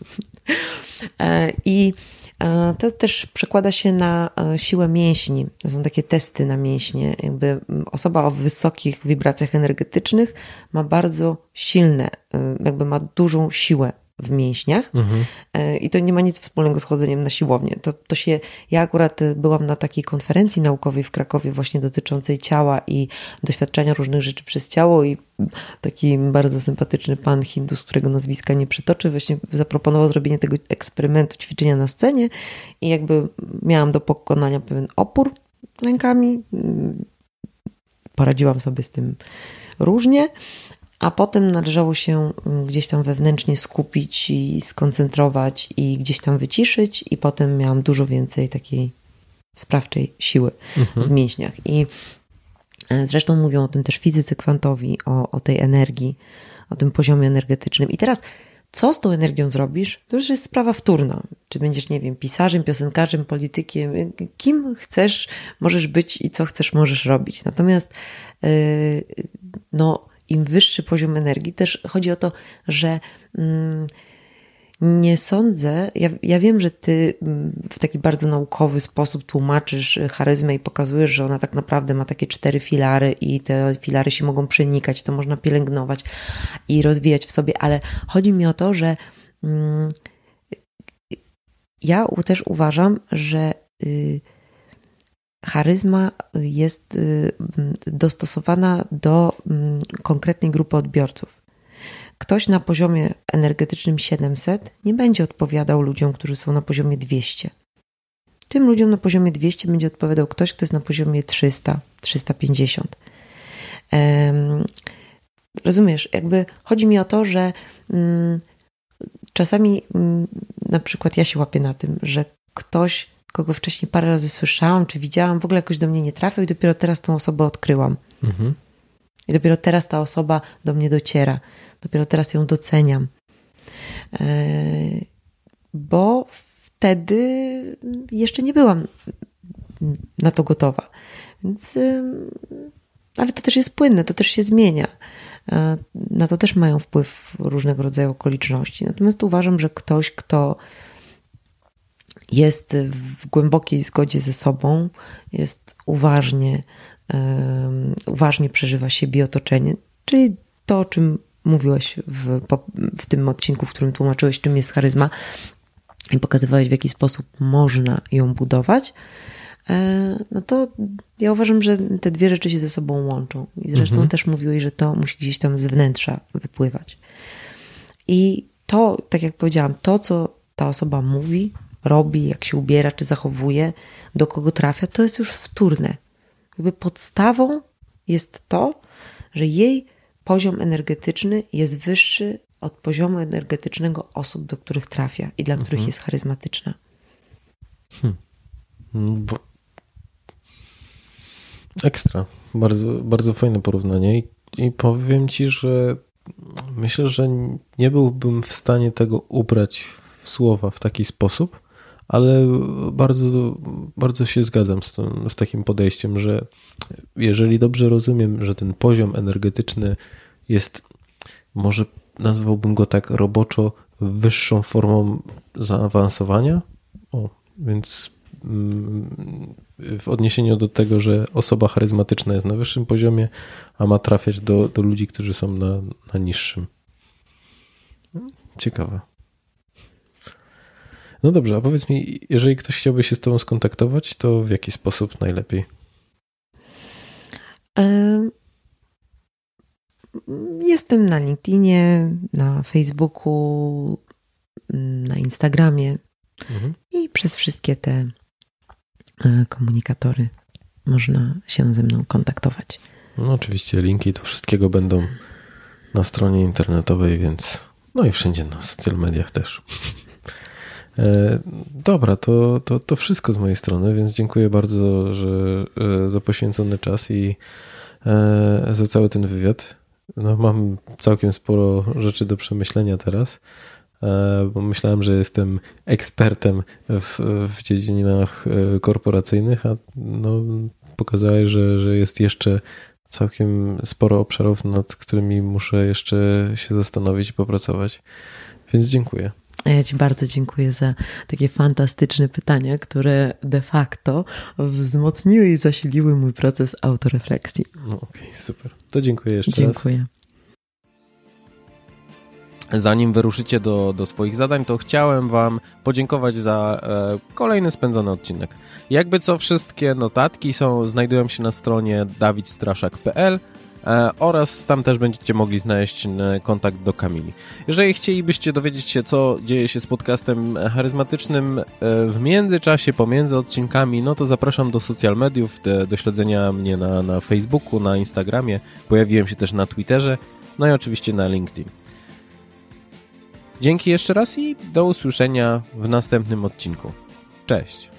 E, I E, to też przekłada się na e, siłę mięśni. Są takie testy na mięśnie. Jakby osoba o wysokich wibracjach energetycznych ma bardzo silne, jakby ma dużą siłę w mięśniach mhm. E, i to nie ma nic wspólnego z chodzeniem na siłownię. To, to się, ja akurat byłam na takiej konferencji naukowej w Krakowie właśnie dotyczącej ciała i doświadczenia różnych rzeczy przez ciało i taki bardzo sympatyczny pan Hindus, którego nazwiska nie przytoczy, właśnie zaproponował zrobienie tego eksperymentu ćwiczenia na scenie i jakby miałam do pokonania pewien opór rękami. Poradziłam sobie z tym różnie a potem należało się mm, gdzieś tam wewnętrznie skupić i skoncentrować i gdzieś tam wyciszyć, i potem miałam dużo więcej takiej sprawczej siły mhm. w mięśniach. I e, zresztą mówią o tym też fizycy kwantowi, o, o tej energii, o tym poziomie energetycznym. I teraz co z tą energią zrobisz, to już jest sprawa wtórna. Czy będziesz, nie wiem, pisarzem, piosenkarzem, politykiem, kim chcesz, możesz być i co chcesz, możesz robić. Natomiast, yy, no, im wyższy poziom energii, też chodzi o to, że mm, nie sądzę, ja, ja wiem, że ty mm, w taki bardzo naukowy sposób tłumaczysz charyzmę i pokazujesz, że ona tak naprawdę ma takie cztery filary i te filary się mogą przenikać, to można pielęgnować i rozwijać w sobie, ale chodzi mi o to, że mm, ja też uważam, że y, charyzma jest y, dostosowana do mm, konkretnej grupy odbiorców. Ktoś na poziomie energetycznym 700 nie będzie odpowiadał ludziom, którzy są na poziomie 200. Tym ludziom na poziomie 200 będzie odpowiadał ktoś, kto jest na poziomie 300, 350. Um, rozumiesz, jakby chodzi mi o to, że um, czasami na przykład ja się łapię na tym, że ktoś kogo wcześniej parę razy słyszałam, czy widziałam, w ogóle jakoś do mnie nie trafił i dopiero teraz tą osobę odkryłam. Mhm. I dopiero teraz ta osoba do mnie dociera. Dopiero teraz ją doceniam. E, bo wtedy jeszcze nie byłam na to gotowa. Więc, ale to też jest płynne, to też się zmienia. E, na to też mają wpływ różnego rodzaju okoliczności. Natomiast uważam, że ktoś, kto jest w głębokiej zgodzie ze sobą, jest uważnie, um, uważnie przeżywa siebie i otoczenie, czyli to, o czym mówiłeś w, w tym odcinku, w którym tłumaczyłeś, czym jest charyzma i pokazywałeś, w jaki sposób można ją budować, e, no to ja uważam, że te dwie rzeczy się ze sobą łączą. I zresztą mhm. też mówiłeś, że to musi gdzieś tam z wnętrza wypływać. I to, tak jak powiedziałam, to, co ta osoba mówi, robi, jak się ubiera, czy zachowuje, do kogo trafia, to jest już wtórne. Jakby podstawą jest to, że jej poziom energetyczny jest wyższy od poziomu energetycznego osób, do których trafia i dla mhm. których jest charyzmatyczna. Hmm. Bo... Ekstra. Bardzo, bardzo fajne porównanie. I, I powiem ci, że myślę, że nie byłbym w stanie tego ubrać w słowa w taki sposób, ale bardzo, bardzo się zgadzam z, tym, z takim podejściem, że jeżeli dobrze rozumiem, że ten poziom energetyczny jest, może nazwałbym go tak roboczo, wyższą formą zaawansowania. O, więc mm, w odniesieniu do tego, że osoba charyzmatyczna jest na wyższym poziomie, a ma trafiać do, do ludzi, którzy są na, na niższym. Ciekawe. No dobrze, a powiedz mi, jeżeli ktoś chciałby się z Tobą skontaktować, to w jaki sposób najlepiej? Jestem na LinkedInie, na Facebooku, na Instagramie mhm. i przez wszystkie te e, komunikatory można się ze mną kontaktować. No oczywiście linki do wszystkiego będą na stronie internetowej, więc no i wszędzie na social mediach też. E, dobra, to, to, to wszystko z mojej strony, więc dziękuję bardzo że, e, za poświęcony czas i za cały ten wywiad. No, mam całkiem sporo rzeczy do przemyślenia teraz, e, bo myślałem, że jestem ekspertem w, w dziedzinach e, korporacyjnych, a no, pokazałeś, że, że jest jeszcze całkiem sporo obszarów, nad którymi muszę jeszcze się zastanowić i popracować. Więc dziękuję. Ja Ci bardzo dziękuję za takie fantastyczne pytania, które de facto wzmocniły i zasiliły mój proces autorefleksji. No okej, okay, super. To dziękuję jeszcze dziękuję. raz. Dziękuję. Zanim wyruszycie do, do swoich zadań, to chciałem Wam podziękować za e, kolejny spędzony odcinek. Jakby co, wszystkie notatki są, znajdują się na stronie dawidstraszak.pl oraz tam też będziecie mogli znaleźć e, kontakt do Kamili. Jeżeli chcielibyście dowiedzieć się, co dzieje się z podcastem charyzmatycznym e, w międzyczasie, pomiędzy odcinkami, no to zapraszam do social mediów, do, do śledzenia mnie na, na Facebooku, na Instagramie, pojawiłem się też na Twitterze, no i oczywiście na LinkedIn. Dzięki jeszcze raz i do usłyszenia w następnym odcinku. Cześć!